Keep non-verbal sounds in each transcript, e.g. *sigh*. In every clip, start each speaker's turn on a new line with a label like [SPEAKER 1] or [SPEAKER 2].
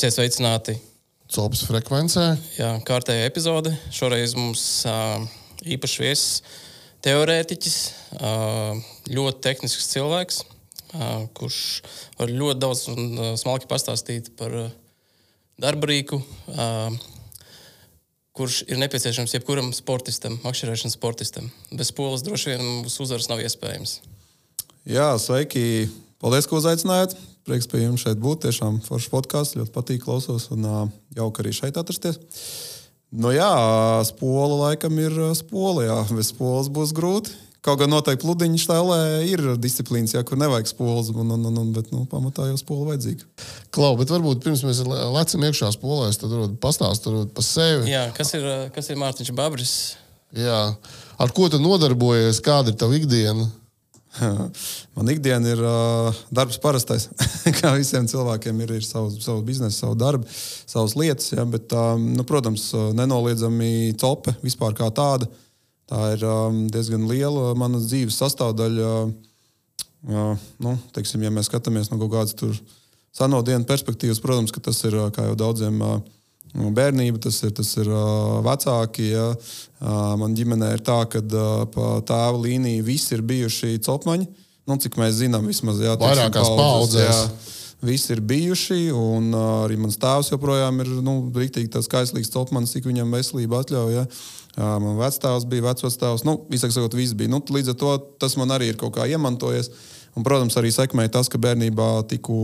[SPEAKER 1] Esiet sveicināti.
[SPEAKER 2] Copas frekvencē.
[SPEAKER 1] Jā, kārtējā epizode. Šoreiz mums uh, īpašs viesis, teorētiķis, uh, ļoti tehnisks cilvēks, uh, kurš var ļoti daudz un uh, smalki pastāstīt par uh, darba rīku, uh, kurš ir nepieciešams jebkuram sportistam, makšķerēšanas sportistam. Bez polas droši vien mūsu uzvaras nav iespējams.
[SPEAKER 3] Jā, sveiki! Paldies, ka uzaicinājāt. Prieks pie jums šeit būt. Tiešām foršs podkāsts, ļoti patīk klausos un jauki arī šeit atrasties. Nu jā, spola laikam ir spola. Jā. Bez spolas būs grūti. Kaut gan noteikti pludiņš tēlē ir disciplīnas, jā, kur nevajag spolas, un, un, un, un, bet nu, pamatā jau spola vajadzīga.
[SPEAKER 2] Klau, bet varbūt pirms mēs lecam iekšā spolēs, tad pastāstīt par sevi.
[SPEAKER 1] Jā, kas ir, kas ir Mārtiņš Babris?
[SPEAKER 2] Jā. Ar ko tu nodarbojies? Kāda ir tava ikdiena? *laughs*
[SPEAKER 3] Man ikdiena ir uh, darbs parastais. *laughs* Kā visiem cilvēkiem ir, ir savs, savs biznesa, savu darbu, savas lietas. Ja, bet, um, nu, protams, nenoliedzami cope vispār kā tāda. Tā ir um, diezgan liela manas dzīves sastāvdaļa. Uh, nu, teiksim, ja mēs skatāmies no kaut kādas seno dienu perspektīvas, protams, tas ir kā jau daudziem. Uh, Bērnība tas ir, tas ir vecāki. Ja. Man ģimenē ir tā, ka pa tēva līniju visi ir bijuši copmaņi. Nu, cik mēs zinām, vismaz jā,
[SPEAKER 2] vairākās paudzēs. Jā,
[SPEAKER 3] visi ir bijuši, un uh, arī mans tēvs joprojām ir nu, rīktīgi tas kaislīgs copmanis, cik viņam veselība atļauj. Ja. Uh, man vecāks bija, vecvecāks, nu, visāk sakot, viss bija. Nu, līdz ar to tas man arī ir kaut kā iemantojies. Uh, Un, protams, arī sekmēja tas, ka bērnībā tiku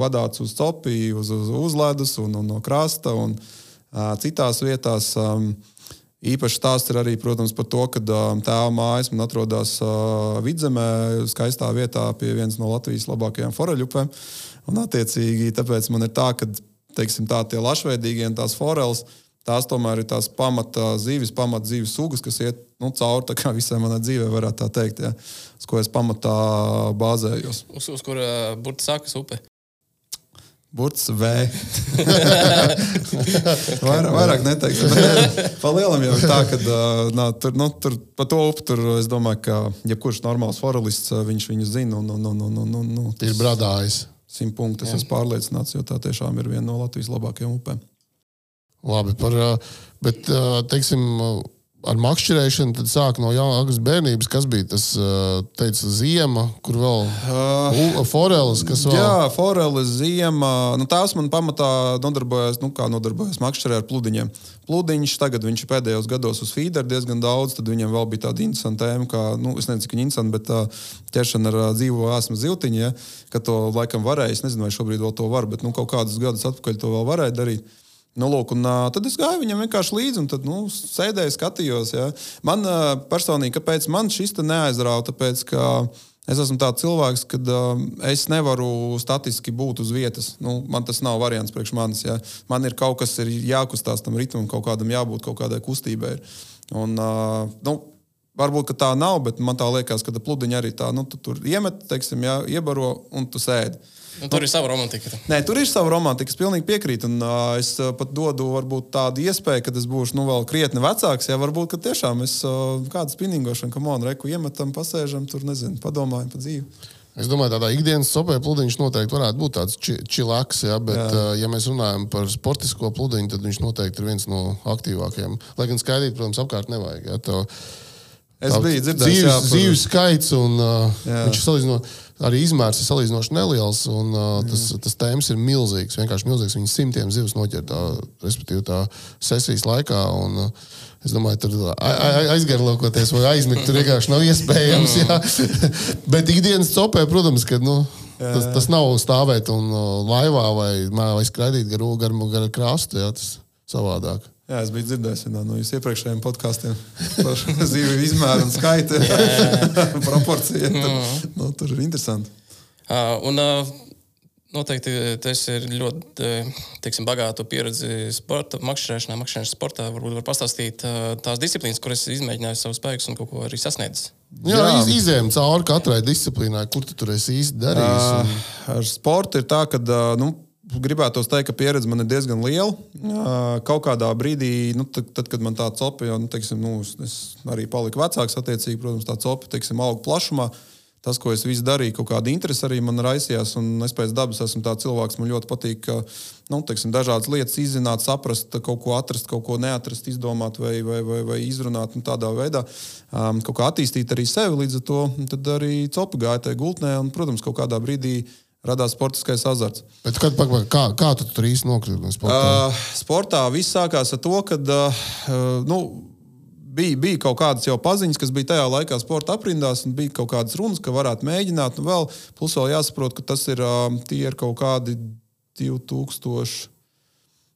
[SPEAKER 3] vadīts uz copiju, uz, uz, uz ledus un, un no krasta un uh, citās vietās. Um, Īpaši stāsts ir arī protams, par to, ka um, tēva mājas man atrodas uh, vidzemē, skaistā vietā pie vienas no Latvijas labākajām foreļupēm. Un, attiecīgi, tāpēc man ir tā, ka teiksim, tā, tie lašveidīgie un tās foreles tās tomēr ir tās pamata zivis, pamata zivis sugas, kas iet nu, cauri visai manai dzīvei, varētu tā teikt, ja, uz ko es pamatā bāzējos.
[SPEAKER 1] Uz, uz kur uh, burbuļs sākas upe?
[SPEAKER 3] Burts V. *laughs* vairāk, vairāk neteiktu. Palielam jau tā, ka nā, tur, nu, tur pa to upi tur es domāju, ka jebkurš normāls forelists viņš viņu zina. Un, un, un, un, un, un, un,
[SPEAKER 2] ir bradājis.
[SPEAKER 3] Simt punktus esmu pārliecināts, jo tā tiešām ir viena no Latvijas labākajām upēm.
[SPEAKER 2] Labi, par, bet, teiksim, ar makšķerēšanu tad sāk no jaunas bērnības. Kas bija tas, teica, ziema, kur vēl uh, foreles, kas vēl?
[SPEAKER 3] Jā, foreles, ziema. Nu, tās man pamatā nodarbojas, nu, kā nodarbojas makšķerē ar pludiņiem. Pludiņš tagad viņš pēdējos gados uz feeder diezgan daudz, tad viņam vēl bija tāda interesanta tēma, kā, nu, es nezinu, cik interesanta, bet uh, ķeršana ar uh, dzīvo āsmu ziltiņu, ja, ka to laikam varēja, es nezinu, vai šobrīd vēl to var, bet nu, kaut kādus gadus atpakaļ to vēl varēja darīt. Nu, lūk, un, tad es gāju viņam vienkārši līdzi, un tad nu, sēdēju, skatījos. Ja. Man personīgi, kāpēc man šis neaizrauja? Tāpēc, ka es esmu tāds cilvēks, ka uh, es nevaru statiski būt uz vietas. Nu, man tas nav variants priekš manis. Ja. Man ir kaut kas ir jākustās tam ritmam, kaut kādam jābūt, kaut kādai kustībai. Un, uh, nu, Varbūt tā nav, bet man tā liekas, ka pludiņa arī tā, nu, tu tur iemet, teiksim, jā, iebaro un tu sēdi. Uh,
[SPEAKER 1] Nu, tur ir sava romantika.
[SPEAKER 3] Nē, tur ir sava romantika. Es pilnīgi piekrītu. Un, uh, es uh, pat dodu varbūt, tādu iespēju, ka es būšu nu, vēl krietni vecāks. Jā, varbūt tiešām es uh, kādu spinningošanu, kā monētu reku iemetam, pasēžam, tur nezinu, padomājam par dzīvi.
[SPEAKER 2] Es domāju, tādā ikdienas sopē pludiņš noteikti varētu būt tāds čilaks, ja, bet, jā. ja mēs runājam par sportisko pludiņu, tad viņš noteikti ir viens no aktīvākajiem. Lai gan skaidrīt, protams, apkārt nevajag. Ja, to,
[SPEAKER 3] es biju dzirdējis,
[SPEAKER 2] jā, par... dzīves skaits un uh, viņš ir salīdzinot arī izmērs ir salīdzinoši neliels, un uh, tas, tas tēmas ir milzīgs. Vienkārši milzīgs. Viņi simtiem zivs noķer tā, respektīvi, tā sesijas laikā. Un, uh, Es domāju, tur aizgarlokoties vai aizmigt, tur vienkārši nav iespējams. Jā. *laughs* Bet ikdienas copē, protams, ka nu, tas, tas nav stāvēt un uh, laivā vai, vai skraidīt gar, gar, gar krastu. Jā, tas savādāk.
[SPEAKER 3] Jā, es biju dzirdējis no nu, jūsu iepriekšējiem podkāstiem par *laughs* zīmju izmēru un skaitu *laughs* proporciju. Tur, mm. nu, tur ir interesanti.
[SPEAKER 1] Uh, un, uh, noteikti tas ir ļoti teiksim, bagāta pieredze sporta, makšķerēšanā, makšķerēšanas sportā. Varbūt var pastāstīt tās disciplīnas, kuras izmēģināju savus spēkus un kaut ko arī sasniedzis.
[SPEAKER 2] Jā, Jā. Iz, izējām cauri katrai disciplīnai, kur tu tur esi īsti darījis. Un...
[SPEAKER 3] Ar sportu ir tā, ka nu, gribētu teikt, ka pieredze man ir diezgan liela. Kaut kādā brīdī, nu, tad, tad, kad man tā copa, jau nu, teiksim, nu, es arī paliku vecāks, attiecīgi, protams, tā copa teiksim, auga plašumā. tas, ko es visu darīju, kaut kāda interese arī man raisījās. Un es pēc dabas esmu tāds cilvēks, man ļoti patīk, ka nu, teiksim, dažādas lietas izzināt, saprast, kaut ko atrast, kaut ko neatrast, izdomāt vai, vai, vai, vai izrunāt tādā veidā. Um, kaut kā attīstīt arī sevi līdz ar to. Tad arī copi gāja tajā gultnē un, protams, kaut kādā brīdī radās sportiskais azarts.
[SPEAKER 2] Bet kad, kā, kā tu tur īsti nokļuvi sportā? Uh,
[SPEAKER 3] sportā viss sākās ar to, ka uh, nu, bija, bija kaut kādas jau paziņas, kas bija tajā laikā sporta aprindās, un bija kaut kādas runas, ka varētu mēģināt. Nu, vēl, plus vēl jāsaprot, ka tas ir, uh, ir kaut kādi 2000.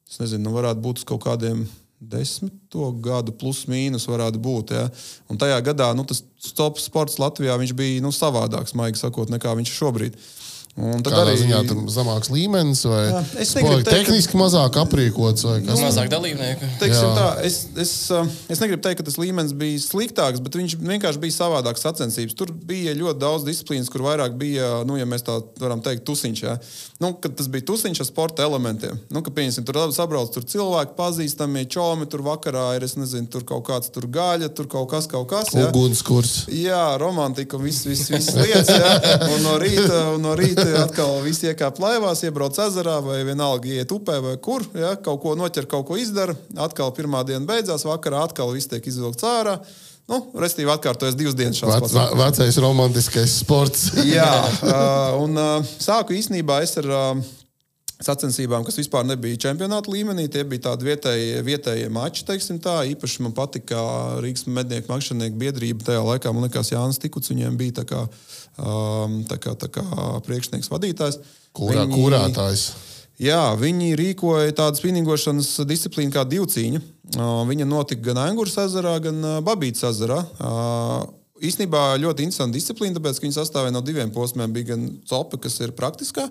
[SPEAKER 3] Es nezinu, nu varētu būt uz kaut kādiem desmito gadu, plus mīnus varētu būt. Ja? Un tajā gadā nu, tas top sports Latvijā bija nu, savādāks, maigi sakot, nekā viņš ir šobrīd. Uh,
[SPEAKER 2] Un tad Kādā arī ziņā tam zemāks līmenis, vai jā, es negribu teikt, tehniski ka... mazāk aprīkots, vai
[SPEAKER 1] kas cits. Mazāk dalībnieku.
[SPEAKER 3] Tā, es, es, eh, es negribu teikt, ka tas līmenis bija sliktāks, bet viņš vienkārši bija savādāks sacensības. Tur bija ļoti daudz disciplīnas, kur vairāk bija, nu, ja mēs tā varam teikt, tusiņš. Ja? Nu, tas bija tusiņš ar sporta elementiem. Nu, ka, pieņasim, tur sabrauc tur cilvēki, pazīstami čomi, tur vakarā ir, es nezinu, tur kaut kāds tur gaļa, tur kaut kas, kaut kas.
[SPEAKER 2] Ja? Ugunskurs.
[SPEAKER 3] Jā, romantika, viss, viss, viss lietas. Ja? Un no rīta, un no rīta atkal viss iekāp laivās, iebrauc ezerā vai vienalga iet upē vai kur. Ja, kaut ko noķer, kaut ko izdara. Atkal pirmā diena beidzās, vakarā atkal viss tiek izvilkts ārā. Nu, Restīvi atkārtojas divas dienas šādas
[SPEAKER 2] Vec, pasaules. Vecais romantiskais sports.
[SPEAKER 3] Jā, *laughs* un sāku īstenībā es ar sacensībām, kas vispār nebija čempionāta līmenī. Tie bija tādi vietējie, vietējie mači, teiksim tā. Īpaši man patika Rīgas mednieku makšķernieku biedrība. Tajā laikā man liekas, Jānis Tikuts viņiem bija tā kā um, tā kā, tā kā priekšnieks, vadītājs.
[SPEAKER 2] Kurā, viņi, kurātājs?
[SPEAKER 3] Jā, viņi rīkoja tādu spinningošanas disciplīnu kā divcīņa. Uh, viņa notika gan Angūras ezerā, gan uh, Babītas ezerā. Uh, īstenībā ļoti interesanta disciplīna, tāpēc, ka viņi sastāvēja no diviem posmiem. Bija gan copa, kas ir praktiskā,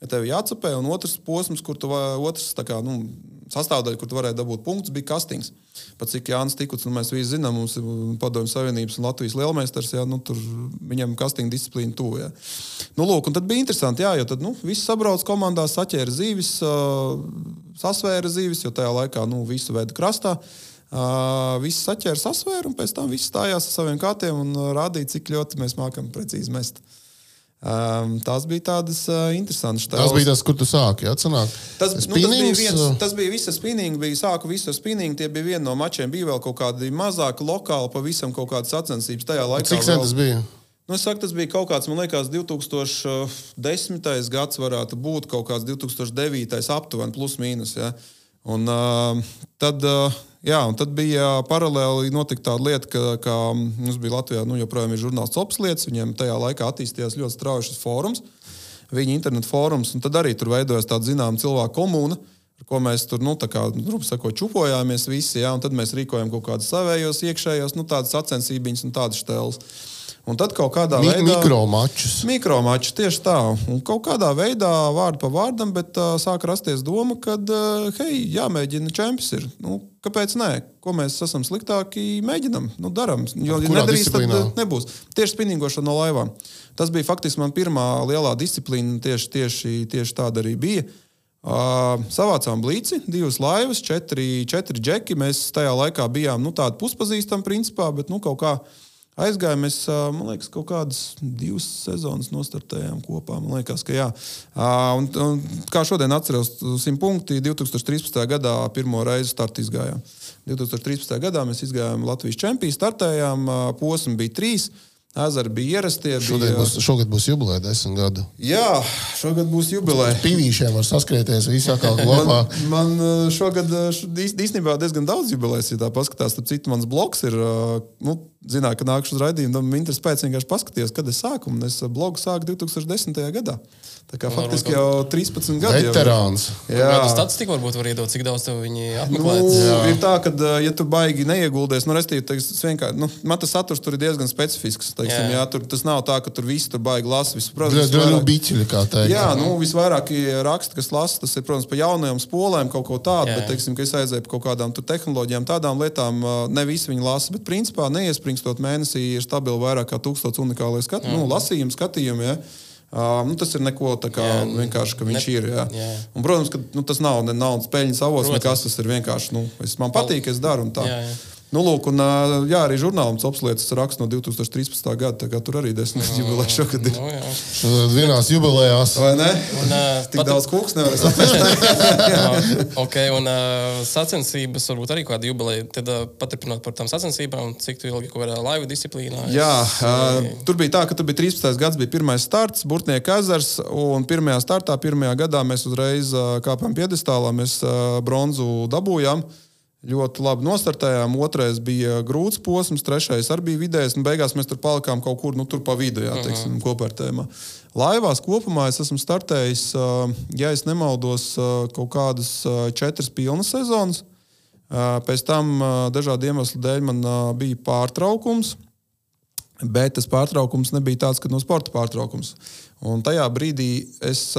[SPEAKER 3] ja tev jācepē, un otrs posms, kur tu otrs kā, nu, sastāvdaļa, kur tu varēji dabūt punktus, bija kastings. Pat cik Jānis Tikuts, nu, mēs visi zinām, mums ir Padomju Savienības un Latvijas lielmeistars, jā, nu, tur viņam kastinga disciplīna tuvu. Nu, lūk, un tad bija interesanti, jā, jo tad nu, viss sabrauc komandā, saķēra zīves, uh, sasvēra zīves, jo tajā laikā nu, visu veidu krastā. Uh, viss saķēra, sasvēra, un pēc tam viss stājās ar saviem kātiem un rādīja, cik ļoti mēs mākam precīzi mest. Uh, Um, tās bija tādas uh, interesantas
[SPEAKER 2] lietas. Tas bija tas, kur tu sāki atcerēt.
[SPEAKER 3] Tas, nu, tas, bija viens, tas bija viss spinning, bija sāku visu spinning. Tie bija viena no mačiem. Bija vēl kaut kādi mazāki lokāli, pavisam kaut kādas sacensības tajā laikā.
[SPEAKER 2] Cik sen tas bija?
[SPEAKER 3] Nu, es saku, tas bija kaut kāds, man liekas, 2010. gads, varētu būt kaut kāds 2009. aptuveni, plus mīnus. Ja? Un, uh, tad, uh, Jā, un tad bija paralēli notika tāda lieta, ka, ka mums bija Latvijā, nu, joprojām ir žurnāls Ops lietas, viņiem tajā laikā attīstījās ļoti strauji šis fórums, viņa internetu fórums, un tad arī tur veidojās tāda zināma cilvēku komūna, ar ko mēs tur, nu, tā kā, grubi sakot, čupojāmies visi, jā, un tad mēs rīkojam kaut kādus savējos iekšējos, nu, tādas sacensības un tādas štēles. Un tad kaut kādā
[SPEAKER 2] Mi
[SPEAKER 3] veidā.
[SPEAKER 2] Mikromačus.
[SPEAKER 3] Mikromačus tieši tā. Un kaut kādā veidā, vārdu pa vārdam, bet uh, sāk rasties doma, ka, uh, hei, jāmēģina čempions ir. Nu, kāpēc nē? Ko mēs esam sliktāki? Mēģinam, nu, darām. Jo, ja nedarīs, tad uh, nebūs. Tieši spinningošana no laivām. Tas bija faktiski man pirmā lielā disciplīna. Tieši, tieši, tieši tāda arī bija. Uh, savācām blīci, divas laivas, četri, četri džeki. Mēs tajā laikā bijām nu, tādi puspazīstami, principā, bet nu, kaut kādā Aizgājām, mēs, man liekas, kaut kādas divas sezonas nostartējām kopā. Man liekas, ka jā. Un, un, kā šodien atceros, 100 punkti 2013. gadā pirmo reizi startu izgājām. 2013. gadā mēs izgājām Latvijas čempionu, startējām, posms bija trīs. Ezeri bija ierastie.
[SPEAKER 2] Šogad, bija... būs, šogad būs jubileja desmit gadu.
[SPEAKER 3] Jā, šogad būs jubileja.
[SPEAKER 2] Pīvīšiem var saskrieties visā kā kopā.
[SPEAKER 3] man, man šogad īstenībā diezgan daudz jubilejas, ja tā paskatās. Tad citu mans bloks ir, nu, zināt, ka nākuši uz raidījumu, tam interesē pēc vienkārši paskatīties, kad es sāku. Un es blogu sāku 2010. gadā. Tā kā faktiski jau 13 gadi.
[SPEAKER 2] Veterāns.
[SPEAKER 1] Jā, tas statistika varbūt var iedot, cik daudz tev viņi apmeklē. Nu,
[SPEAKER 3] ir tā, ka, ja tu baigi neieguldies, nu, restīvi, teiks, vienkārši, nu, man tas saturs tur ir diezgan specifisks. Teiksim, jā. Jā, tur, tas nav tā, ka tur viss tur baigi lasa.
[SPEAKER 2] Ir biķiļi, kā teikt.
[SPEAKER 3] Jā, nu, visvairāk raksta, kas lasa, tas ir, protams, pa jaunajām spolēm kaut ko tādu, jā. bet, teiksim, ka es aizēju par kaut kādām tehnoloģijām, tādām lietām, ne visi viņi lasa, bet, principā, neiespringstot mēnesī ir stabili vairāk kā tūkstots unikālais skat, nu, lasījumi, skatījumi. Ja. Uh, nu, tas ir neko tā kā jā, vienkārši, ka viņš ne, ir. Jā. Jā. Un, protams, ka nu, tas nav ne naudas peļņas avots, nekas. Tas ir vienkārši, nu, es, man patīk, es daru un tā. Jā, jā. Nu, lūk, un, jā, arī žurnālam Copslietas raksts no 2013. gada. Tur arī desmit jubilejas šogad ir.
[SPEAKER 2] No, vienās jubilejās.
[SPEAKER 3] Vai ne? Un, uh, Tik pat... daudz kūks nevar saprast. *laughs* *laughs*
[SPEAKER 1] ok, un uh, sacensības varbūt arī kāda jubileja. Tad uh, paturpinot par tām sacensībām, cik ilgi kaut kādā laivu disciplīnā.
[SPEAKER 3] Jā, uh, tur bija tā, ka tur bija 13. gads, bija pirmais starts, Burtnieka ezers, un pirmajā startā, pirmajā gadā mēs uzreiz uh, kāpām piedestālā, mēs uh, bronzu dabūjām. Uh, ļoti labi nostartējām. Otrais bija grūts posms, trešais arī bija vidējais. Beigās mēs tur palikām kaut kur nu, tur pa vidu, jā, teiksim, -huh. kopērtējumā. Laivās kopumā es esmu startējis, ja es nemaldos, kaut kādas četras pilnas sezonas. Pēc tam dažādu iemeslu dēļ man bija pārtraukums. Bet tas pārtraukums nebija tāds, ka no sporta pārtraukums. Un tajā brīdī es.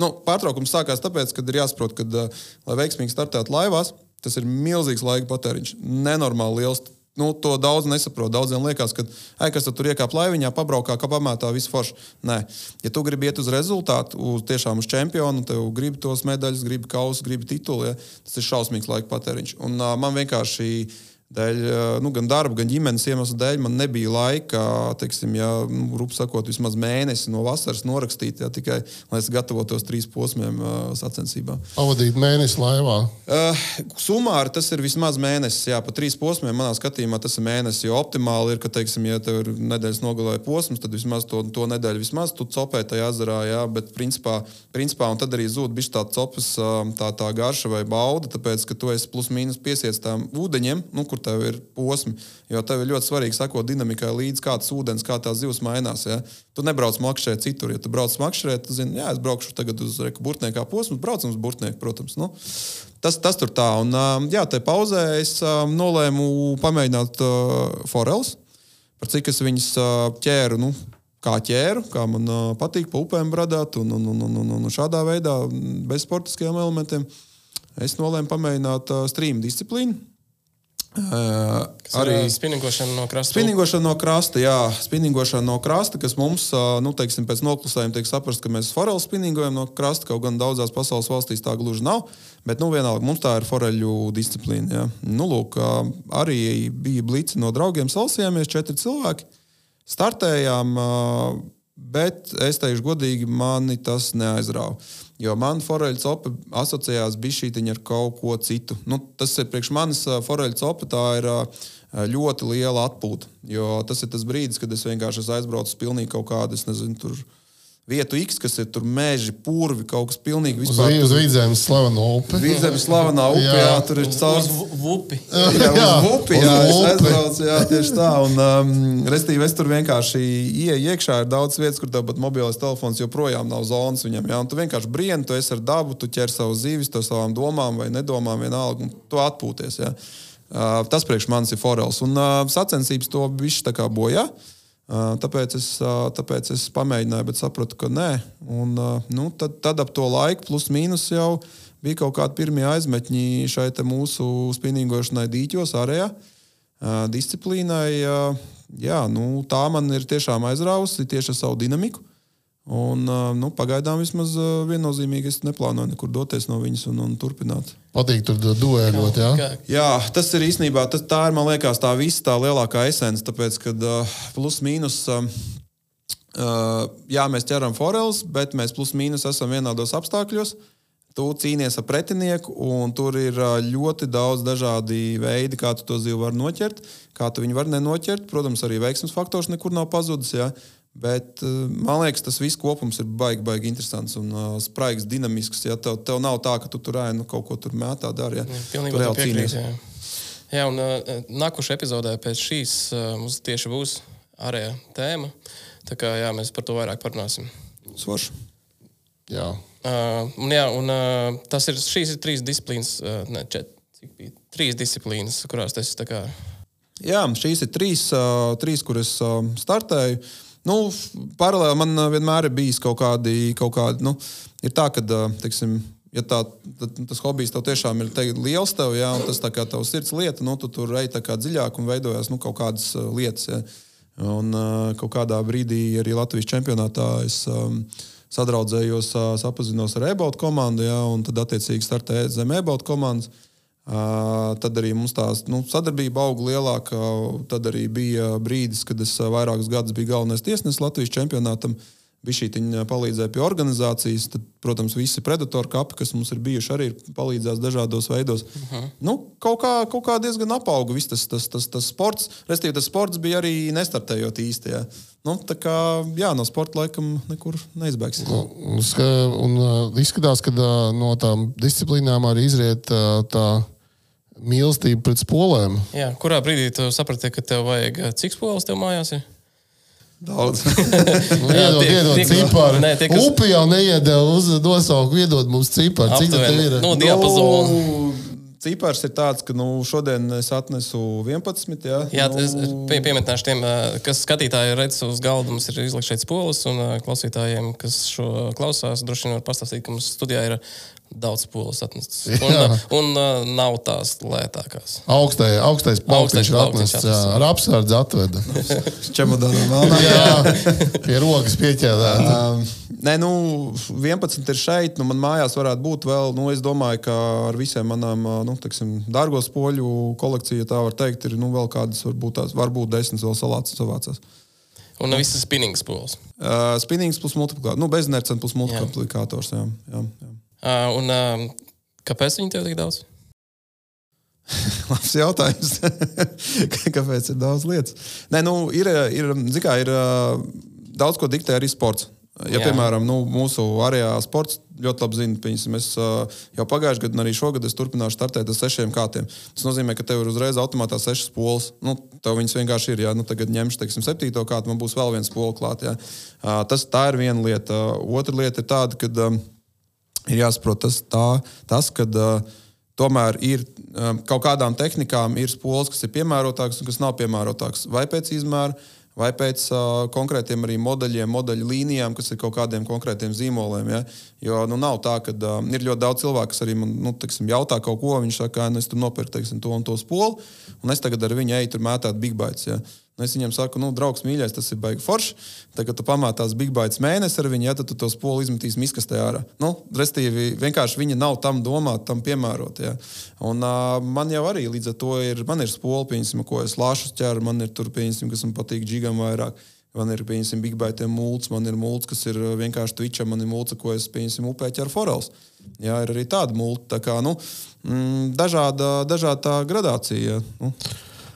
[SPEAKER 3] Nu, pārtraukums sākās tāpēc, ka ir jāsaprot, ka, lai veiksmīgi startētu laivās, Tas ir milzīgs laika patēriņš, nenormāli liels. Nu, to daudz nesaprot. Daudziem liekas, ka, ai, kas tur iekāpa laiviņā, pabraukā, kā pamatā, viss forši. Nē, ja tu gribi iet uz rezultātu, uz tiešām uz čempionu, tev gribi tos medaļas, gribi kausus, gribi titulu, ja, tas ir šausmīgs laika patēriņš. Un uh, man vienkārši Dēļ, nu, gan darba, gan ģimenes iemeslu dēļ man nebija laika, teiksim, ja, nu, rupi sakot, vismaz mēnesi no vasaras norakstīt, ja, tikai lai es gatavotos trīs posmiem uh, sacensībām.
[SPEAKER 2] Pavadīt mēnesi laivā?
[SPEAKER 3] Uh, sumāri tas ir vismaz mēnesis. Jā, pa trīs posmiem manā skatījumā tas ir mēnesis. Jo optimāli ir, ka, teiksim, ja tev ir nedēļas nogalē posms, tad vismaz to, to nedēļu vismaz tu copē tajā ezerā, jā, bet principā, principā un tad arī zūd bišķi tā copas, tā, tā garša vai bauda, tāpēc, ka tu esi plus mīnus piesiets tām ūdeņiem, nu, kur tev ir posmi. Jo tev ir ļoti svarīgi sekot dinamikai līdzi, kā tas ūdens, kā tās zivs mainās. Ja? Tu nebrauc makšķerēt citur. Ja tu brauc makšķerēt, tad zini, jā, es braukšu tagad uz burtniekā posmu, braucam uz burtnieku, protams. Nu, tas, tas tur tā. Un, jā, te pauzē es nolēmu pamēģināt uh, foreles, par cik es viņas uh, ķēru. Nu, kā ķēru, kā man uh, patīk pa upēm bradāt, un, un, un, un, un šādā veidā, bez sportiskiem elementiem. Es nolēmu pamēģināt uh, streamu disciplīnu.
[SPEAKER 1] Uh, arī spinningošana no krasta.
[SPEAKER 3] Spinningošana no krasta, jā, spinningošana no krasta, kas mums, nu, teiksim, pēc noklusējuma tiek saprast, ka mēs foreli spinningojam no krasta, kaut gan daudzās pasaules valstīs tā gluži nav. Bet, nu, vienalga, mums tā ir foreļu disciplīna. Jā. Nu, lūk, arī bija blici no draugiem, salsījāmies četri cilvēki. Startējām, bet es teikšu godīgi, mani tas neaizrāva. Jo man foreļu copa asociējās bišķītiņa ar kaut ko citu. Nu, tas ir priekš manis foreļu copa, tā ir ļoti liela atpūta. Jo tas ir tas brīdis, kad es vienkārši aizbraucu uz pilnīgi kaut kādu, es nezinu, tur vietu X, kas ir tur meži, purvi, kaut kas pilnīgi
[SPEAKER 2] vispār. Uz, uz vidzemes slavena upe.
[SPEAKER 3] Vidzemes slavena upe, jā. jā, tur ir caurs.
[SPEAKER 1] Vupi. *laughs*
[SPEAKER 3] Jā, uz vupi, jā, es aizbraucu, jā, tieši tā. Un, um, restīvi, es tur vienkārši ie, iekšā ir daudz vietas, kur tev pat mobilais telefons joprojām nav zonas viņam, jā, un tu vienkārši brieni, tu esi ar dabu, tu ķer savu zīvis, to savām domām vai nedomām vienalga, un tu atpūties, jā. Uh, tas priekš manis ir forels. Un uh, sacensības to visu tā kā bojā. Ja? Tāpēc es, tāpēc es pamēģināju, bet sapratu, ka nē. Un, nu, tad, tad ap to laiku, plus mīnus, jau bija kaut kādi pirmie aizmetņi šai mūsu spinningošanai dīķos, ārējā disciplīnai. Jā, nu, tā man ir tiešām aizrāvusi tieši ar savu dinamiku. Un, nu, pagaidām vismaz viennozīmīgi es neplānoju nekur doties no viņas un, un turpināt.
[SPEAKER 2] Patīk tur duelēt, jā?
[SPEAKER 3] Jā, tas ir īstenībā, tas, tā ir, man liekas, tā visa tā lielākā esence, tāpēc, ka plus mīnus. Uh, jā, mēs ķeram foreles, bet mēs plus mīnus esam vienādos apstākļos. Tu cīnies ar pretinieku, un tur ir ļoti daudz dažādu veidu, kā tu to zivu vari noķert, kā tu viņu vari nenoķert. Protams, arī veiksmes faktors nekur nav pazudis. Jā. Bet eh, man liekas, tas viss kopums ir baigi, baigi interesants un uh, spraigs, dinamisks. Ja tev, tev nav tā, ka tu tur ēnu kaut ko tur mētā dari. Ja?
[SPEAKER 1] Pilnībā tur piekrīt. Jā. jā, un uh, nākošajā epizodē pēc šīs uh, mums tieši būs ārējā tēma. Tā kā jā, mēs par to vairāk parunāsim.
[SPEAKER 3] Svarši.
[SPEAKER 2] Jā.
[SPEAKER 1] Uh, un, jā, un uh, tas ir šīs ir trīs disciplīnas, uh, ne, čet, cik bija trīs disciplīnas, kurās tas ir. Kā...
[SPEAKER 3] Jā, šīs ir trīs, uh, trīs kuras uh, startēju. Uh, Nu, paralēli man uh, vienmēr ir bijis kaut kādi, kaut kādi nu, ir tā, ka, uh, teiksim, ja tā, tas hobijs tev tiešām ir te, liels, tev, jā, un tas tā kā tavs sirds lieta, nu, tu tur ej dziļāk un veidojas nu, kaut kādas uh, lietas. Jā. Un kaut kādā brīdī arī Latvijas čempionātā es um, sadraudzējos, sapazinos ar e-baudu komandu, jā, un tad attiecīgi startēju zem e-baudu komandas. Tad arī mums tā nu, sadarbība auga lielāka. Tad arī bija brīdis, kad es vairākus gadus biju galvenais tiesnesis Latvijas čempionātam. Bija šī palīdzēja pie organizācijas. Tad, protams, visi predatori kapi, kas mums ir bijuši, arī ir palīdzējuši dažādos veidos. Uh -huh. nu, kaut, kā, kaut kā diezgan apauga viss tas, tas, tas, tas sports. Restīvi, tas sports bija arī nestartējot īstajā. Nu, tā kā jā, no sporta laikam nekur neizbēgs.
[SPEAKER 2] Nu, un, un izskatās, ka no tām disciplīnām arī izriet tā mīlestība pret spolēm.
[SPEAKER 1] Jā, kurā brīdī tu saprati, ka tev vajag cik spoles tev mājās? Ir?
[SPEAKER 3] Daudz. *laughs*
[SPEAKER 2] nu, iedod, tie, iedod tie, ciparu. Nē, tie, kas... Upi jau neiedod uz nosaukumu, iedod mums ciparu. Cik tas ir?
[SPEAKER 1] Nu, diapazonu.
[SPEAKER 3] Nu, Cipars ir tāds, ka nu, šodien es atnesu 11. Jā,
[SPEAKER 1] jā nu... es pie, piemetināšu tiem, kas skatītāji redz uz galda. Mums ir izlikts šeit spolis, un klausītājiem, kas šo klausās, droši vien var pastāstīt, ka mums studijā ir daudz pūles atnests. *laughs* Un, uh, un uh, nav tās lētākās.
[SPEAKER 2] Augstai, augstais plakāts ir atnests. Jā, ar apsardzi atveda. *laughs*
[SPEAKER 3] Čemodānā melnā.
[SPEAKER 2] jā, pie rokas pieķēdāt.
[SPEAKER 3] Um, nē, nu, 11 ir šeit. Nu, man mājās varētu būt vēl, nu, es domāju, ka ar visiem manām, nu, teksim, dārgo spoļu kolekciju, tā var teikt, ir, nu, vēl kādas, varbūt tās, varbūt desmit vēl salāts savācās.
[SPEAKER 1] Un viss ir spinnings pūles.
[SPEAKER 3] Uh, spinnings plus multiplikators, nu, beznercens plus multiplikators, jā. jā, jā.
[SPEAKER 1] Uh, un, uh, kāpēc viņi tev tik daudz? *laughs*
[SPEAKER 3] Labs jautājums. *laughs* kāpēc ir daudz lietas? Nē, nu, ir, ir, kā, ir daudz ko diktē arī sports. Ja, Jā. piemēram, nu, mūsu arējā sports ļoti labi zina, piemēram, es uh, jau pagājušajā gadā, un arī šogad es turpināšu startēt ar sešiem kārtiem. Tas nozīmē, ka tev ir uzreiz automātā sešas polas. Nu, tev viņas vienkārši ir. Ja nu, tagad ņemšu, teiksim, septīto kārtu, man būs vēl viens pols klāt. Ja. Uh, tas tā ir viena lieta. Uh, otra lieta ir tāda, ka. Um, ir jāsaprot tas, tā, tas ka uh, tomēr ir um, kaut kādām tehnikām ir spoles, kas ir piemērotākas un kas nav piemērotākas. Vai pēc izmēra, vai pēc uh, konkrētiem arī modeļiem, modeļu līnijām, kas ir kaut kādiem konkrētiem zīmoliem. Ja? Jo nu, nav tā, ka uh, ir ļoti daudz cilvēku, kas arī man nu, teksim, jautā kaut ko. Viņš saka, ka nu, es tur nopirku teiksim, to un to spolu, un es tagad ar viņu eju tur mētāt big bites. Ja? Nu, es viņam saku, nu, draugs, mīļais, tas ir baigi forši. Tad, kad tu pamātās Big Bites mēnesi ar viņu, ja, tad tu to spolu izmetīsi miskastē ārā. Nu, restīvi, vienkārši viņa nav tam domāta, tam piemērota. Ja. Un, uh, man jau arī līdz ar to ir, man ir spola, pieņemsim, ko es lāšus ķeru, man ir tur, pieņemsim, kas man patīk džigam vairāk. Man ir, pieņemsim, Big Bite mūls, man ir mūls, kas ir vienkārši Twitcham, man ir mūls, ko es, pieņemsim, upē ķeru forels. Jā, ir arī tāda multa. Tā kā, nu, mm, dažāda, dažāda gradācija. Nu.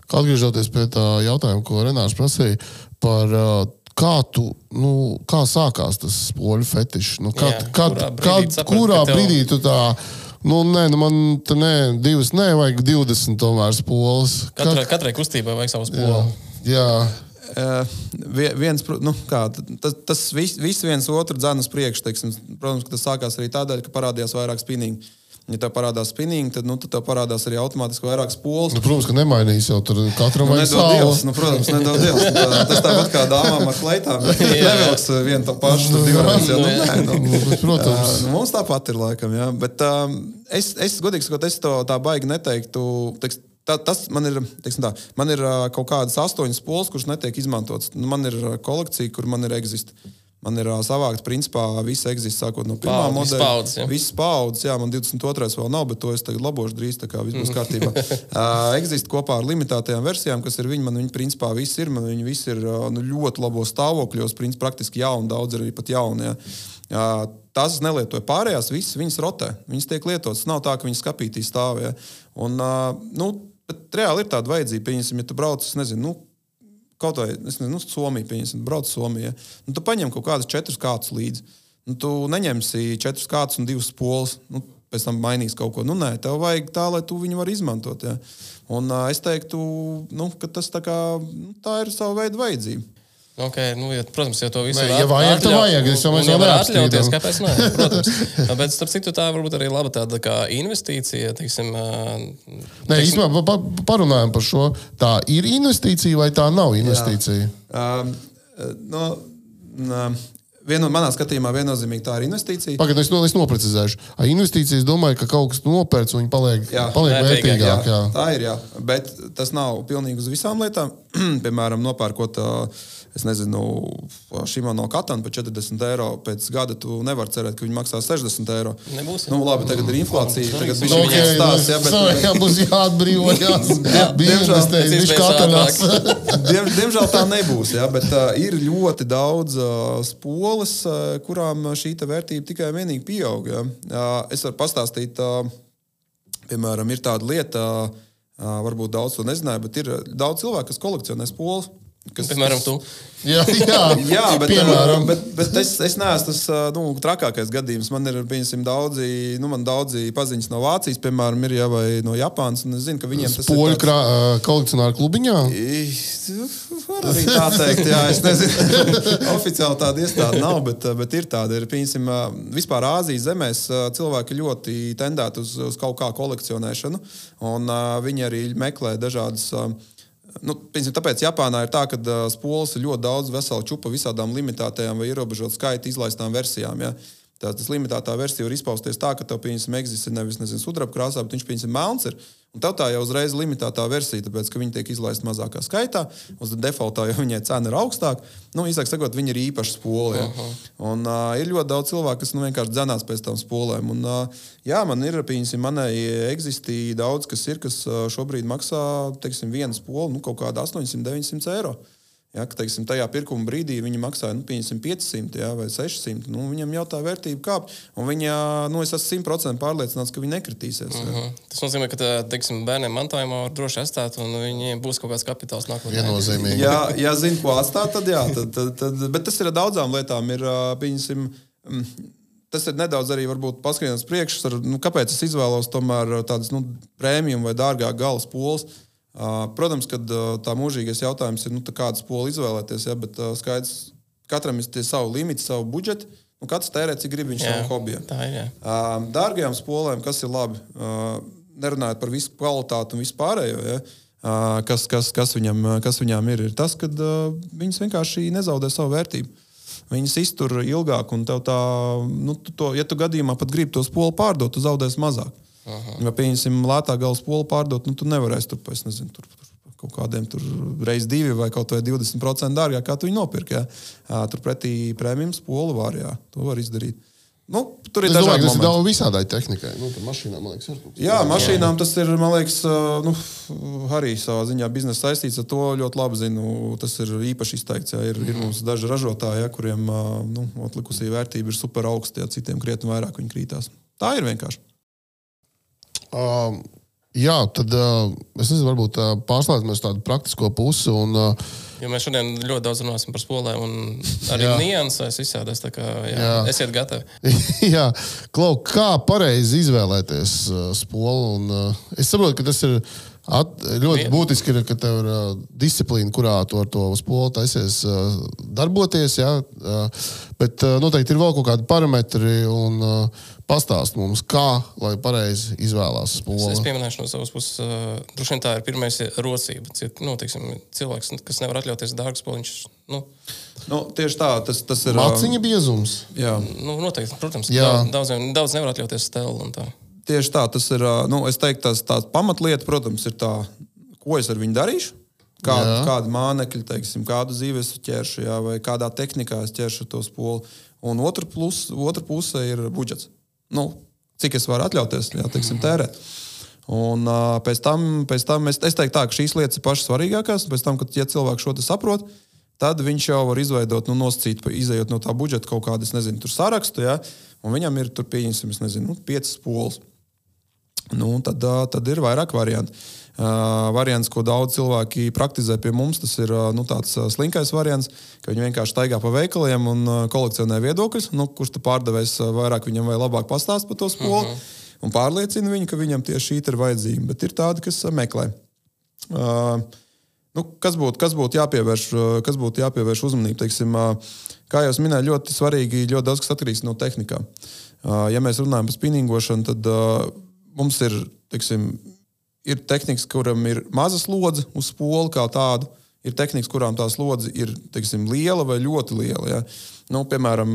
[SPEAKER 2] Atgriežoties pie tā jautājuma, ko Renārs prasīja par uh, kā, tu, nu, kā sākās tas spoļu fetišs? Nu, kad, Jā, kad, kurā brīdī, kad, saprat, kurā tev... brīdī tu tā? Nu, nē, nu man te nē, divas, nē, vajag 20 tomēr spoles.
[SPEAKER 1] Katrai, Kad... katrai kustībai vajag savu spolu.
[SPEAKER 2] Jā. jā.
[SPEAKER 3] Uh, viens, nu, kā, tas tas viss vis viens otru dzēnu uz priekšu. Teiksim. Protams, ka tas sākās arī tādēļ, ka parādījās vairāk spinīgi. Ja tev parādās spinning, tad, nu, tad tev parādās arī automātiski vairākas pols.
[SPEAKER 2] Nu, protams, ka nemainīs jau tur katram
[SPEAKER 3] nu, dievs, nu, protams, nedod Dievs. Nu, tā, tas tāpat kā dāmām ar kleitām. *laughs* Nevilks vienu to pašu, tad divreiz. Nu, nē, nu,
[SPEAKER 2] nu, protams.
[SPEAKER 3] Uh, nu, mums tāpat ir laikam, jā. Bet um, es, es godīgi sakot, es to tā baigi neteiktu. Teiks, Tā, tas man ir, tā, man ir uh, kaut kādas astoņas pols, kuras netiek izmantotas. Nu, man ir kolekcija, kur man ir eksistē. Man ir uh, savākts, principā, viss eksistē, sākot no pirmā
[SPEAKER 1] Paud, modeļa. Paudzes,
[SPEAKER 3] ja. Visas paudzes, jā, man 22. vēl nav, bet to es tagad labošu drīz, tā kā viss būs kārtībā. *laughs* uh, eksistē kopā ar limitētajām versijām, kas ir viņi, man viņi principā viss ir, man viņi visi ir uh, nu, ļoti labos stāvokļos, principā praktiski jauni, daudz arī pat jauni. Jā. Uh, tās es nelietoju. Pārējās visas viņas rotē, viņas tiek lietotas. Nav tā, ka viņas skapītī stāv. Ja. Un, uh, nu, reāli ir tāda vajadzība. Pieņemsim, ja tu brauc, nezinu, nu, kaut vai, es nezinu, nu, Somija, pieņemsim, brauc Somijā. Nu, tu paņem kaut kādus četrus kārtus līdzi. Nu, tu neņemsi četrus kārtus un divus polus. Nu, pēc tam mainīs kaut ko. Nu, nē, tev vajag tā, lai tu viņu varētu izmantot. Ja. Un, uh, es teiktu, nu, ka tas tā, kā, nu, tā ir sava veida vajadzība.
[SPEAKER 1] Okay, nu, ja, protams, jau to visu
[SPEAKER 2] ir. Ja vajag, tad vajag. Es domāju, ka
[SPEAKER 1] ir atļauties. Kāpēc? Nē, protams. *laughs* Bet, starp citu, tā varbūt arī laba tāda kā investīcija. Teiksim,
[SPEAKER 2] teiksim... Nē, īstenībā pa, pa, parunājam par šo. Tā ir investīcija vai tā nav investīcija? Um,
[SPEAKER 3] no, no, Vienu, manā skatījumā viennozīmīgi tā ir investīcija.
[SPEAKER 2] Pagaidiet, es, no, es noprecizēšu. Ar investīciju es domāju, ka kaut kas nopērts un viņi paliek, jā, paliek vērtīgāk. Jā.
[SPEAKER 3] jā. Tā ir, jā. Bet tas nav pilnīgi uz visām lietām. *clears throat* Piemēram, nopērkot uh, es nezinu, šīm no katana par 40 eiro. Pēc gada tu nevari cerēt, ka viņi maksās 60 eiro.
[SPEAKER 1] Nebūs.
[SPEAKER 3] Nu, labi, tagad ir inflācija. Tagad
[SPEAKER 2] Nu,
[SPEAKER 3] viņš
[SPEAKER 2] okay,
[SPEAKER 3] stāsta, ja, bet,
[SPEAKER 2] bet... Jā, būs jāatbrīvojas. *laughs*
[SPEAKER 3] Diemžēl. Diem, diemžēl tā nebūs, ja, bet uh, ir ļoti daudz uh, spoles, uh, kurām šī vērtība tikai un vienīgi pieaug. Ja. Uh, es varu pastāstīt, uh, piemēram, ir tāda lieta, uh, varbūt daudz to nezināja, bet ir daudz cilvēku, kas kolekcionē spoles. Kas,
[SPEAKER 1] Piemēram, tu. *laughs*
[SPEAKER 2] Jā, jā,
[SPEAKER 3] Jā, bet, *laughs*
[SPEAKER 2] piemēram.
[SPEAKER 3] bet, bet es, es neesmu tas uh, nu, trakākais gadījums. Man ir piemēram, daudzi, nu, man daudzi paziņas no Vācijas, piemēram, ir, ja, vai no Japānas. un Es zinu, ka viņiem tas
[SPEAKER 2] Poļu
[SPEAKER 3] ir.
[SPEAKER 2] krā, ā, kolekcionāru klubiņā.
[SPEAKER 3] Var arī tā teikt, jā, es nezinu. *laughs* Oficiāli tāda iestāde nav, bet, bet ir tāda. Ir, piemēram, vispār Āzijas zemēs cilvēki ļoti tendēti uz, uz kaut kā kolekcionēšanu, un viņi arī meklē dažādas. Uh, Nu, piemēram, tāpēc Japānā ir tā, ka uh, spoles ir ļoti daudz veselu čupu visādām limitētajām vai ierobežotu skaitu izlaistām versijām. Ja? Tā tas limitētā versija var izpausties tā, ka tev, piemēram, eksistē nevis nezinu, sudraba krāsā, bet viņš, piemēram, melns. Ir. Un tev tā jau uzreiz ir limitētā versija, tāpēc, ka viņi tiek izlaista mazākā skaitā. Uz defaultā jau viņai cena ir augstāka. Nu, īsāk sakot, viņi ir īpaši spoli. Ja? Un uh, ir ļoti daudz cilvēku, kas nu, vienkārši dzenās pēc tam spolēm. Un, uh, jā, man ir, piemēram, manai eksistē daudz, kas ir, kas uh, šobrīd maksā, teiksim, vienu spolu nu, kaut kādā 800-900 eiro. Ja, ka, teiksim, tajā pirkuma brīdī viņi maksāja nu, 500 ja, vai 600. Nu, viņam jau tā vērtība kāp. Un viņa, nu, es esmu 100% pārliecināts, ka viņi nekritīsies. Ja.
[SPEAKER 1] Uh -huh. Tas nozīmē, ka teiksim, bērniem mantojumā var droši atstāt, un viņiem būs kaut kāds kapitāls nākotnē.
[SPEAKER 2] Viennozīmīgi.
[SPEAKER 3] Ja, ja zinu, ko atstāt, tad jā. Tad, tad, tad, bet tas ir daudzām lietām. Ir, ā, pieņemsim, mm, Tas ir nedaudz arī paskaidrojums priekšā, nu, kāpēc es izvēlos tomēr tādas nu, prēmiju vai dārgāk gala polas. Uh, Protams, ka uh, tā mūžīgais jautājums ir, nu, kādu spolu izvēlēties, ja, bet uh, skaidrs, katram ir savi limiti, savu budžetu. Nu, katrs tērē, cik grib viņš
[SPEAKER 1] Jā,
[SPEAKER 3] savu hobiju.
[SPEAKER 1] tā ir, jā.
[SPEAKER 3] Dārgajām spolēm, kas ir labi, nerunājot par visu kvalitāti un vispārējo, ja, kas, kas, kas, viņam, kas viņām ir, ir tas, ka viņas vienkārši nezaudē savu vērtību. Viņas iztur ilgāk, un tev tā, nu, tu to, ja tu gadījumā pat gribi to spolu pārdot, tu zaudēsi mazāk. Ja pieņemsim, lētā gala spolu pārdot, nu, tu nevarēsi tur, es nezinu, tur, tur kaut kādiem tur reiz divi vai kaut vai 20% dārgāk, kā tu viņu nopirki. Ja? Turpretī prēmijas spolu var, jā, to var izdarīt. Nu, tur ir dažādi
[SPEAKER 2] ka tas ir
[SPEAKER 3] momenti.
[SPEAKER 2] daudz visādai tehnikai. Nu, tam mašīnām, man liekas, ir kaut kas.
[SPEAKER 3] Jā, mašīnām tas ir, man liekas, nu, arī savā ziņā biznesa saistīts ar to ļoti labi zinu. Tas ir īpaši izteikts. Jā. Ir, ir mums daži ražotāji, jā, kuriem nu, atlikusī vērtība ir super augsta, ja citiem krietni vairāk viņi krītās. Tā ir vienkārši.
[SPEAKER 2] Um, jā, tad uh, es nezinu, varbūt uh, pārslēdzamies tādu praktisko pusi. Un, uh,
[SPEAKER 1] Jo mēs šodien ļoti daudz runāsim par spolēm, un arī niansēs tā Kā, jā,
[SPEAKER 2] Jā.
[SPEAKER 1] Esiet gatavi. *laughs*
[SPEAKER 2] Jā, Klau, kā pareizi izvēlēties uh, spolu? Un, uh, es saprotu, ka tas ir at, ļoti
[SPEAKER 1] Vien-
[SPEAKER 2] būtiski, ir, ka tev ir uh, disciplīna, kurā tu ar to spolu taisies uh, darboties. Jā, uh, bet uh, noteikti ir vēl kaut kādi parametri un uh, pastāst mums, kā lai pareizi izvēlās
[SPEAKER 1] Es,
[SPEAKER 2] spolu.
[SPEAKER 1] es pieminēšu no savas puses, uh, droši vien tā ir pirmā rocība. Nu, teiksim, cilvēks, kas nevar atļauties dārgus poliņus, nu,
[SPEAKER 3] Nu, tieši tā, tas, tas ir. ā,
[SPEAKER 2] Maciņa biezums.
[SPEAKER 3] Jā,
[SPEAKER 1] nu, noteikti, protams,
[SPEAKER 2] Jā.
[SPEAKER 1] daudz, nevar atļauties tā.
[SPEAKER 3] tieši tā, tas ir. Nu, es teiktu, tas tā pamatlieta, protams, ir tā, ko es ar viņu darīšu. Kādu,
[SPEAKER 2] Jā.
[SPEAKER 3] kādu mānekļu, teiksim, kādu zīves ķeršu, jā, vai kādā tehnikā es ķeršu to spolu. Un otra, plus, otra puse ir budžets. Nu, cik es varu atļauties jā, teiksim, tērēt. Un, uh, pēc tam, pēc tam es, es teiktu, tā, ka šīs lietas ir pašas svarīgākās. Pēc tam, kad ja cilvēks šo saprot, tad viņš jau var izveidot, nu, nosacīt, izējot no tā budžeta kaut kādu, nezinu, sarakstu. Ja, un viņam ir tur pieņemsim, nezinu, nu, piecas polas. Nu, tad, ā, tad ir vairāk variantu. Uh, variants, ko daudz cilvēki praktizē pie mums, tas ir ā, nu, tāds ā, slinkais variants, ka viņi vienkārši staigā pa veikaliem un kolekcionē viedokļus. Nu, kurš tad pārdevējs vairāk viņam vai labāk pastāst par to spolu uh -huh. un pārliecina viņu, ka viņam tieši šī ir vajadzīga. Bet ir tādi, kas meklē. Uh, nu, kas būtu būt jāpievērš, kas būtu jāpievērš uzmanība? Teiksim, uh, kā jau minēju, ļoti svarīgi, ļoti daudz kas atkarīgs no tehnikām. Uh, Ja mēs runājam par spinningošanu, tad uh, mums ir, teiksim, ir tehnikas, kuram ir maza slodze uz spolu kā tādu. Ir tehnikas, kurām tā slodze ir teiksim, liela vai ļoti liela. Ja? Nu, piemēram,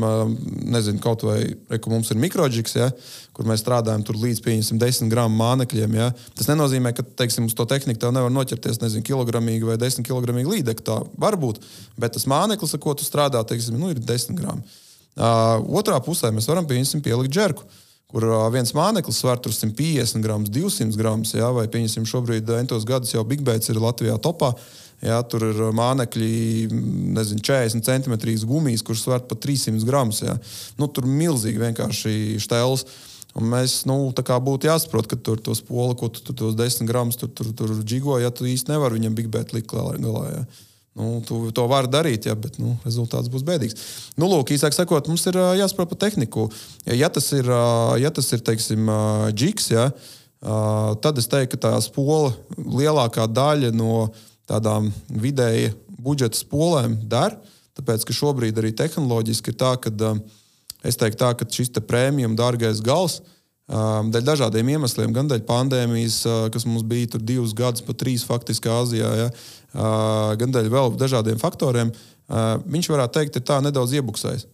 [SPEAKER 3] nezinu, kaut vai reku, mums ir mikroģiks, ja, kur mēs strādājam līdz 10 gramu mānekļiem. Ja. Tas nenozīmē, ka teiksim, uz to tehniku tev nevar noķerties nezinu, kilogramīgi vai 10 kg līdzekļu. Tā var būt, bet tas māneklis, ar ko tu strādā, teiksim, nu, ir 10 gramu. Uh, otrā pusē mēs varam pielikt džerku. Kur viens mākslinieks sver 150 gramus, 200 gramus, ja, vai pieņemsim, šobrīd entos gadus jau Big Bats ir Latvijā topā. Jā, tur ir mākslinieki, nezinu, 40 centimetrīs gumijas, kuras sver pat 300 gramus. Nu, tur milzīgi vienkārši štēls. Un mēs nu, būtu jāsaprot, ka tur tos poli, ko tu tur tos 10 gramus tur, tur, tur džigo, ja tu īsti nevari viņam Big Bet likt galā. Jā. Nu, tu to vari darīt, ja, bet nu, rezultāts būs bēdīgs. Nu, lūk, īsāk sakot, mums ir jāsaprot par tehniku. Ja tas ir, ja tas ir teiksim, džiks, ja, tad es teiktu, ka tā spola lielākā daļa no tādām vidēji budžeta spolēm der. Tāpēc, ka šobrīd arī tehnoloģiski ir tā, ka es teiktu, tā, ka šis prēmijam dārgais gals dēļ dažādiem iemesliem, gan dēļ pandēmijas, kas mums bija divus gadus, pat trīs faktiski Āzijā, ja, gan dēļ vēl dažādiem faktoriem, viņš varētu teikt, ir tā nedaudz iebuksējis.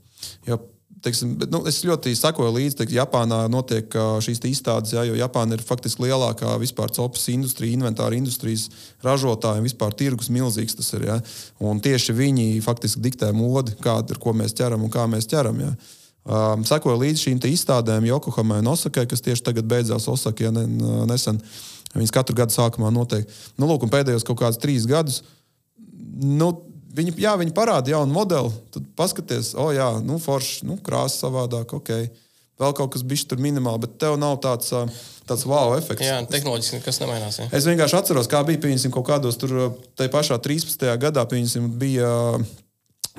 [SPEAKER 3] Jo teiksim, bet, nu, es ļoti sakoju līdzi, ka Japānā notiek šīs izstādes, jā, jo Japāna ir faktiski lielākā vispār copas industrija, inventāra industrijas ražotāja vispār tirgus milzīgs tas ir. Jā. Un tieši viņi faktiski diktē modi, kāda ir, ko mēs ķeram un kā mēs ķeram. Jā. Um, sekoju līdzi šīm izstādēm Yokohamai un Osakai, kas tieši tagad beidzās Osakā ja ne, nesen. Viņas katru gadu sākumā notiek. Nu, lūk, pēdējos kaut kādus trīs gadus. Nu, Viņi, jā, viņi parāda jaunu modeli. Tad paskaties, oh, jā, nu, forši, nu, krāsa savādāk, ok. Vēl kaut kas bijis tur minimāli, bet tev nav tāds, tāds wow efekts.
[SPEAKER 1] Jā, tehnoloģiski nekas nemainās. Jā.
[SPEAKER 3] Es vienkārši atceros, kā bija, piemēram, kaut kādos tur, tajā pašā 13. gadā, piemēram, bija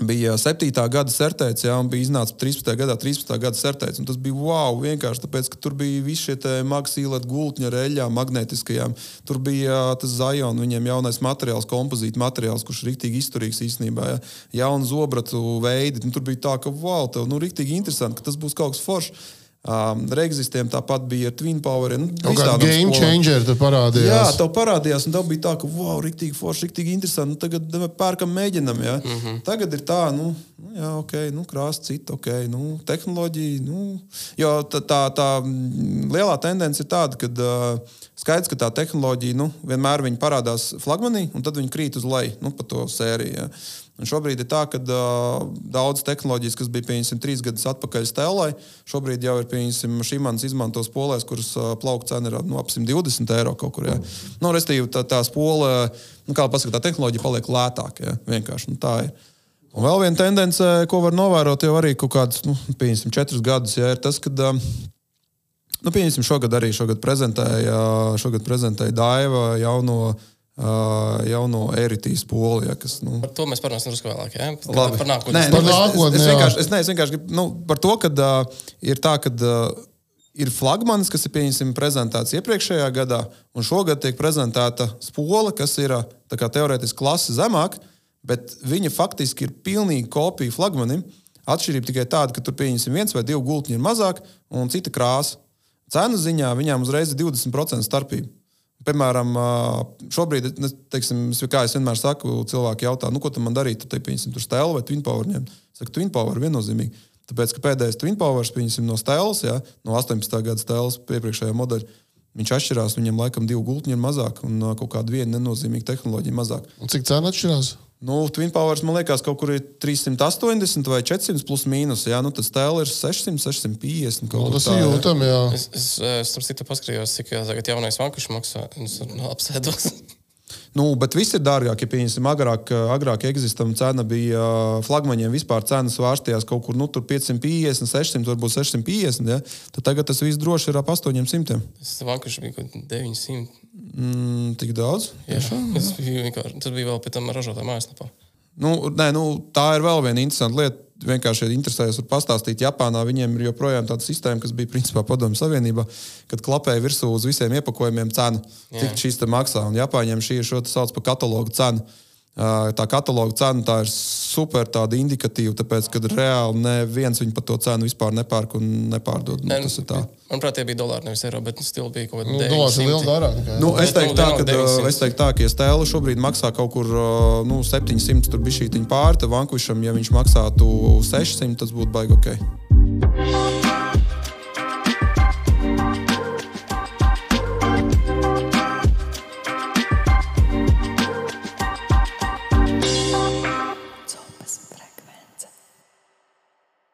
[SPEAKER 3] bija 7. gada certēts, jā, un bija iznācis 13. gadā, 13. gada certēts. Tas bija wow, vienkārši tāpēc, ka tur bija visi šie maksīlēti gultņi ar eļļām, magnētiskajām. Tur bija tas Zion, viņiem jaunais materiāls, kompozīta materiāls, kurš ir rīktīgi izturīgs īstenībā. Jā. Jaunu zobratu veidi. Nu, tur bija tā, ka wow, tev nu, rīktīgi interesanti, ka tas būs kaut kas foršs. Um, Regisistiem tāpat bija ar Twin Power. Nu,
[SPEAKER 2] Kāda game changer tur parādījās?
[SPEAKER 3] Jā, tā parādījās. Un tā bija tā, ka, wow, rīktīgi forši, rīktīgi interesanti. Nu, tagad pērkam, mēģinam. Ja? Mm -hmm. Tagad ir tā, nu, nu jā, ok, nu, krāsa cita, ok, nu, tehnoloģija. Nu, jo tā, tā, tā lielā tendence ir tāda, ka uh, skaidrs, ka tā tehnoloģija nu, vienmēr parādās flagmanī, un tad viņi krīt uz leju nu, pa to sēriju. Ja? Un šobrīd ir tā, ka uh, daudzas tehnoloģijas, kas bija pieņemsim trīs gadus atpakaļ stēlai, šobrīd jau ir pieņemsim šīmans izmantos polēs, kuras plaukta cena ir nu, ap 120 eiro kaut kur. Ja. Nu, Restīvi, tā, tā spole, nu, kā pasaka, tā tehnoloģija paliek lētāka. Ja. Vienkārši nu, tā ir. Un vēl viena tendence, ko var novērot jau arī kaut kādus, nu, pieņemsim, četrus gadus, ja, ir tas, ka, nu, pieņemsim, šogad arī šogad prezentēja, šogad prezentēja Daiva jauno jauno eritīs poliju. Kas, nu...
[SPEAKER 1] Par to mēs parunāsim drusku vēlāk. Ja?
[SPEAKER 3] Labi.
[SPEAKER 1] Par nākotnē.
[SPEAKER 3] Nē, nu, es, es, es, vienkārši, es, ne, es vienkārši gribu nu, par to, ka uh, ir tā, ka uh, ir flagmanis, kas ir pieņemsim, prezentēts iepriekšējā gadā, un šogad tiek prezentēta spola, kas ir kā, teorētiski klase zemāk, bet viņa faktiski ir pilnīgi kopija flagmanim. Atšķirība tikai tāda, ka tur pieņemsim viens vai divi gultņi ir mazāk, un cita krāsa. Cenu ziņā viņām uzreiz ir 20% starpība. Piemēram, šobrīd, teiksim, kā es vienmēr saku, cilvēki jautā, nu, ko man darīt, tad, pieņemsim, tur stēlu vai twin power ņemt. Saku, twin power viennozīmīgi. Tāpēc, ka pēdējais twin power, pieņemsim, no stēles, ja, no 18. gada stēles iepriekšējā modeļa, viņš atšķirās, viņam laikam divu gultņu ir mazāk un kaut kāda viena nenozīmīga tehnoloģija mazāk.
[SPEAKER 2] Un cik cena atšķirās?
[SPEAKER 3] Nu, Twin Powers man liekas, kaut kur ir 380 vai 400 plus mīnus. Jā, nu, tas tēls ir 600, 650.
[SPEAKER 2] Nu, tas ir jūtami, jā.
[SPEAKER 1] Es, es, es tur citu paskatījos, cik tagad jaunais vankuši maksā. Es nu, apsēdos.
[SPEAKER 3] Nu, bet viss ir dārgāk. Ja pieņemsim, agrāk, agrāk existam cena bija flagmaņiem vispār cenas svārstījās kaut kur nu, 550, 600, varbūt 650. Ja? Tad tagad tas viss droši ir ap 800.
[SPEAKER 1] Tas vankuši bija 900.
[SPEAKER 3] Mm, tik daudz?
[SPEAKER 1] Jā, tas bija, tas bija vēl pēc tam ražotāja mājaslapā.
[SPEAKER 3] Nu, nē, nu, tā ir vēl viena interesanta lieta. Vienkārši interesējas, var pastāstīt. Japānā viņiem ir joprojām tāda sistēma, kas bija principā Padomju Savienībā, kad klapēja virsū uz visiem iepakojumiem cenu, cik šīs maksā. Un Japāņiem šī ir šo sauc par katalogu cenu. Tā kataloga cena tā ir super indikatīva, tāpēc, ka reāli neviens viņu par to cenu vispār nepērk un nepārdod. Nu, tas ir tā.
[SPEAKER 1] Manuprāt, tie bija dolāri, nevis eiro, bet stila bija kaut kāda
[SPEAKER 2] nu, dolārs ir liela dārāk.
[SPEAKER 3] Nu, es teiktu, tā, ka, es teiktu tā, ka, ja stēle šobrīd maksā kaut kur nu, 700, tur bija šī pāri, tad vankušam, ja viņš maksātu 600, tas būtu baigi ok.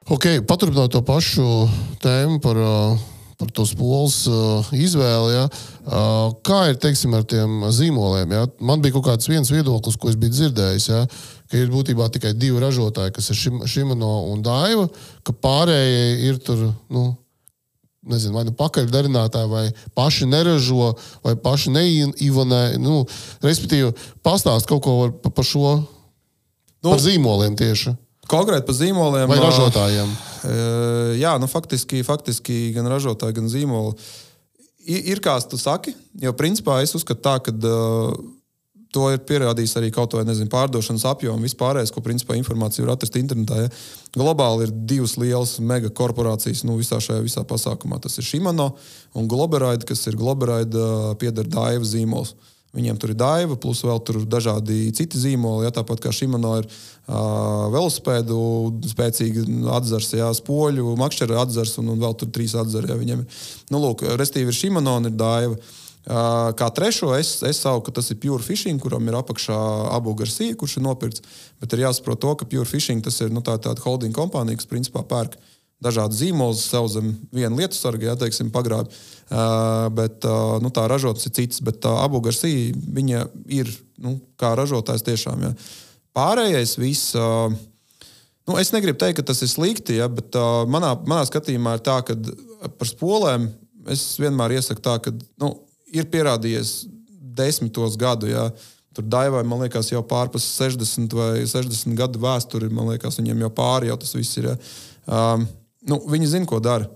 [SPEAKER 2] Okay, paturpinot to pašu tēmu par, par to spoles izvēli, ja, kā ir teiksim, ar tiem zīmoliem? Ja? Man bija kaut kāds viens viedoklis, ko es biju dzirdējis, ja, ka ir būtībā tikai divi ražotāji, kas ir Šimano un Daiva, ka pārējie ir tur. Nu, Nezinu, vai nu pakaļdarinātāji, vai paši neražo, vai paši neivonē. Nu, respektīvi, pastāst kaut ko par pa šo nu, par zīmoliem tieši.
[SPEAKER 3] Konkrēti par zīmoliem.
[SPEAKER 2] Vai ražotājiem?
[SPEAKER 3] Jā, nu, faktiski, faktiski gan ražotāji, gan zīmoli. Ir, kā tu saki, jo principā es uzskatu tā, ka uh, to ir pierādījis arī kaut vai nezinu, pārdošanas apjoms, vispārējais, ko principā informācija var atrast internetā. Ja. Globāli ir divas lielas megakorporācijas nu, visā šajā visā pasākumā. Tas ir Shimano un Globeraide, kas ir Globeraide pieder Daiva zīmols. Uh, Viņiem tur ir daiva, plus vēl tur dažādi citi zīmoli. Ja, tāpat kā Šimano ir uh, velosipēdu spēcīgi atzars, ja, spoļu, makšķera atzars un, un vēl tur trīs atzari. Ja, viņiem ir, nu, lūk, restīvi ir Šimano un ir daiva. Uh, kā trešo es, es saucu, ka tas ir Pure Fishing, kuram ir apakšā abu garsija, kurš ir nopirkts. Bet ir jāsaprot to, ka Pure Fishing tas ir nu, tā, tāda holding kompānija, kas principā pērk dažādas zīmolus sev zem viena lietu sarga, ja teiksim, pagrābi. Uh, bet uh, nu, tā ražotājs ir cits, bet uh, abu garsī viņa ir nu, kā ražotājs tiešām. Ja. Pārējais viss. Uh, Nu, es negribu teikt, ka tas ir slikti, ja, bet uh, manā, manā skatījumā ir tā, ka par spolēm es vienmēr iesaku tā, ka nu, ir pierādījies desmitos gadu. Ja, Tur daivai, man liekas, jau pārpas 60 vai 60 gadu vēsture. Man liekas, viņiem jau pāri jau tas viss ir. Ja. Um, nu, viņi zina, ko dara.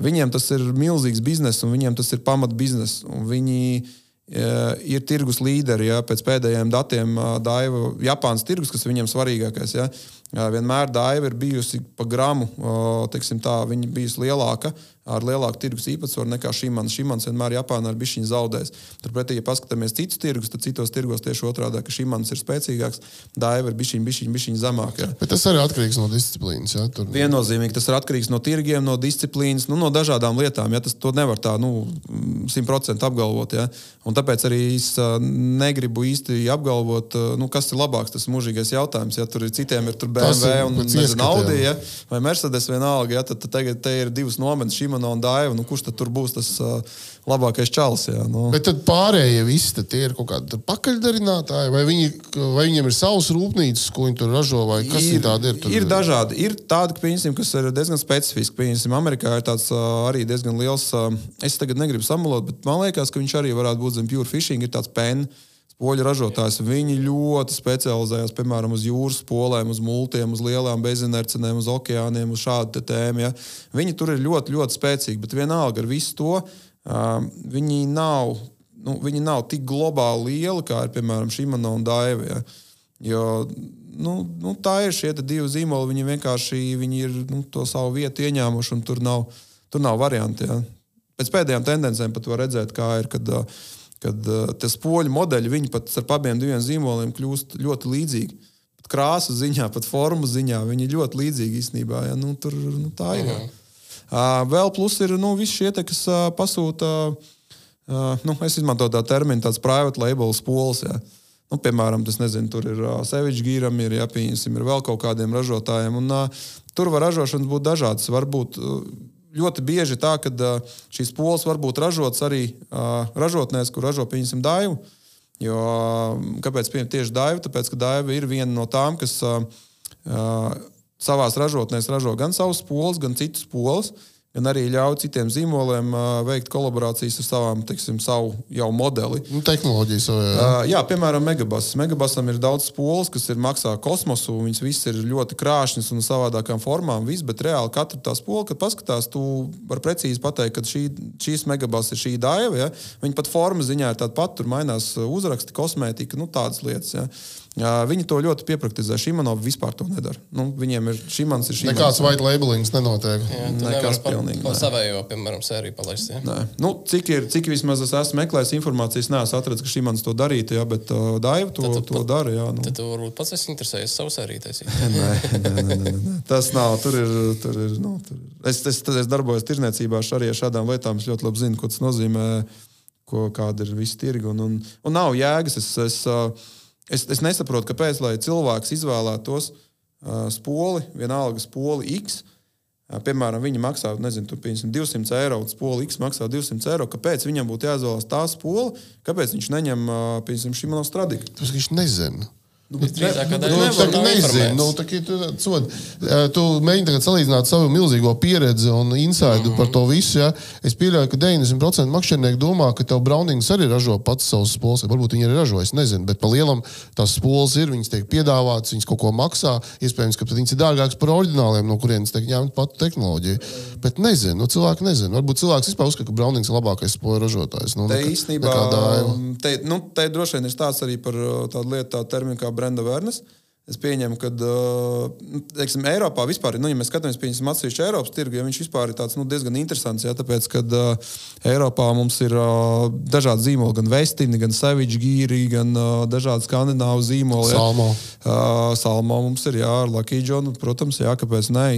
[SPEAKER 3] Viņiem tas ir milzīgs bizness, un viņiem tas ir pamat bizness. Viņi uh, ir tirgus līderi. Ja, pēc pēdējiem datiem uh, Daiva, Japānas tirgus, kas viņiem svarīgākais. Ja, uh, vienmēr Daiva ir bijusi pa gramu, uh, tā, viņa bijusi lielāka ar lielāku tirgus īpatsvaru nekā Šimans. Šimans vienmēr Japānā ir bijis viņa zaudējis. Turpretī, ja paskatāmies citus tirgus, tad citos tirgos tieši otrādi, ka Šimans ir spēcīgāks, Daiva ir bijis viņa zemāk. Jā.
[SPEAKER 2] Bet tas arī atkarīgs no disciplīnas. Jā,
[SPEAKER 3] tur... Viennozīmīgi tas ir atkarīgs no tirgiem, no disciplīnas, nu, no dažādām lietām. Jā, tas nevar tā nu, simtprocentīgi nu, apgalvot. Jā. Un tāpēc arī es negribu īsti apgalvot, nu, kas ir labāks. Tas ir mūžīgais jautājums. Ja tur ir citiem ir BMW ir, un nezinu, Audi ja, vai Mercedes vienalga, ja, tad, tad tagad ir divas nometnes. Šimano un Daiva. Nu, kurš tad tur būs tas uh, labākais čalis? Jā, nu.
[SPEAKER 2] Bet tad pārējie visi tie ir kaut kādi pakaļdarinātāji, vai, viņi, vai viņiem ir savs rūpnīcas, ko viņi tur ražo, vai kas ir, tādi ir?
[SPEAKER 3] Tur? Ir dažādi. Ir tādi, pieņasim, kas ir diezgan specifiski. Pieņasim, Amerikā ir tāds uh, arī diezgan liels, uh, es tagad negribu samalot, bet man liekas, ka viņš arī varētu būt zem pure fishing, ir tāds pens poļu ražotājs. Viņi ļoti specializējās piemēram uz jūras polēm, uz multiem, uz lielām bezinercenēm, uz okeāniem, uz šādu tēmu. Ja. Viņi tur ir ļoti, ļoti spēcīgi, bet vienalga ar visu to uh, viņi nav. Nu, viņi nav tik globāli lieli, kā ir piemēram Šimana un Daiva. Ja. Jo, nu, nu, tā ir šie divi zīmoli. Viņi vienkārši viņi ir nu, to savu vietu ieņēmuši, un tur nav, tur nav varianti. Ja. Pēc pēdējām tendencēm pat var redzēt, kā ir. Kad, uh, kad uh, tie spoļu modeļi, viņi pat ar abiem diviem zīmoliem kļūst ļoti līdzīgi. Pat krāsu ziņā, pat formu ziņā viņi ir ļoti līdzīgi īstenībā. Ja? Nu, tur nu, tā ir. -huh. uh, vēl plus ir nu, visi šie, kas uh, pasūta, uh, nu, es izmantoju tādu terminu, tāds private label spols. Ja? Nu, piemēram, tas nezinu, tur ir uh, sevišķi gīram, ir jāpieņemsim, ir vēl kaut kādiem ražotājiem. Un, uh, tur var ražošanas būt dažādas. Varbūt uh, ļoti bieži tā, ka šīs pols var būt ražotas arī ražotnēs, kur ražo pieņemsim daivu. Jo, kāpēc tieši daiva? Tāpēc, ka daiva ir viena no tām, kas savā ražotnēs ražo gan savus polus, gan citus polus. Gan arī ļauj citiem zīmoliem uh, veikt kolaborācijas ar savām, teiksim, savu jau modeli.
[SPEAKER 2] Nu, tehnoloģijas jau ir.
[SPEAKER 3] Uh, jā, piemēram, Megabas. Megabasam ir daudz spolas, kas ir maksā kosmosu. Viņas visas ir ļoti krāšņas un savādākām formām. Viss, bet reāli katra tā spola, kad paskatās, tu vari precīzi pateikt, ka šī, šīs Megabas ir šī daiva. Ja? Viņa pat forma ziņā ir tāda pati, tur mainās uzraksti, kosmētika, nu tādas lietas. Ja? Viņi to ļoti piepraktizē. Šimanov vispār to nedara. Nu, viņiem ir šī ir šī.
[SPEAKER 2] Nekāds white labelings nenotiek.
[SPEAKER 1] Jā, Nekas pilnīgi. Pa savējo, piemēram, sēriju palaist. Ja?
[SPEAKER 3] Nē. Nu, cik, ir, cik vismaz es esmu meklējis informācijas, neesmu atradzis, ka šī mans to darītu, jā, bet uh, Daiva to, tad, to dara. Jā, nu.
[SPEAKER 1] Tad tu varbūt pats esi interesējies savu sēriju taisīt. *laughs*
[SPEAKER 3] nē, nē, nē, nē, nē. Tas nav. Tur ir. Tur ir nu, tur. Es, es, es darbojos tirzniecībā arī ar šādām lietām. Es ļoti labi zinu, ko tas nozīmē, ko, kāda ir visa tirga. Un, un, un nav jēgas. Es, es, uh, Es, es nesaprotu, kāpēc cilvēks izvēlētos uh, spoli, vienalga spoli X. Uh, piemēram, viņi maksā nezinu, tur, 200 eiro, spoli X maksā 200 eiro. Kāpēc viņam būtu jāizvēlas tā spola? Kāpēc viņš neņem uh, šī monēta stradiku?
[SPEAKER 2] Tas viņš nezina.
[SPEAKER 1] Nu, Drīzāk,
[SPEAKER 2] nu, tā kā nezinu, nu, tā, tu, cod, tu mēģini tagad salīdzināt savu milzīgo pieredzi un insaidu mm -hmm. par to visu. Ja? Es pieļauju, ka 90% makšķernieku domā, ka tev Brownings arī ražo pats savus spols. Varbūt viņi arī ražo, es nezinu, bet pa lielam tās spols ir, viņas tiek piedāvātas, viņas kaut ko maksā. Iespējams, ka viņas ir dārgākas par oriģināliem, no kurienes tiek ņemta pati tehnoloģija. Bet nezinu, nu, cilvēki nezinu. Varbūt cilvēks vispār uzskata, ka Brownings ir labākais spoļu ražotājs. Nu,
[SPEAKER 3] te īstenībā, te, nu, te droši vien ir stāsts arī par tādu lietu, tādu terminu kā brenda awareness. Es pieņemu, ka teiksim, Eiropā vispār, nu, ja mēs skatāmies pieņemsim atsevišķu Eiropas tirgu, ja viņš vispār ir tāds, nu, diezgan interesants. Jā, tāpēc, ka uh, Eiropā mums ir uh, dažādi zīmoli, gan Vestini, gan Savage Gīri, gan uh, dažādi skandināvu zīmoli.
[SPEAKER 2] Salmo.
[SPEAKER 3] Uh, Salmo mums ir, jā, ar Lucky John, protams, jā, kāpēc ne.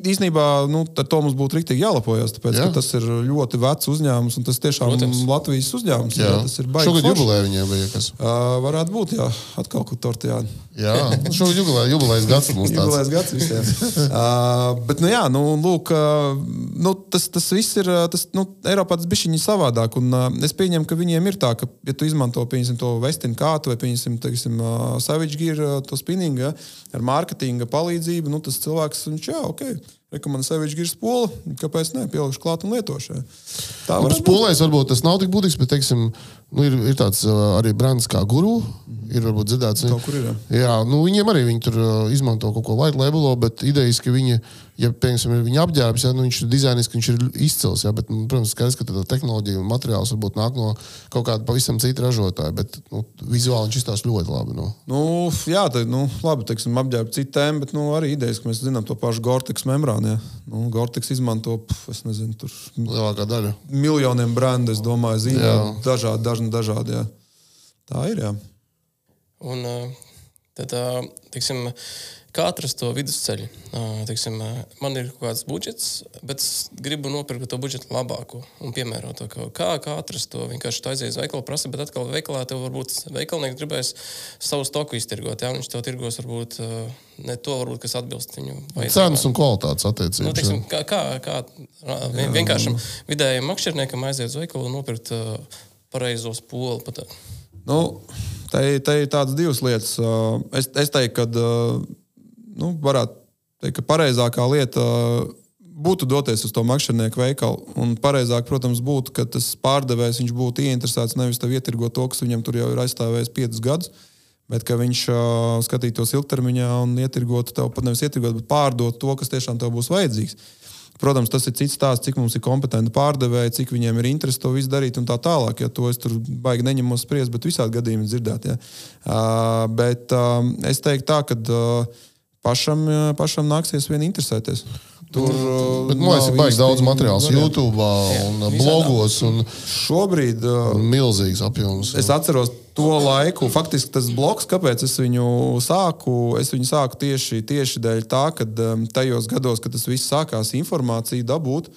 [SPEAKER 3] Īsnībā nu, ar to mums būtu rīktīgi jālepojas, tāpēc, jā. ka tas ir ļoti vecs uzņēmums un tas tiešām ir Latvijas uzņēmums. Jā. Jā, tas ir baigi.
[SPEAKER 2] Šogad jubilē viņiem bija kas.
[SPEAKER 3] Uh, varētu būt, jā, atkal kaut tortijā.
[SPEAKER 2] Jā, *laughs* šogad jubilē, jubilējas gads mums tāds.
[SPEAKER 3] Jubilējas gads visiem. uh, *laughs* bet, nu jā, nu, lūk, uh, nu, tas, tas viss ir, tas, nu, Eiropā tas bišķiņi savādāk, un uh, es pieņemu, ka viņiem ir tā, ka, ja tu izmanto, pieņemsim, to Westin kātu vai, pieņemsim, teiksim, uh, Savage Gear, uh, to spinningu, ja, ar mārketinga palīdzību, nu, tas cilvēks, viņš, jā, ok, rekomendē Savage Gear spolu, kāpēc ne, pielikšu klāt un lietošu.
[SPEAKER 2] Tā var būt. Spolēs varbūt tas nav tik būtisks, bet, teiksim, nu, ir, ir tāds arī brands kā guru. Ir varbūt dzirdēts,
[SPEAKER 3] ka
[SPEAKER 2] nu, viņiem arī viņi tur izmanto kaut ko white labelo, bet idejas, ka viņi, ja piemēram, ir viņa apģērbs, ja, nu, viņš ir dizainiski, viņš ir izcils. Ja, bet, nu, protams, skaidrs, ka tā tehnoloģija un materiāls varbūt nāk no kaut kāda pavisam cita ražotāja, bet nu, vizuāli viņš izstāsta ļoti labi. Nu.
[SPEAKER 3] Nu, jā, tā nu, labi, teiksim, apģērba citu tēmu, bet nu, arī idejas, ka mēs zinām to pašu Gortex membrānu. Ja. Nu, Gortex izmanto, es nezinu, tur
[SPEAKER 2] lielākā daļa.
[SPEAKER 3] Miljoniem brendu, es domāju, zīmē dažādi, dažni dažādi. Jā. Tā ir. Jā.
[SPEAKER 1] Un, tad, teiksim, kā atrast to vidusceļu? Teiksim, man ir kaut kāds budžets, bet es gribu nopirkt to budžetu labāku un piemērotāku. Kā, kā atrast to? Vienkārši aizies uz veikalu, prasa, bet atkal veikalā tev varbūt veikalnieks gribēs savu stoku iztirgot. Jā, viņš tev tirgos varbūt ne to, varbūt, kas atbilst viņu.
[SPEAKER 2] Cenas un kvalitātes attiecības.
[SPEAKER 1] Nu, teiksim, kā, kā, kā vienkāršam vidējam makšķerniekam aiziet uz veikalu un nopirkt pareizo spolu. Pat,
[SPEAKER 3] Nu, te, te ir tādas divas lietas. Es, es teiktu, ka nu, varētu teikt, ka pareizākā lieta būtu doties uz to makšķernieku veikalu. Un pareizāk, protams, būtu, ka tas pārdevējs būtu ieinteresēts nevis tev ietirgot to, kas viņam tur jau ir aizstāvējis piecus gadus. Bet viņš uh, skatītos ilgtermiņā un ietirgotu tev, pat nevis ietirgot, bet pārdot to, kas tiešām tev būs vajadzīgs. Protams, tas ir cits stāsts, cik mums ir kompetenti pārdevēji, cik viņiem ir interesi to visu darīt un tā tālāk. Ja to es tur baigi neņemos spriest, bet visādi gadījumi dzirdēt. Ja. Uh, bet uh, es teiktu tā, ka uh, pašam, uh, pašam nāksies vien interesēties.
[SPEAKER 2] Tur bet, man liekas, ir baigi daudz materiāls YouTube un jā, blogos. Un
[SPEAKER 3] šobrīd uh,
[SPEAKER 2] milzīgs apjoms.
[SPEAKER 3] Es atceros to laiku. Faktiski tas bloks, kāpēc es viņu sāku, es viņu sāku tieši, tieši dēļ tā, ka tajos gados, kad tas viss sākās, informāciju dabūt.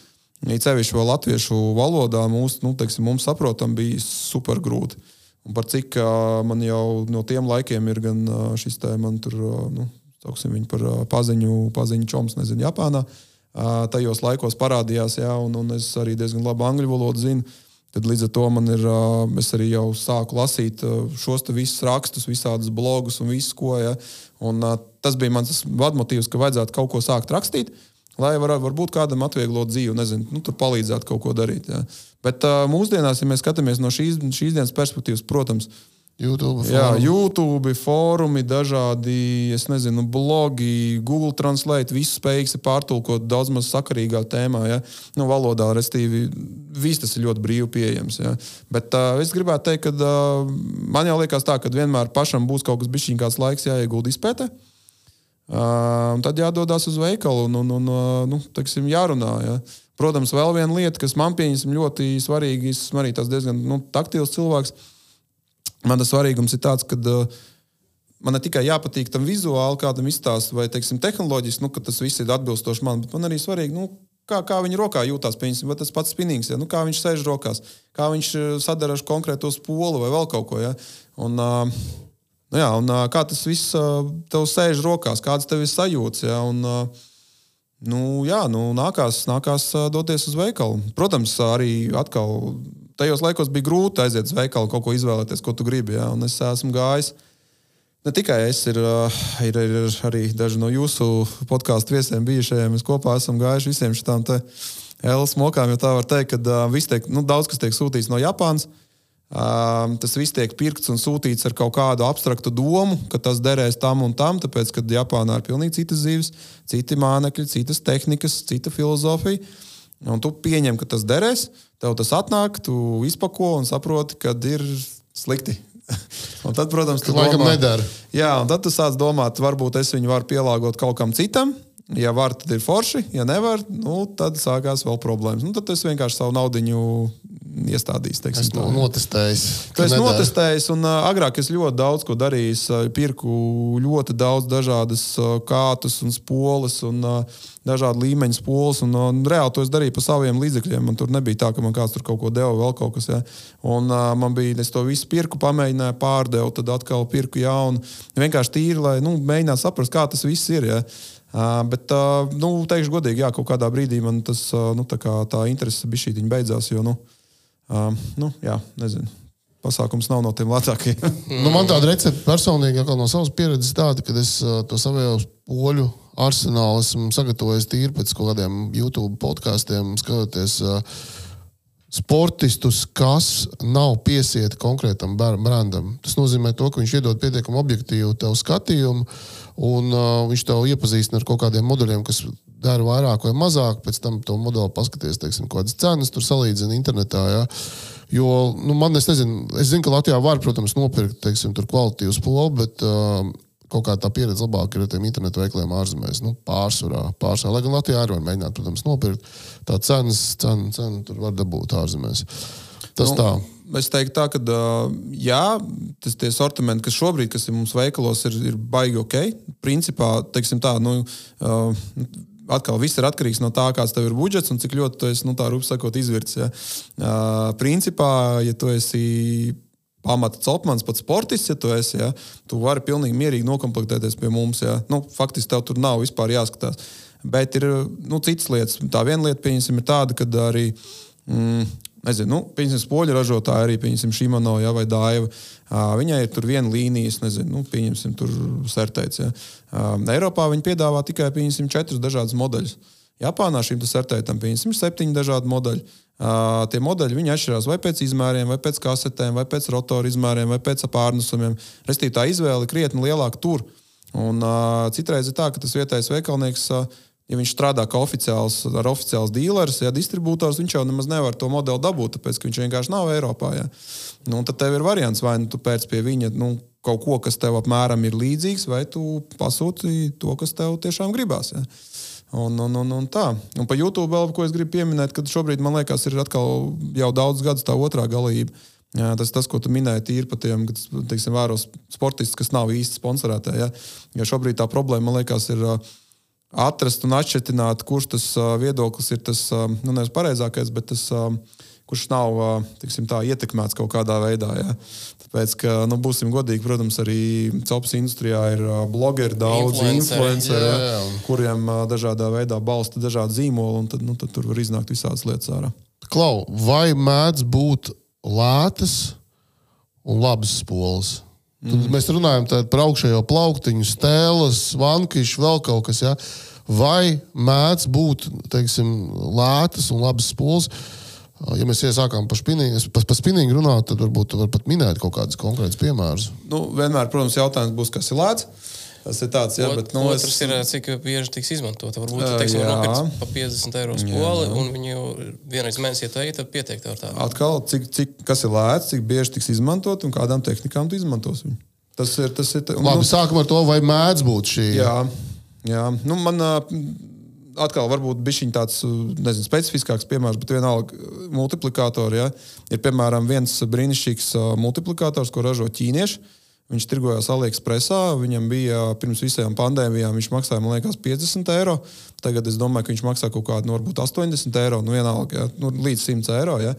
[SPEAKER 3] Ja cevišķi vēl latviešu valodā mūs, nu, teiksim, mums saprotam bija super grūti. Un par cik man jau no tiem laikiem ir gan šis te man tur, nu, sauksim viņu par paziņu, paziņu čoms, nezinu, Japānā. Tajos laikos parādījās, jā, un, un es arī diezgan labi angļu valodu zinu. Tad līdz ar to man ir, es arī jau sāku lasīt šos visus rakstus, visādus blogus un visu, ko. Ja. Un, tas bija mans vadmotīvs, ka vajadzētu kaut ko sākt rakstīt. lai var, varbūt kādam atvieglot dzīvi, nezinu, nu, tur palīdzētu kaut ko darīt. Jā. Bet uh, mūsdienās, ja mēs skatāmies no šīs, šīs dienas perspektīvas, protams,
[SPEAKER 2] YouTube,
[SPEAKER 3] Jā, YouTube, fórumi, dažādi, es nezinu, blogi, Google Translate, visu spējīgs pārtulkot daudz maz sakarīgā tēmā, ja? nu, valodā, restīvi, viss tas ir ļoti brīvi pieejams. Ja? Bet uh, es gribētu teikt, ka uh, man jau liekas tā, ka vienmēr pašam būs kaut kas bišķiņ kāds laiks jāiegulda izpētē. Uh, tad jādodas uz veikalu un, un, un nu, teiksim, jārunā. Ja? Protams, vēl viena lieta, kas man pieņemsim ļoti svarīga, esmu arī diezgan nu, taktīvs cilvēks man tas svarīgums ir tāds, ka uh, man ne tikai jāpatīk tam vizuāli, kādam izstāstam, vai teiksim, tehnoloģiski, nu, ka tas viss ir atbilstoši man, bet man arī svarīgi, nu, kā, kā viņa rokā jūtas. Piemēram, tas pats spinīgs, ja? nu, kā viņš sēž rokās, kā viņš uh, sadara ar konkrēto spolu vai vēl kaut ko. Ja? Un, uh, nu, jā, un, uh, kā tas viss uh, tev sēž rokās, kādas tev ir sajūtas. Ja? Un, uh, Nu, jā, nu, nākās, nākās doties uz veikalu. Protams, arī atkal tajos laikos bija grūti aiziet uz veikalu, kaut ko izvēlēties, ko tu gribi. Ja? Un es esmu gājis. Ne tikai es, ir, ir, ir arī daži no jūsu podkāstu viesiem bijušajiem. Mēs kopā esam gājuši visiem šādām Elas mokām, jo tā var teikt, ka tiek, nu, daudz kas tiek sūtīts no Japānas. Uh, tas viss tiek pirkts un sūtīts ar kaut kādu abstraktu domu, ka tas derēs tam un tam, tāpēc, ka Japānā ir pilnīgi citas zivis, citi mānekļi, citas tehnikas, cita filozofija. Un tu pieņem, ka tas derēs, tev tas atnāk, tu izpako un saproti, ka ir slikti. *laughs* un tad, protams, tu
[SPEAKER 2] domā, nedara.
[SPEAKER 3] Jā, un tad tu sāc domāt, varbūt es viņu varu pielāgot kaut kam citam. Ja var, tad ir forši. Ja nevar, nu, tad sākās vēl problēmas. Nu, tad es vienkārši savu naudu iestādījis.
[SPEAKER 2] Es to notestēju.
[SPEAKER 3] Tu esi notestējis, un uh, agrāk es ļoti daudz ko darīju. Uh, pirku ļoti daudz dažādas uh, kātus un spoles. Un, uh, Dažādu līmeņu spoles, un, un reāli to es darīju par saviem līdzekļiem. Man tur nebija tā, ka man kāds tur kaut ko deva, vēl kaut kas. Ja. Un, uh, man bija, es to visu pirku, pamēģināju, pārdevu, tad atkal pirku jaunu. Vienkārši tīri, lai nu, mēģinātu saprast, kā tas viss ir. Ja. Uh, bet, uh, nu, teikšu godīgi, jā, kaut kādā brīdī man tas, uh, nu, tā, tā interese bija šī beidzās. Jo, nu, Uh, nu, jā, nezinu. Pasākums nav no tiem lētākajiem.
[SPEAKER 2] nu, man tāda recepte personīgi no savas pieredzes tāda, ka es uh, to savu poļu arsenālu esmu sagatavojis tīri pēc kaut kādiem YouTube podkāstiem, skatoties. Uh, sportistus, kas nav piesieti konkrētam brandam. Tas nozīmē, to, ka viņš iedod pietiekami objektīvu tev skatījumu, un uh, viņš tev iepazīstina ar kaut kādiem modeļiem, kas dara vairāk vai mazāk, pēc tam to modeli paskaties, teiksim, kādas cenas tur salīdzina internetā. Ja? Jo nu, man, es nezinu, es zinu, ka Latvijā var, protams, nopirkt teiksim, kvalitīvu spolu, bet uh, kaut kā tā pieredze labāk ir ar tiem internetu veikaliem ārzemēs. Nu, pārsvarā, pārsvarā. Lai gan Latvijā arī var mēģināt, protams, nopirkt. Tā cenas, cena, cena tur var dabūt ārzemēs. Tas nu, tā.
[SPEAKER 3] Es teiktu, tā, ka jā, tas tie sortimenti, kas šobrīd kas ir mums veikalos, ir, ir baigi ok. Principā, teiksim tā, nu, uh, atkal viss ir atkarīgs no tā, kāds tev ir budžets un cik ļoti tu esi, nu, tā rūpīgi sakot, izvirts. Ja. Uh, principā, ja tu esi pamata celtmans, pats sportists, ja tu esi, ja, tu vari pilnīgi mierīgi noklāpties pie mums. Ja. Nu, faktiski tev tur nav vispār jāskatās. Bet ir nu, citas lietas. Tā viena lieta, pieņemsim, ir tāda, ka arī. Mm, nezinu, nu, pieņemsim, spoļu ražotāji, arī pieņemsim Šimano ja, vai Daiva. Uh, viņai ir tur viena līnija, nezinu, nu, pieņemsim, tur sertēts. Ja. Uh, Eiropā viņi piedāvā tikai pieņemsim četrus dažādus modeļus. Japānā šim sertētam pieņemsim septiņi dažādi modeļi. Uh, tie modeļi atšķirās vai pēc izmēriem, vai pēc kasetēm, vai pēc rotora izmēriem, vai pēc pārnesumiem. Restīvi tā izvēle ir krietni lielāka tur. Un, uh, citreiz ir tā, ka tas vietējais veikalnieks uh, Ja viņš strādā kā oficiāls, ar oficiāls dealers, ja distribūtors, viņš jau nemaz nevar to modeli dabūt, tāpēc ka viņš vienkārši nav Eiropā. Ja. Nu, tad tev ir variants, vai nu tu pēc pie viņa nu, kaut ko, kas tev apmēram ir līdzīgs, vai tu pasūti to, kas tev tiešām gribās. Ja. Un, un, un, un tā. Un par YouTube vēl, ko es gribu pieminēt, kad šobrīd man liekas, ir atkal jau daudz gadus tā otrā galība. Jā, tas, tas, ko tu minēji, ir par tiem teiksim, vēros sportistus, kas nav īsti sponsorēti. Ja? Jo šobrīd tā problēma, man liekas, ir atrast un atšķirt, kurš tas viedoklis ir tas nu, nevis pareizākais, bet tas, kurš nav tiksim, tā, ietekmēts kaut kādā veidā. Ja. Tāpēc, ka, nu, būsim godīgi, protams, arī copas industrijā ir blogeri, daudz influenceri, ja, kuriem dažādā veidā balsta dažādi zīmoli, un tad, nu, tad tur var iznākt visādas lietas ārā.
[SPEAKER 2] Klau, vai mēdz būt lētas un labas spoles? Tad mm. mēs runājam par augšējo plauktiņu, stēlas, vankišu, vēl kaut kas. Ja? Vai mēdz būt teiksim, lētas un labas spoles? Ja mēs iesākām par spinīgu, pa, pa spinīgu runāt, tad varbūt var pat minēt kaut kādus konkrētus piemērus.
[SPEAKER 3] Nu, vienmēr, protams, jautājums būs, kas ir lēts. Tas ir tāds, jā, bet.
[SPEAKER 1] Nu, Otrs es... ir, cik bieži tiks izmantota. Varbūt uh, teiksim, nopirkt pa 50 eiro skolu, un viņu vienreiz mēnesī, ej, tad pieteikt ar tādu.
[SPEAKER 3] Atkal, cik, cik, kas ir lēts, cik bieži tiks izmantot un kādām tehnikām tu izmantos viņu. Tas ir. Tas ir un,
[SPEAKER 2] Labi, nu, sākam ar to, vai mēdz būt šī.
[SPEAKER 3] Jā, jā. Nu, man, atkal varbūt bija tāds nezinu, specifiskāks piemērs, bet vienalga multiplikātori. Ja? Ir piemēram viens brīnišķīgs multiplikators, ko ražo ķīnieši. Viņš tirgojās AliExpressā. Viņam bija pirms visām pandēmijām, viņš maksāja, man liekas, 50 eiro. Tagad es domāju, ka viņš maksā kaut kādu, nu, varbūt 80 eiro, nu, vienalga, ja? nu, līdz 100 eiro. Ja?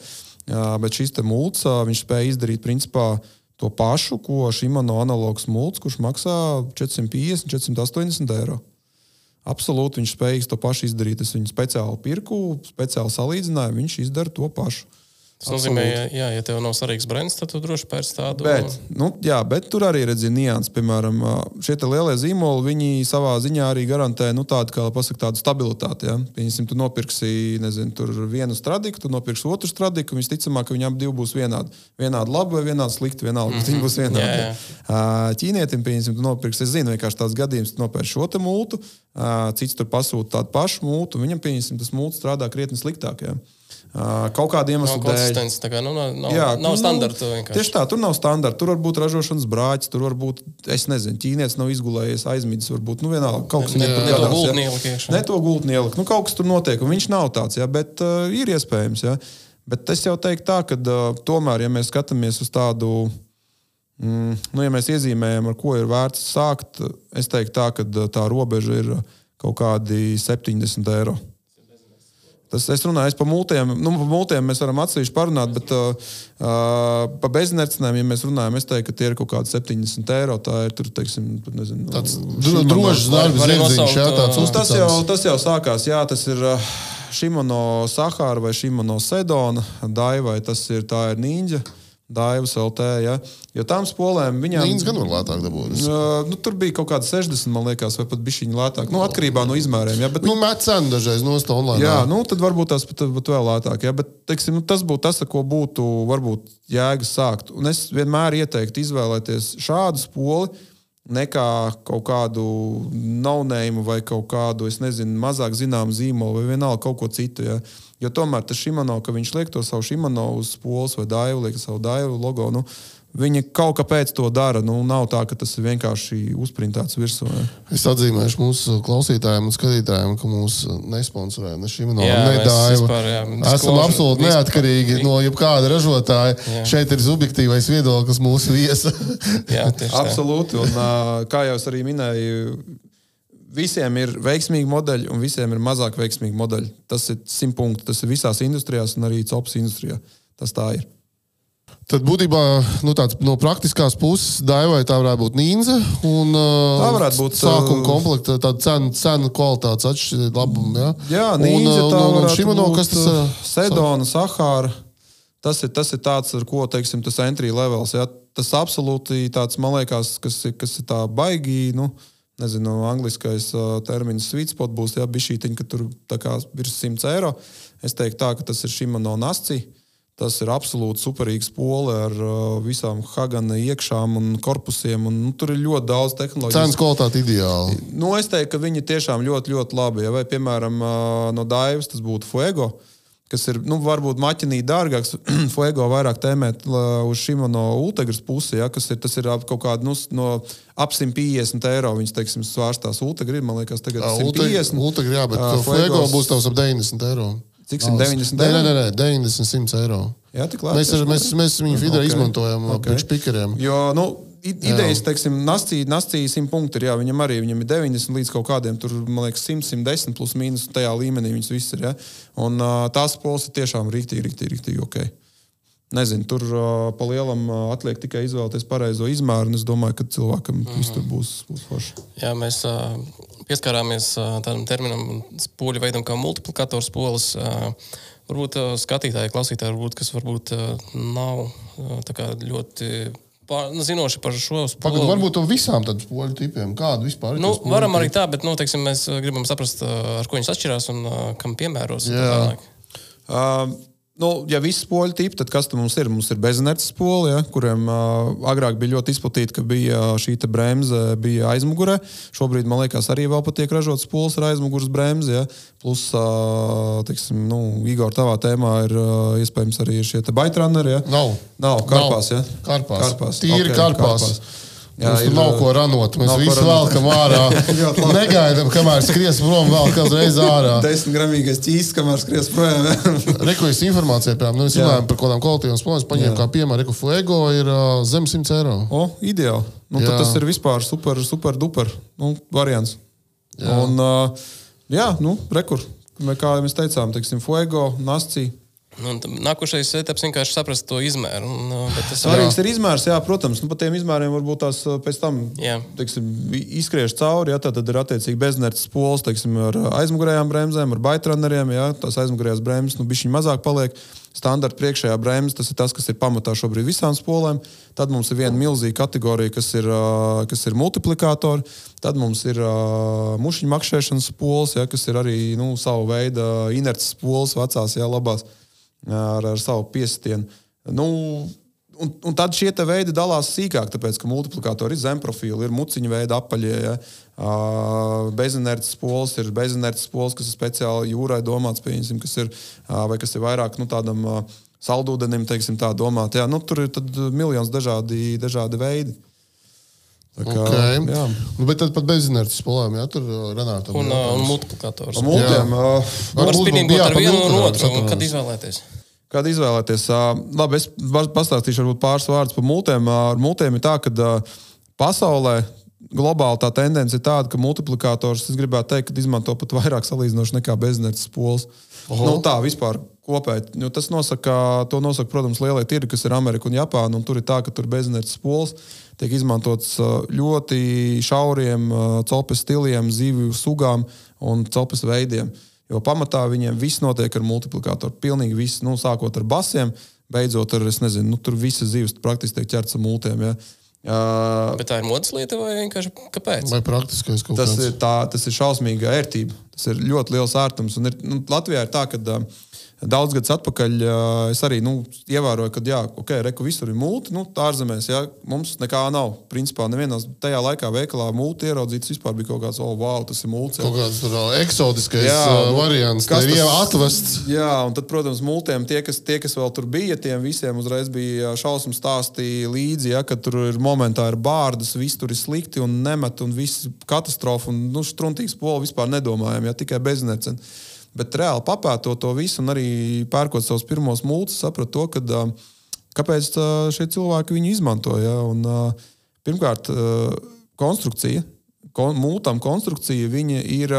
[SPEAKER 3] Jā, bet šis mūls, viņš spēja izdarīt principā to pašu, ko Šimano analogs mūls, kurš maksā 450, 480 eiro. Absolūti viņš spējīgs to pašu izdarīt. Es viņu speciāli pirku, speciāli salīdzināju, viņš izdara to pašu.
[SPEAKER 1] Tas nozīmē, ja, jā, ja tev nav svarīgs brands, tad tu droši pēc tādu.
[SPEAKER 3] Bet, nu, jā, bet tur arī redzi nianses. Piemēram, šie lielie zīmoli, viņi savā ziņā arī garantē nu, tādu, kā pasaka, tādu stabilitāti. Ja? Pieņemsim, tu nopirksi nezinu, vienu stradiku, tu nopirksi otru stradiku, un visticamāk, ka viņi abi būs vienādi. Vienādi labi vai vienādi slikti, vienalga, mm -hmm. viņi būs vienādi. Jā, jā. Ķīnietim, pieņemsim, tu nopirksi, es zinu, vienkārši tāds gadījums, tu nopērci šo te mūtu, cits tur pasūta tādu pašu mūtu, viņam, pieņemsim, tas mūts strādā krietni sliktāk. Ja? Kaut kāda iemesla
[SPEAKER 1] dēļ. Tā kā, nu, nav, jā, nav nu, standarta.
[SPEAKER 3] Vienkārši. Tieši tā, tur nav standarta. Tur var būt ražošanas brāķis, tur var būt, es nezinu, ķīnietis nav izgulējies, aizmidzis. Varbūt nu, vienalga, kaut kas
[SPEAKER 1] tāds - ne to gultni ielikt.
[SPEAKER 3] Ne to gultni ielikt. Nu, kaut kas tur notiek, un viņš nav tāds, jā, bet uh, ir iespējams. Jā. Bet es jau teiktu tā, ka uh, tomēr, ja mēs skatāmies uz tādu. Mm, nu, ja mēs iezīmējam, ar ko ir vērts sākt, es teiktu, tā, ka tā robeža ir kaut kādi 70 eiro. Tas, es runāju par multiem. Nu, par multiem mēs varam atsevišķi parunāt, bet uh, uh, par beznercinēm, ja mēs runājam, es teiktu, ka tie ir kaut kādi 70 eiro. Tā ir tur, teiksim, nezinu,
[SPEAKER 2] tāds drošs darbs, zirdziņš, jā, tāds
[SPEAKER 3] uzticams. Tas jau, tas jau sākās, jā, tas ir. Uh, Šimono Sahara vai Šimono Sedona, Daivai tas ir, tā ir Nīņģa. Uh, Daivas LT. Ja? Jo tām spolēm viņām.
[SPEAKER 2] Viņas gan var lētāk dabūt.
[SPEAKER 3] Uh, nu, tur bija kaut kāda 60, man liekas, vai pat bišķiņa lētāk. Nu, atkarībā no izmēriem. Ja? Bet,
[SPEAKER 2] nu, met cenu dažreiz nost online.
[SPEAKER 3] Jā, nu, tad varbūt tās pat, pat vēl lētāk. Ja? Bet, teiksim, nu, tas būtu tas, ko būtu varbūt jēga sākt. Un es vienmēr ieteiktu izvēlēties šādu spoli nekā kaut kādu naunējumu vai kaut kādu, es nezinu, mazāk zināmu zīmolu vai vienalga kaut ko citu. Ja? Jo tomēr tas Šimano, ka viņš liek to savu Šimano uz pols vai daivu, liek savu daivu logo. Nu, Viņi kaut kāpēc to dara. Nu, nav tā, ka tas ir vienkārši uzprintēts virsū. Ne?
[SPEAKER 2] Es atzīmēšu mūsu klausītājiem un skatītājiem, ka mūs nesponsorē ne šim no nedāļu. Esam absolūti neatkarīgi vispār. no jebkāda ražotāja. Jā. Šeit ir subjektīvais viedoklis mūsu viesa. *laughs*
[SPEAKER 3] Jā, absolūti. Un, kā jau es arī minēju, visiem ir veiksmīgi modeļi un visiem ir mazāk veiksmīgi modeļi. Tas ir simt punkti. Tas ir visās industrijās un arī COPS industrijā. Tas tā ir.
[SPEAKER 2] Tad būtībā nu, tāds, no praktiskās puses Daivai tā varētu būt nīnza. Un,
[SPEAKER 3] tā varētu būt
[SPEAKER 2] sākuma komplekta, tāda cena, cena kvalitātes atšķirība, labuma. Ja?
[SPEAKER 3] Jā, nīnza, un, tā un, un Šimano, kas tas ir? Sedona, Sahāra. Tas ir, tas ir tāds, ar ko teiksim, tas entry levels. Ja? Tas absolūti tāds, man liekas, kas, kas ir tā baigi. Nu, Nezinu, angliskais uh, termins sweet spot būs, ja bija šī tiņa, ka tur virs 100 eiro. Es teiktu tā, ka tas ir Šimano Nasci. Tas ir absolūti superīgs pole ar uh, visām Hagana iekšām un korpusiem. Un, nu, tur ir ļoti daudz tehnoloģiju.
[SPEAKER 2] Cenas kvalitāte ideāli.
[SPEAKER 3] Nu, es teiktu, ka viņi tiešām ļoti, ļoti labi. Ja, vai, piemēram, uh, no Daivas tas būtu Fuego, kas ir nu, varbūt maķinī dārgāks. *clears throat* Fuego vairāk tēmēt uh, uz šim no Ultegras pusi, ja, kas ir, ir kaut kāda nu, no ap 150 eiro. Viņas, teiksim, svārstās Ultegra, man liekas, tagad ir 150.
[SPEAKER 2] Ultegra, jā, bet uh, Fuego būs tavs ap 90 eiro.
[SPEAKER 3] Cik 190
[SPEAKER 2] eiro? Nē, nē, nē, 90, 100 eiro.
[SPEAKER 3] Jā, tik labi.
[SPEAKER 2] Mēs, ar, mēs, mēs viņu feederā okay. izmantojam okay. priekš pikeriem.
[SPEAKER 3] Jo, nu, idejas, teiksim, nastīja 100 punkti ir, jā, viņam arī viņam ir 90 līdz kaut kādiem, tur, man liekas, 100, 110 plus mīnus tajā līmenī viņas viss ir. Ja? Un uh, tās pols ir tiešām rīktīgi, rīktīgi, rīktīgi ok. Nezinu, tur uh, pa lielam uh, atliek tikai izvēlēties pareizo izmēru, un es domāju, ka cilvēkam mm -hmm. viss tur būs, būs forši.
[SPEAKER 1] Jā, mēs uh, pieskārāmies tādam terminam, spoļu veidam, kā multiplikators polis. Varbūt skatītāji, klausītāji, varbūt, kas varbūt nav kā, ļoti pār, nu, zinoši par šo
[SPEAKER 2] spēku. Varbūt no visām tādām spoļu tipiem. Kādu vispār?
[SPEAKER 1] Nu, varam arī tā, bet nu, teiksim, mēs gribam saprast, ar ko viņas atšķirās un uh, kam piemēros.
[SPEAKER 3] Uh, Nu, ja viss poļu tipi, tad kas mums ir? Mums ir bezinerces poļi, ja, kuriem uh, agrāk bija ļoti izplatīta, ka bija šī bremze bija aizmugurē. Šobrīd, man liekas, arī vēl patiek ražots pols ar aizmugures bremzi. Ja. Plus, uh, tiksim, nu, Igor, tavā tēmā ir uh, iespējams arī šie baitrunneri. Ja.
[SPEAKER 2] Nav.
[SPEAKER 3] Nav, karpās.
[SPEAKER 2] Nav. Ja. Karpās. karpās. Tīri okay, karpās. karpās. Jā, Mums tur nav ko ranot. Mēs visi velkam ārā. *laughs* Negaidām, kamēr skries prom, vēl kāds reiz ārā. *laughs*
[SPEAKER 3] Desmit gramīgais ķīsts, kamēr skries projām. *laughs*
[SPEAKER 2] Rekojas informācija, piemēram, nu, mēs runājam par kaut kādām kvalitīvām spēlēm. Paņēmu kā piemēru, Reku Fuego ir uh, zem 100 eiro.
[SPEAKER 3] O, ideāli. Nu, tas ir vispār super, super duper nu, variants. Jā. Un, uh, jā, nu, rekur. Kā mēs teicām, teiksim, Fuego, Nascija.
[SPEAKER 1] Nu, nākošais etaps vienkārši saprast to izmēru. Un,
[SPEAKER 3] tas svarīgs ir izmērs, jā, protams. Nu, par tiem izmēriem varbūt tās pēc tam teiksim, izskriež cauri. Jā, tad ir attiecīgi beznerts pols teiksim, ar aizmugurējām bremzēm, ar baitrunneriem. Jā, tās aizmugurējās bremzes nu, bišķiņ mazāk paliek. Standarta priekšējā bremze, tas ir tas, kas ir pamatā šobrīd visām spolēm. Tad mums ir viena milzīga kategorija, kas ir, kas ir multiplikātori. Tad mums ir uh, mušiņu makšķerēšanas pols, ja, kas ir arī nu, savu veidu inerces pols, vecās, ja, labās. Ar, ar savu piestienu. Nu, un, un tad šie veidi dalās sīkāk, tāpēc ka multiplikātori ir zemprofili, ir muciņa veida apaļie. Ja? Bezinerces pols ir bezinerces pols, kas ir speciāli jūrai domāts, pieņemsim, kas ir, kas ir vairāk nu, tādam saldūdenim, teiksim, tā domāt. Jā, nu, tur ir miljons dažādi, dažādi veidi.
[SPEAKER 2] Kā, okay. Jā. Nu, bet tad pat bez inerces spolēm, jā, tur
[SPEAKER 1] Renāta. Un, uh, un multiplikators.
[SPEAKER 3] Multiem, uh,
[SPEAKER 1] var spinningot ar vienu un otru. Un kad izvēlēties?
[SPEAKER 3] Kad izvēlēties? Uh, labi, es pastāstīšu varbūt pāris vārdus par multiem. Uh, ar multiem ir tā, ka uh, pasaulē globāli tā tendence ir tāda, ka multiplikators, es gribētu teikt, ka izmanto pat vairāk salīdzinoši nekā bezinerces pols. Nu, tā vispār kopēji. Nu, tas nosaka, to nosaka, protams, lielie tirgi, kas ir Amerika un Japāna. Un tur ir tā, ka tur bezinerces pols tiek izmantots ļoti šauriem copes stiliem, zivju sugām un copes veidiem. Jo pamatā viņiem viss notiek ar multiplikātoru. Pilnīgi viss, nu, sākot ar basiem, beidzot ar, es nezinu, nu, tur visas zivis praktiski tiek ķerts ar multiem. Ja.
[SPEAKER 1] Uh, Bet tā ir modes lieta vai vienkārši kāpēc?
[SPEAKER 2] Vai praktiskais kaut
[SPEAKER 3] kas tāds? Tas ir šausmīga ērtība. Tas ir ļoti liels ērtums. Un ir, nu, Latvijā ir tā, ka uh, daudz gadus atpakaļ es arī nu, ievēroju, ka, jā, ok, reku visur ir mūti, nu, ārzemēs, jā, mums nekā nav. Principā nevienā tajā laikā veikalā mūti ieraudzīts vispār bija kaut kāds, oh, wow, tas ir mūts.
[SPEAKER 2] Kaut kāds tur eksotiskais jā, uh, variants, kas ir atvests.
[SPEAKER 3] Jā, un tad, protams, mūtiem tie, kas, tie, kas vēl tur bija, tiem visiem uzreiz bija šausmu stāstī līdzi, ja, ka tur ir momentā ir bārdas, viss tur ir slikti un nemet un viss katastrofa un, nu, struntīgs poli vispār nedomājam, ja tikai beznecen. Bet reāli papētot to visu un arī pērkot savus pirmos mūtus, sapratu to, ka, kāpēc šie cilvēki viņu izmanto. Ja? Un, pirmkārt, konstrukcija, kon, mūtam konstrukcija ir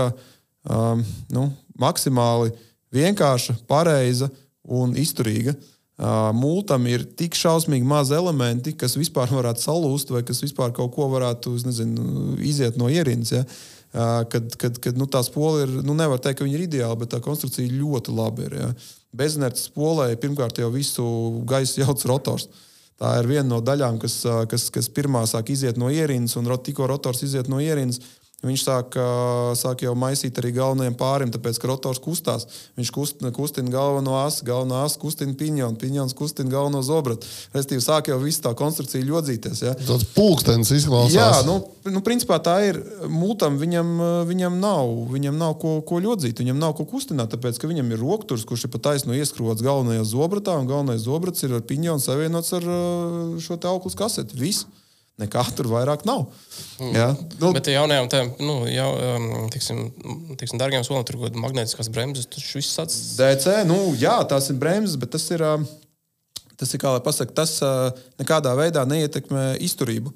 [SPEAKER 3] nu, maksimāli vienkārša, pareiza un izturīga. Mūtam ir tik šausmīgi mazi elementi, kas vispār varētu salūzt, vai kas vispār kaut ko varētu nezinu, iziet no ierīces. Ja? Kad, kad, kad nu, tā spola ir, nu, nevar teikt, ka viņa ir ideāla, bet tā konstrukcija ļoti labi ir. Ja. Bezinertes spolē pirmkārt jau visu gaisu jauc rotors. Tā ir viena no daļām, kas, kas, kas pirmā sāk iziet no ierīces, un tikko rotors iziet no ierīces, Viņš sāk, sāk jau maisīt arī galvenajiem pārim, tāpēc ka rotors kustās. Viņš kustina, kustina galveno asu, galvenā asa kustina piņonu, piņons kustina galveno zobratu. Restīvi sāk jau viss tā konstrukcija ļodzīties. Ja?
[SPEAKER 2] Tas pulkstenis izklausās.
[SPEAKER 3] Jā, nu, nu, principā tā ir. Mūtam viņam, viņam nav, viņam nav ko, ko ļodzīt, viņam nav ko kustināt, tāpēc ka viņam ir rokturs, kurš ir pa taisnu ieskrots galvenajā zobratā, un galvenais zobrats ir ar piņonu savienots ar šo te auglas kaseti. Viss nekā tur vairāk nav.
[SPEAKER 1] Mm. Ja? Nu, Bet jaunajām tādām, nu, jau, um, tiksim, tiksim, dārgiem solim, tur kaut kāda magnētiskās bremzes, tas viss sats.
[SPEAKER 3] DC, nu, jā, tās ir bremzes, bet tas ir, um, tas ir kā lai pasaka, tas uh, nekādā veidā neietekmē izturību.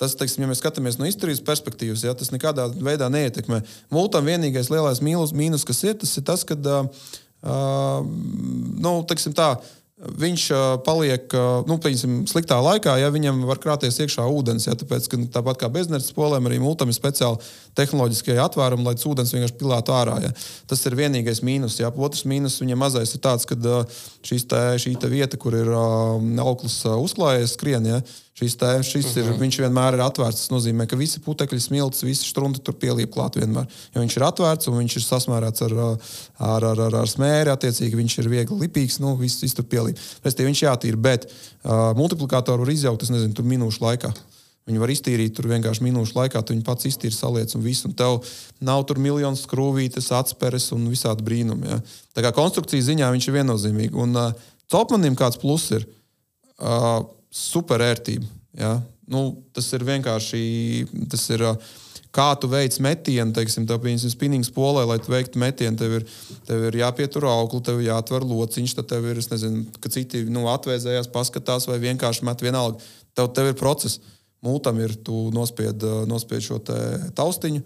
[SPEAKER 3] Tas, teiksim, ja mēs skatāmies no izturības perspektīvas, ja, tas nekādā veidā neietekmē. Multam vienīgais lielais mīnus, mīnus kas ir, tas ir tas, ka, uh, uh, nu, teiksim tā, uh, viņš paliek nu, piemēram, sliktā laikā, ja viņam var krāties iekšā ūdens. Ja, tāpēc, ka, tāpat kā beznerdzes polēm, arī multam ir speciāli tehnoloģiskie atvērumi, lai ūdens vienkārši pilētu ārā. Ja. Tas ir vienīgais mīnus. Ja. Otrs mīnus viņam mazais ir tāds, ka šī te vieta, kur ir auklis uzklājies, skrien, ja, Šis, tā, šis ir, mhm. viņš vienmēr ir atvērts. Tas nozīmē, ka visi putekļi, smilts, visi strunki tur pieliek klāt vienmēr. Jo viņš ir atvērts un viņš ir sasmērēts ar, ar, ar, ar, ar smēri, attiecīgi viņš ir viegli lipīgs, nu, viss, viss tur pieliek. Pēc tam viņš jātīra, bet uh, multiplikātoru var izjaukt, es nezinu, tur minūšu laikā. Viņi var iztīrīt tur vienkārši minūšu laikā, tu viņu pats iztīri, saliec un viss. Un tev nav tur miljonu skrūvītes, atspēres un visādi brīnumi. Ja. Tā kā konstrukcijas ziņā viņš ir viennozīmīgs. Un uh, topmanim kāds pluss ir. Uh, super ērtība. Ja? Nu, tas ir vienkārši. Tas ir, kā tu veic metienu, teiksim, tā piemēram, spinning polē, lai tu veiktu metienu, tev ir, tev ir jāpietur augli, tev ir jāatver lociņš, tad tev ir, es nezinu, ka citi nu, atvēzējās, paskatās vai vienkārši met vienalga. Tev, tev ir process. Mūtam ir, tu nospied, nospied šo taustiņu,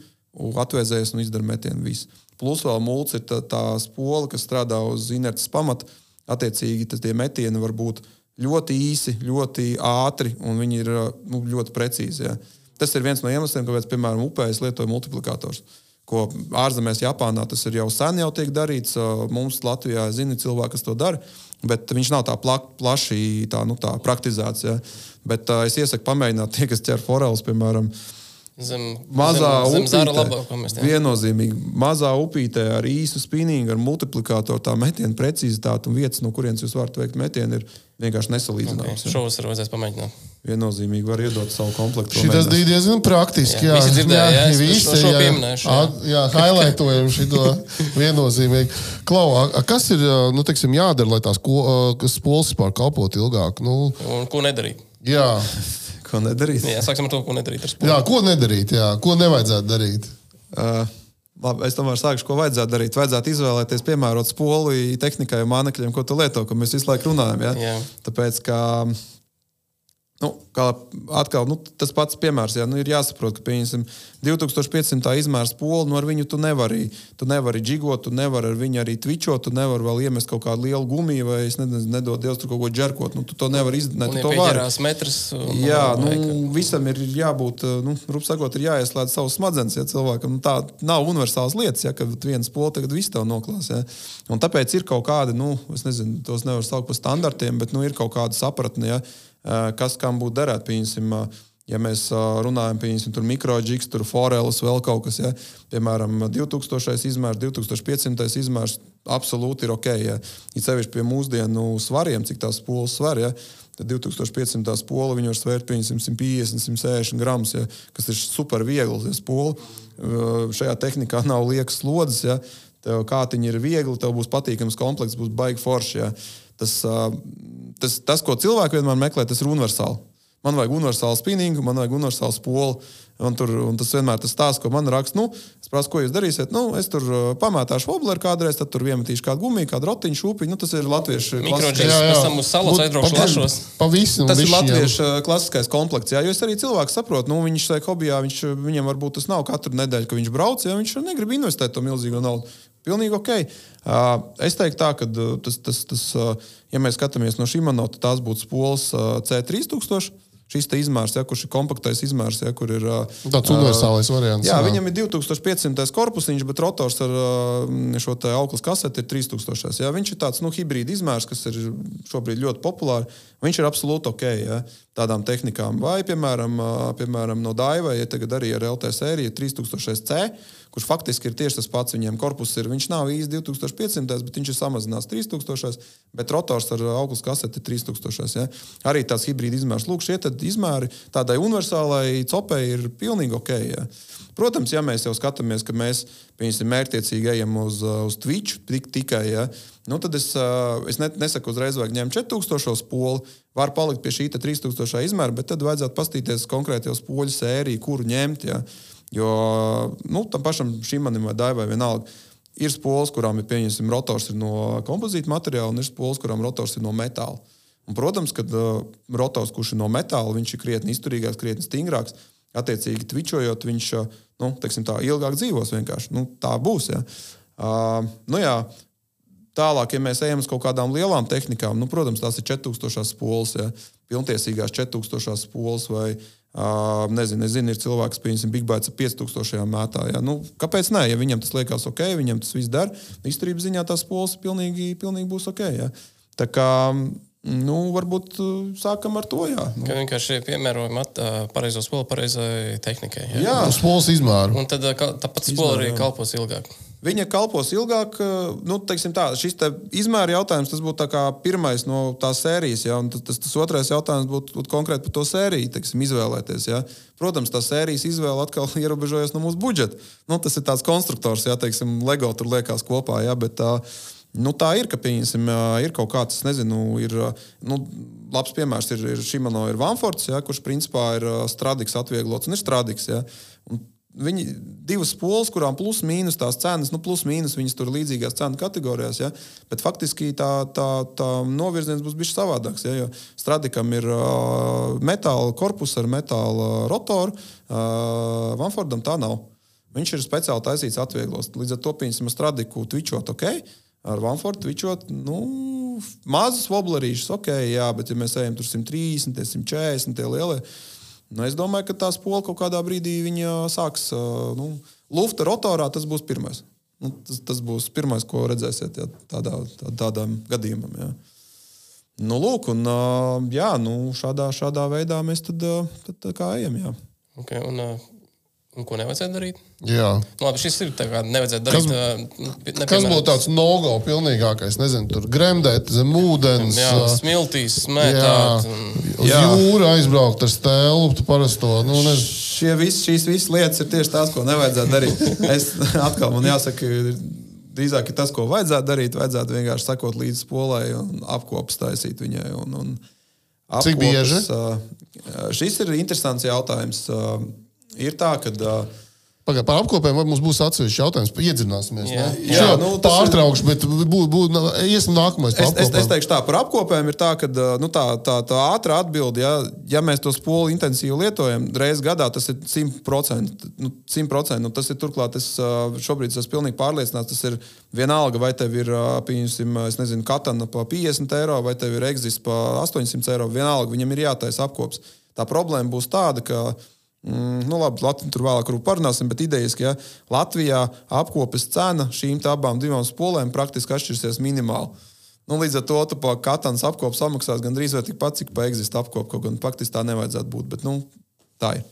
[SPEAKER 3] atvēzējies un izdara metienu. Visu. Plus vēl mūls ir tā, tā spola, kas strādā uz inerces pamata. Attiecīgi, tie metieni var būt ļoti īsi, ļoti ātri un viņi ir nu, ļoti precīzi. Ja. Tas ir viens no iemesliem, kāpēc, piemēram, upēs lietoja multiplikators. Ko ārzemēs, Japānā tas ir jau sen jau tiek darīts. Mums Latvijā zina cilvēki, kas to dara, bet viņš nav tā pla plaši tā, nu, tā praktizēts. Ja. Bet uh, es iesaku pamēģināt tie, kas ķer forelus, piemēram,
[SPEAKER 1] Zem,
[SPEAKER 3] mazā
[SPEAKER 1] zem, zem
[SPEAKER 3] upītē, viennozīmīgi mazā upītē ar īsu spinningu, ar multiplikātoru, tā metiena precizitāte un vietas, no kurienes jūs varat veikt metienu, ir vienkārši nesalīdzināmas.
[SPEAKER 1] Okay. Šovasar vajadzēs pamēģināt.
[SPEAKER 3] Viennozīmīgi var iedot savu komplektu.
[SPEAKER 2] Tas bija diezgan praktiski. Jā,
[SPEAKER 1] jā. dzirdēja, jā, jā,
[SPEAKER 2] visi,
[SPEAKER 1] šo pieminēšu.
[SPEAKER 2] Jā, jā highlightojam šo *laughs* viennozīmīgi. Klau, a, kas ir nu, teiksim, jādara, lai tās spoles vispār kalpotu ilgāk? Nu,
[SPEAKER 1] un ko nedarīt?
[SPEAKER 2] Jā.
[SPEAKER 3] Ko nedarīt?
[SPEAKER 1] Jā, sāksim ar to, ko nedarīt.
[SPEAKER 2] Jā, ko nedarīt, jā, ko nevajadzētu darīt.
[SPEAKER 3] Uh, Labi, es tomēr sākšu, ko vajadzētu darīt. Vajadzētu izvēlēties piemērot spoli tehnikai un mānekļiem, ko tu lieto, ko mēs visu laiku runājam. Ja?
[SPEAKER 1] Jā.
[SPEAKER 3] Tāpēc, ka Nu, atkal, nu, tas pats piemērs. Jā, nu, ir jāsaprot, ka pieņemsim 2500 izmēra spoli, nu ar viņu tu nevari, tu nevari džigot, tu nevari ar viņu arī tvičot, tu nevari vēl iemest kaut kādu lielu gumiju vai, es nezinu, nedod Dievs tur kaut ko džerkot. Nu, tu to nevari izdarīt.
[SPEAKER 1] Tu to vari. Metrs,
[SPEAKER 3] jā, nu, visam ir jābūt, nu, rup sakot, ir jāieslēdz savus smadzenes, ja cilvēkam nu, tā nav universāls lietas, ja, ka viens spoli tagad viss tev noklās. Ja. Un tāpēc ir kaut kādi, nu, es nezinu, tos nevar saukt par standartiem, bet, nu, ir kaut kāda sapratne. Ja kas kam būtu derēt. Pieņemsim, eh, ja mēs eh, runājam par mikroģiks, tur foreles, vēl kaut kas, ja, piemēram, 2000 izmērs, 2500 izmērs, absolūti ir ok. Ja, ja sevišķi pie mūsdienu svariem, cik tās polas svar. Ja, Tad 2500 spoli viņi var svērt pieņemsim 150, 160 gramus, ja, kas ir super viegli. Ja spoli. Šajā tehnikā nav liekas slodzes. Ja. Tev kātiņi ir viegli, tev būs patīkams komplekss, būs baigi forši. Ja. Tas, tas, tas, ko cilvēki vienmēr meklē, tas ir universāli. Man vajag universālu spinningu, man vajag universālu spolu. Un, tur, un tas vienmēr tas stāsts, ko man raksta. Nu, es prasu, ko jūs darīsiet. Nu, es tur pamētāšu wobleru kādreiz, tad tur iemetīšu kādu gumiju, kādu rotiņu, šūpiņu. Nu, tas ir latviešu
[SPEAKER 1] lašos.
[SPEAKER 2] Pavisam.
[SPEAKER 3] Tas ir latviešu klasiskais komplekts. Jā, jo es arī cilvēku saprotu, nu, viņš tajā hobijā, viņš, viņam varbūt tas nav katru nedēļu, ka viņš brauc, ja viņš negrib investēt to milzīgo naudu. Pilnīgi ok. Es teiktu, tā, ka tas, tas, tas, ja mēs skatāmies no šī monēta, tās būtu spoles C3000. Šis izmērs, ja, kurš ir kompaktais izmērs, ja, kur ir
[SPEAKER 2] tāds universālais variants.
[SPEAKER 3] Jā, jā, viņam ir 2500 korpusiņš, bet rotors ar šo auglas kaseti ir 3000. Ja. Viņš ir tāds nu, hibrīd izmērs, kas ir šobrīd ļoti populārs. Viņš ir absolūti ok ja, tādām tehnikām. Vai, piemēram, piemēram no Daiva, ja tagad arī ar LT sēriju 3000C kurš faktiski ir tieši tas pats. Viņiem korpus ir, viņš nav īsti 2500, bet viņš ir samazināts 3000, bet rotors ar augstu kaseti ir 3000. Ja? Arī tās hibrīda izmērs. Lūk, šie izmēri tādai universālai copei ir pilnīgi ok. Ja? Protams, ja mēs jau skatāmies, ka mēs mērķiecīgi ejam uz, uz Twitch tik, tikai, ja, nu tad es, es nesaku uzreiz, vajag ņemt 4000 poli, var palikt pie šī 3000 izmēra, bet tad vajadzētu paskatīties konkrēti uz poļu sēriju, kuru ņemt. Ja. Jo nu, tam pašam šim manim vai daivai vienalga. Ir spoles, kurām ir pieņemsim, rotors ir no kompozīta materiāla, un ir spoles, kurām rotors ir no metāla. Un, protams, kad uh, rotors, kurš ir no metāla, viņš ir krietni izturīgāks, krietni stingrāks. Attiecīgi, tvičojot, viņš uh, nu, teiksim, tā, ilgāk dzīvos. Vienkārši. Nu, tā būs. Ja. Uh, nu, jā, Tālāk, ja mēs ejam uz kaut kādām lielām tehnikām, nu, protams, tās ir 4000 spoles, ja, pilntiesīgās 4000 spoles vai Uh, nezinu, nezinu, ir cilvēks, piemēram, Big Bats ar 5000 mētā. Ja? Nu, kāpēc nē? Ja viņam tas liekas ok, viņam tas viss der, izturības ziņā tās pols pilnīgi, pilnīgi būs ok. Ja? Tā kā Nu, varbūt sākam ar to. Jā, nu.
[SPEAKER 1] Ka vienkārši piemērojam pareizo spolu pareizai tehnikai. Jā.
[SPEAKER 3] jā.
[SPEAKER 2] Uz pols izmēru.
[SPEAKER 1] Un tad tāpat spola arī kalpos ilgāk.
[SPEAKER 3] Viņa kalpos ilgāk, uh, nu, tā, šis te izmēra jautājums, tas būtu pirmais no tās sērijas, ja, tas, tas, tas otrais jautājums būtu, būtu konkrēti par to sēriju, teiksim, izvēlēties. Ja. Protams, tā sērijas izvēle atkal *laughs* ierobežojas no mūsu budžeta. Nu, tas ir tāds konstruktors, ja, teiksim, LEGO tur liekas kopā, ja, bet nu, tā ir, ka, pieņemsim, ir kaut kāds, nezinu, ir, nu, labs piemērs ir, ir Šimano, ir Vanfords, ja, kurš principā ir stradiks atvieglots un ir stradiks. Ja. Un Viņi divas polas, kurām plus mīnus tās cenas, nu, plus mīnus viņas tur līdzīgās cenu kategorijās, ja? bet faktiski tā, tā, tā novirziens būs bijis savādāks. Ja? Jo Stradikam ir uh, metāla korpus ar metāla rotoru, uh, Vanfordam tā nav. Viņš ir speciāli taisīts atvieglos. Līdz ar to pieņemsim stradiku tvičot, ok. Ar Vanfordu tvičot, nu, mazus woblerīšus, ok, jā, bet ja mēs ejam tur 130, 140, tie lielie. Nu, es domāju, ka tā spola kaut kādā brīdī sāks. Nu, Lufta rotorā tas būs pirmais. Nu, tas, tas būs pirmais, ko redzēsiet jā, tādā, tā, tādam gadījumam. Jā. Nu, lūk, un, jā, nu, šādā, šādā veidā mēs tad, tad ejam. Jā.
[SPEAKER 1] Okay, un, un ko nevajadzētu darīt?
[SPEAKER 2] Jā.
[SPEAKER 1] Nu, labi, šis ir tā kā nevajadzētu darīt. Kas,
[SPEAKER 2] Kas būtu tāds nogo pilnīgākais? Nezinu, tur gremdēt zem ūdens.
[SPEAKER 1] Jā, smiltīs,
[SPEAKER 2] Jā,
[SPEAKER 1] smētāt. un-
[SPEAKER 2] uz
[SPEAKER 3] Jā.
[SPEAKER 2] jūru aizbraukt ar stēlu, parasto. Nu, nezinu.
[SPEAKER 3] Šie vis, šīs visas lietas ir tieši tās, ko nevajadzētu darīt. Es *laughs* atkal man jāsaka, drīzāk ir tas, ko vajadzētu darīt. Vajadzētu vienkārši sekot līdzi spolai un apkopus taisīt viņai. Un, un
[SPEAKER 2] Cik bieži?
[SPEAKER 3] šis ir interesants jautājums. Ir tā, ka. ā,
[SPEAKER 2] Pagaid, par apkopēm vai mums būs atsevišķs jautājums. Iedzināsimies.
[SPEAKER 1] Jā.
[SPEAKER 2] ne?
[SPEAKER 3] Jā,
[SPEAKER 2] Šo
[SPEAKER 3] nu,
[SPEAKER 2] pārtraukšu, bet būs būt, iesim nākamais. par
[SPEAKER 3] Es, es, es teikšu, tā par apkopēm ir tā, ka nu, tā, tā, tā ātrā atbilde, ja, ja mēs to spolu intensīvi lietojam, reizes gadā tas ir 100%. Nu, 100% nu, tas ir turklāt, es šobrīd esmu pilnīgi pārliecināts, tas ir vienalga, vai tev ir, pieņemsim, es nezinu, katana pa 50 eiro, vai tev ir exis pa 800 eiro. Vienalga, viņam ir jātaisa apkops. Tā problēma būs tāda, ka. Mm, nu, labi, Latvijā tur vēlāk parunāsim, bet idejas, ka ja, Latvijā apkopes cena šīm abām divām spolēm praktiski atšķirsies minimāli. Nu, līdz ar to katans apkopu samaksās gandrīz vai tikpat, cik pa eksistē apkopu. Kaut gan faktiski tā nevajadzētu būt, bet nu, tā ir.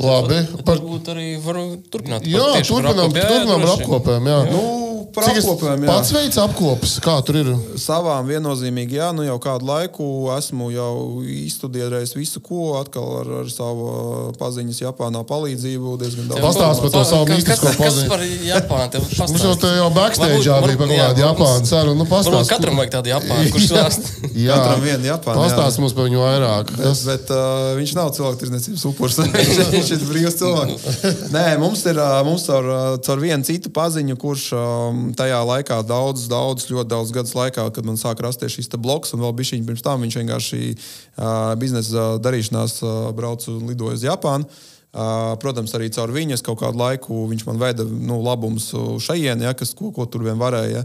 [SPEAKER 2] Labi. Par,
[SPEAKER 1] Varbūt arī varu turpināt.
[SPEAKER 2] jā, turpinām.
[SPEAKER 1] Jā,
[SPEAKER 2] turpinām ar apkopēm. Jā.
[SPEAKER 3] Nu, par
[SPEAKER 2] Cik
[SPEAKER 3] apkopēm, jā.
[SPEAKER 2] pats veids apkopes, kā tur ir?
[SPEAKER 3] Savām viennozīmīgi, jā, nu jau kādu laiku esmu jau izstudējis visu, ko atkal ar, ar savu paziņas Japānā palīdzību. Diezgan daudz.
[SPEAKER 2] Pastāst par to savu
[SPEAKER 1] Kas
[SPEAKER 2] paziņu.
[SPEAKER 1] par Japānu?
[SPEAKER 2] Mums jau te jau backstage bija par kādu Japānu sarunu. Nu, pastāst,
[SPEAKER 1] katram vajag tādu Japānu, kurš *laughs* stāst.
[SPEAKER 2] Jā,
[SPEAKER 3] Katram viena Japāna, jā.
[SPEAKER 2] Pastāst mums par viņu vairāk.
[SPEAKER 3] Bet, bet uh, viņš nav cilvēktirdzniecības upuris. viņš *laughs* viņš ir brīvs cilvēks. *laughs* Nē, mums ir uh, mums caur, uh, caur vienu citu paziņu, kurš um, tajā laikā daudz, daudz, ļoti daudz gadus laikā, kad man sāk rasties šis bloks, un vēl bija šī pirms tam, viņš vienkārši uh, biznesa darīšanās uh, brauca un lidoja uz Japānu. Uh, protams, arī caur viņu es kaut kādu laiku viņš man veda nu, labumus šajien, ja, kas, ko, ko tur vien varēja.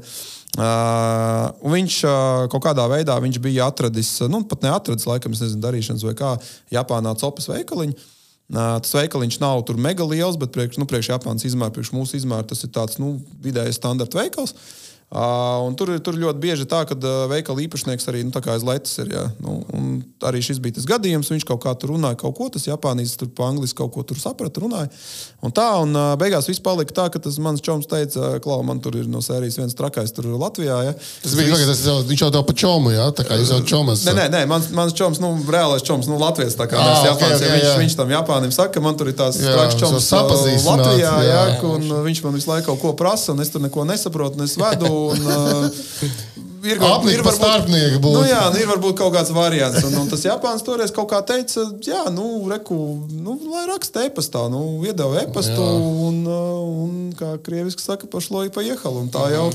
[SPEAKER 3] Uh, un viņš uh, kaut kādā veidā bija atradis, nu, pat neatradis, laikam, nezinu, darīšanas vai kā, Japānā copas veikaliņu. Tas veikaliņš nav tur mega liels, bet priekš, nu, priekš Japānas izmēra, priekš mūsu izmēra, tas ir tāds nu, vidējais standarta veikals. Uh, un tur, tur ļoti bieži tā, ka uh, veikala īpašnieks arī nu, aiz letes ir. Jā. Nu, un arī šis bija tas gadījums. Viņš kaut kā tur runāja, kaut ko tas Japānijas tur pa angliski kaut ko tur saprata, runāja. Un tā, un uh, beigās viss palika tā, ka tas mans čoms teica, Klau, man tur ir no sērijas viens trakais tur Latvijā. Ja.
[SPEAKER 2] Tas bija tagad, tas viņš jau tev pa čomu, jā, tā kā jūs jau čomas.
[SPEAKER 3] Nē, nē, nē mans, mans čoms, nu, reālais čoms, nu, Latvijas tā kā
[SPEAKER 2] Ā,
[SPEAKER 3] mēs
[SPEAKER 2] ok,
[SPEAKER 3] Japāns,
[SPEAKER 2] ok,
[SPEAKER 3] ja viņš,
[SPEAKER 2] jā.
[SPEAKER 3] viņš tam Japānim saka, ka man tur ir tās traks čoms Latvijā,
[SPEAKER 2] jā.
[SPEAKER 3] jā, un uh, viņš man visu laiku kaut ko prasa, un es tur neko nesaprotu, un es vedu. Un, uh, *laughs* Ir
[SPEAKER 2] Apnika pa starpnieku būt.
[SPEAKER 3] Nu, jā, nu, ir varbūt kaut kāds variants. Un, un tas Japāns toreiz kaut kā teica, jā, nu, reku, nu, lai raksta e-pastā, nu, iedeva e-pastu, un, uh, un, kā krieviski saka, pašloji pa iehalu. Un tā jau,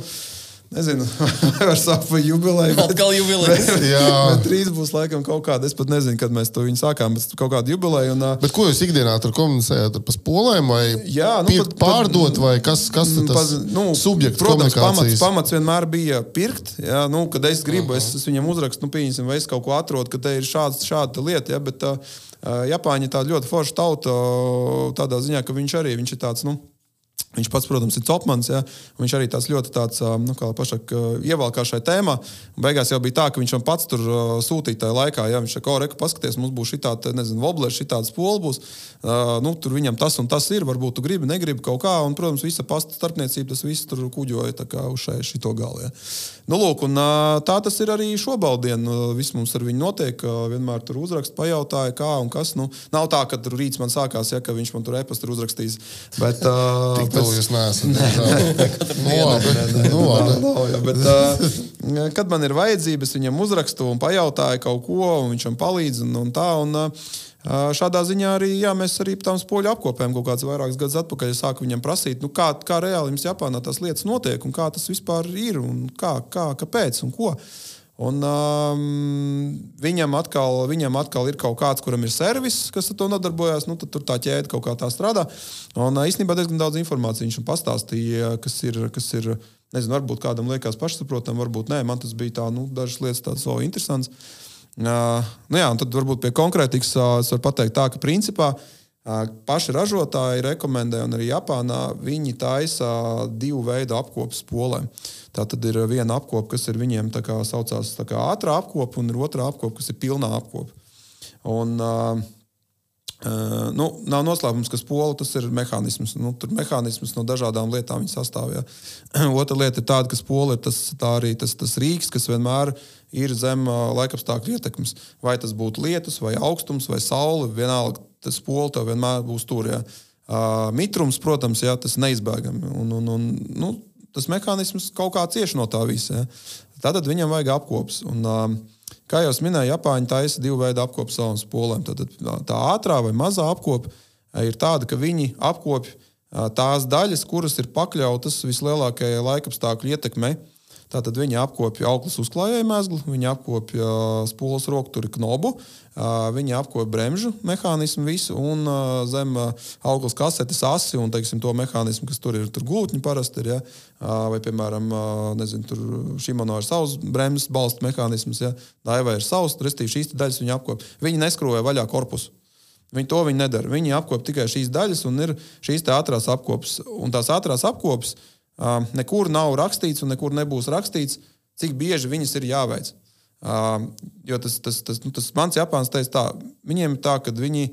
[SPEAKER 3] nezinu, *laughs* sākt par jubileju. bet-
[SPEAKER 1] Atkal jubilejas.
[SPEAKER 2] Jā.
[SPEAKER 3] Bet drīz būs laikam kaut kāda, es pat nezinu, kad mēs to viņu sākām, bet kaut kāda jubileja. Un,
[SPEAKER 2] Bet ko jūs ikdienā tur komunicējat? Ar spolēm vai
[SPEAKER 3] Jā, nu,
[SPEAKER 2] pirkt,
[SPEAKER 3] pat-
[SPEAKER 2] pārdot, vai kas, kas ir tas
[SPEAKER 3] Paz- nu,
[SPEAKER 2] subjekts
[SPEAKER 3] protams, pamats, pamats vienmēr bija pirkt. Jā, nu, kad es gribu, es, es viņam uzrakstu, nu, pieņemsim, vai es kaut ko atrodu, ka te ir šāds, šāda lieta. Jā, bet uh, Japāņi ir tāda ļoti forša tauta uh, tādā ziņā, ka viņš arī viņš ir tāds. Nu, Viņš pats, protams, ir Copmans. Ja? Viņš arī tāds ļoti tāds, nu, kā pašak, ievalkā šai tēmā. Beigās jau bija tā, ka viņš man pats tur sūtīja tajā laikā. Ja? Viņš teica, ka, paskaties, mums būs šī tāda, nezinu, woblers, šī tāda spola būs. Uh, nu, tur viņam tas un tas ir. Varbūt tu gribi, negribi kaut kā. Un, protams, visa pasta starpniecība, tas viss tur kuģoja uz šī gala. Ja? Nu, lūk, un, uh, tā tas ir arī šobrīd. Viss mums ar viņu notiek. Vienmēr tur uzrakst, pajautāja, kā un kas. Nu, nav tā, ka tur rīts man sākās, ja viņš man tur e-pasta uzrakstīs. Bet, uh,
[SPEAKER 2] to jūs neesat. *laughs* *laughs* Nu,
[SPEAKER 3] kad man ir vajadzības, viņam uzrakstu un pajautāju kaut ko, un viņš man palīdz. Un, un tā, un, Šādā ziņā arī jā, mēs arī tam spoļu apkopējam kaut kādus vairākus gadus atpakaļ. Es sāku viņam prasīt, nu, kā, kā reāli jums Japānā tās lietas notiek un kā tas vispār ir un kā, kā kāpēc un ko. Un, um, viņam, atkal, viņam atkal ir kaut kāds, kuram ir servis, kas ar to nodarbojas. Nu, tur tā ķēde kaut kā tā strādā. Un uh, īstenībā diezgan daudz informācijas viņš man pastāstīja, kas ir. Kas ir Nezinu, varbūt kādam liekas pašsaprotami, varbūt nē. Man tas bija tā, nu, dažas lietas tādas so interesantas. Nu jā, tad varbūt pie konkrētikas varu pateikt tā, ka principā paši ražotāji rekomendē, un arī Japānā viņi taisa divu veidu apkopes polēm. Tā tad ir viena apkopa, kas ir viņiem tā kā saucās tā kā ātrā apkopa, un otrā apkopa, kas ir pilnā apkopa. Un, uh, Uh, nu, nav noslēpums, ka spola tas ir mehānisms. Nu, tur mehānisms no dažādām lietām sastāv. Ja. *clears throat* Otra lieta ir tāda, ka spola ir tas, arī tas, tas rīks, kas vienmēr ir zem uh, laikapstākļu ietekmes. Vai tas būtu lietus, vai augstums, vai saule, vienalga tas spola tev vienmēr būs tur. Uh, mitrums, protams, ja, tas neizbēgami. Un, un, un, nu, tas mehānisms kaut kā cieši no tā visa. Ja. Tātad viņam vajag apkopes. Un, kā jau minēju, Japāņi taisa divu veidu apkopu savām spolēm. Tad tā ātrā vai mazā apkopa ir tāda, ka viņi apkopja tās daļas, kuras ir pakļautas vislielākajai laikapstākļu ietekmei. Tātad viņi apkopja auglas uzklājēju mēslu, viņi apkopja spoles rokturi knobu, viņi apkopja bremžu mehānismu visu un zem auglas kasetes asi un teiksim, to mehānismu, kas tur ir. Tur gultņi parasti ir, ja? vai, piemēram, nezinu, tur Shimano ir savs bremzes balsta mehānisms, ja? Daivai ir savs, restīvi šīs daļas viņi apkopja. Viņi neskroja vaļā korpusu. Viņi to viņi nedara. Viņi apkopja tikai šīs daļas un ir šīs ātrās apkopes. Un tās ātrās apkopes Uh, nekur nav rakstīts un nekur nebūs rakstīts, cik bieži viņas ir jāveic. Uh, jo tas, tas, tas, nu, tas mans Japāns teica, tā, viņiem ir tā, ka viņi,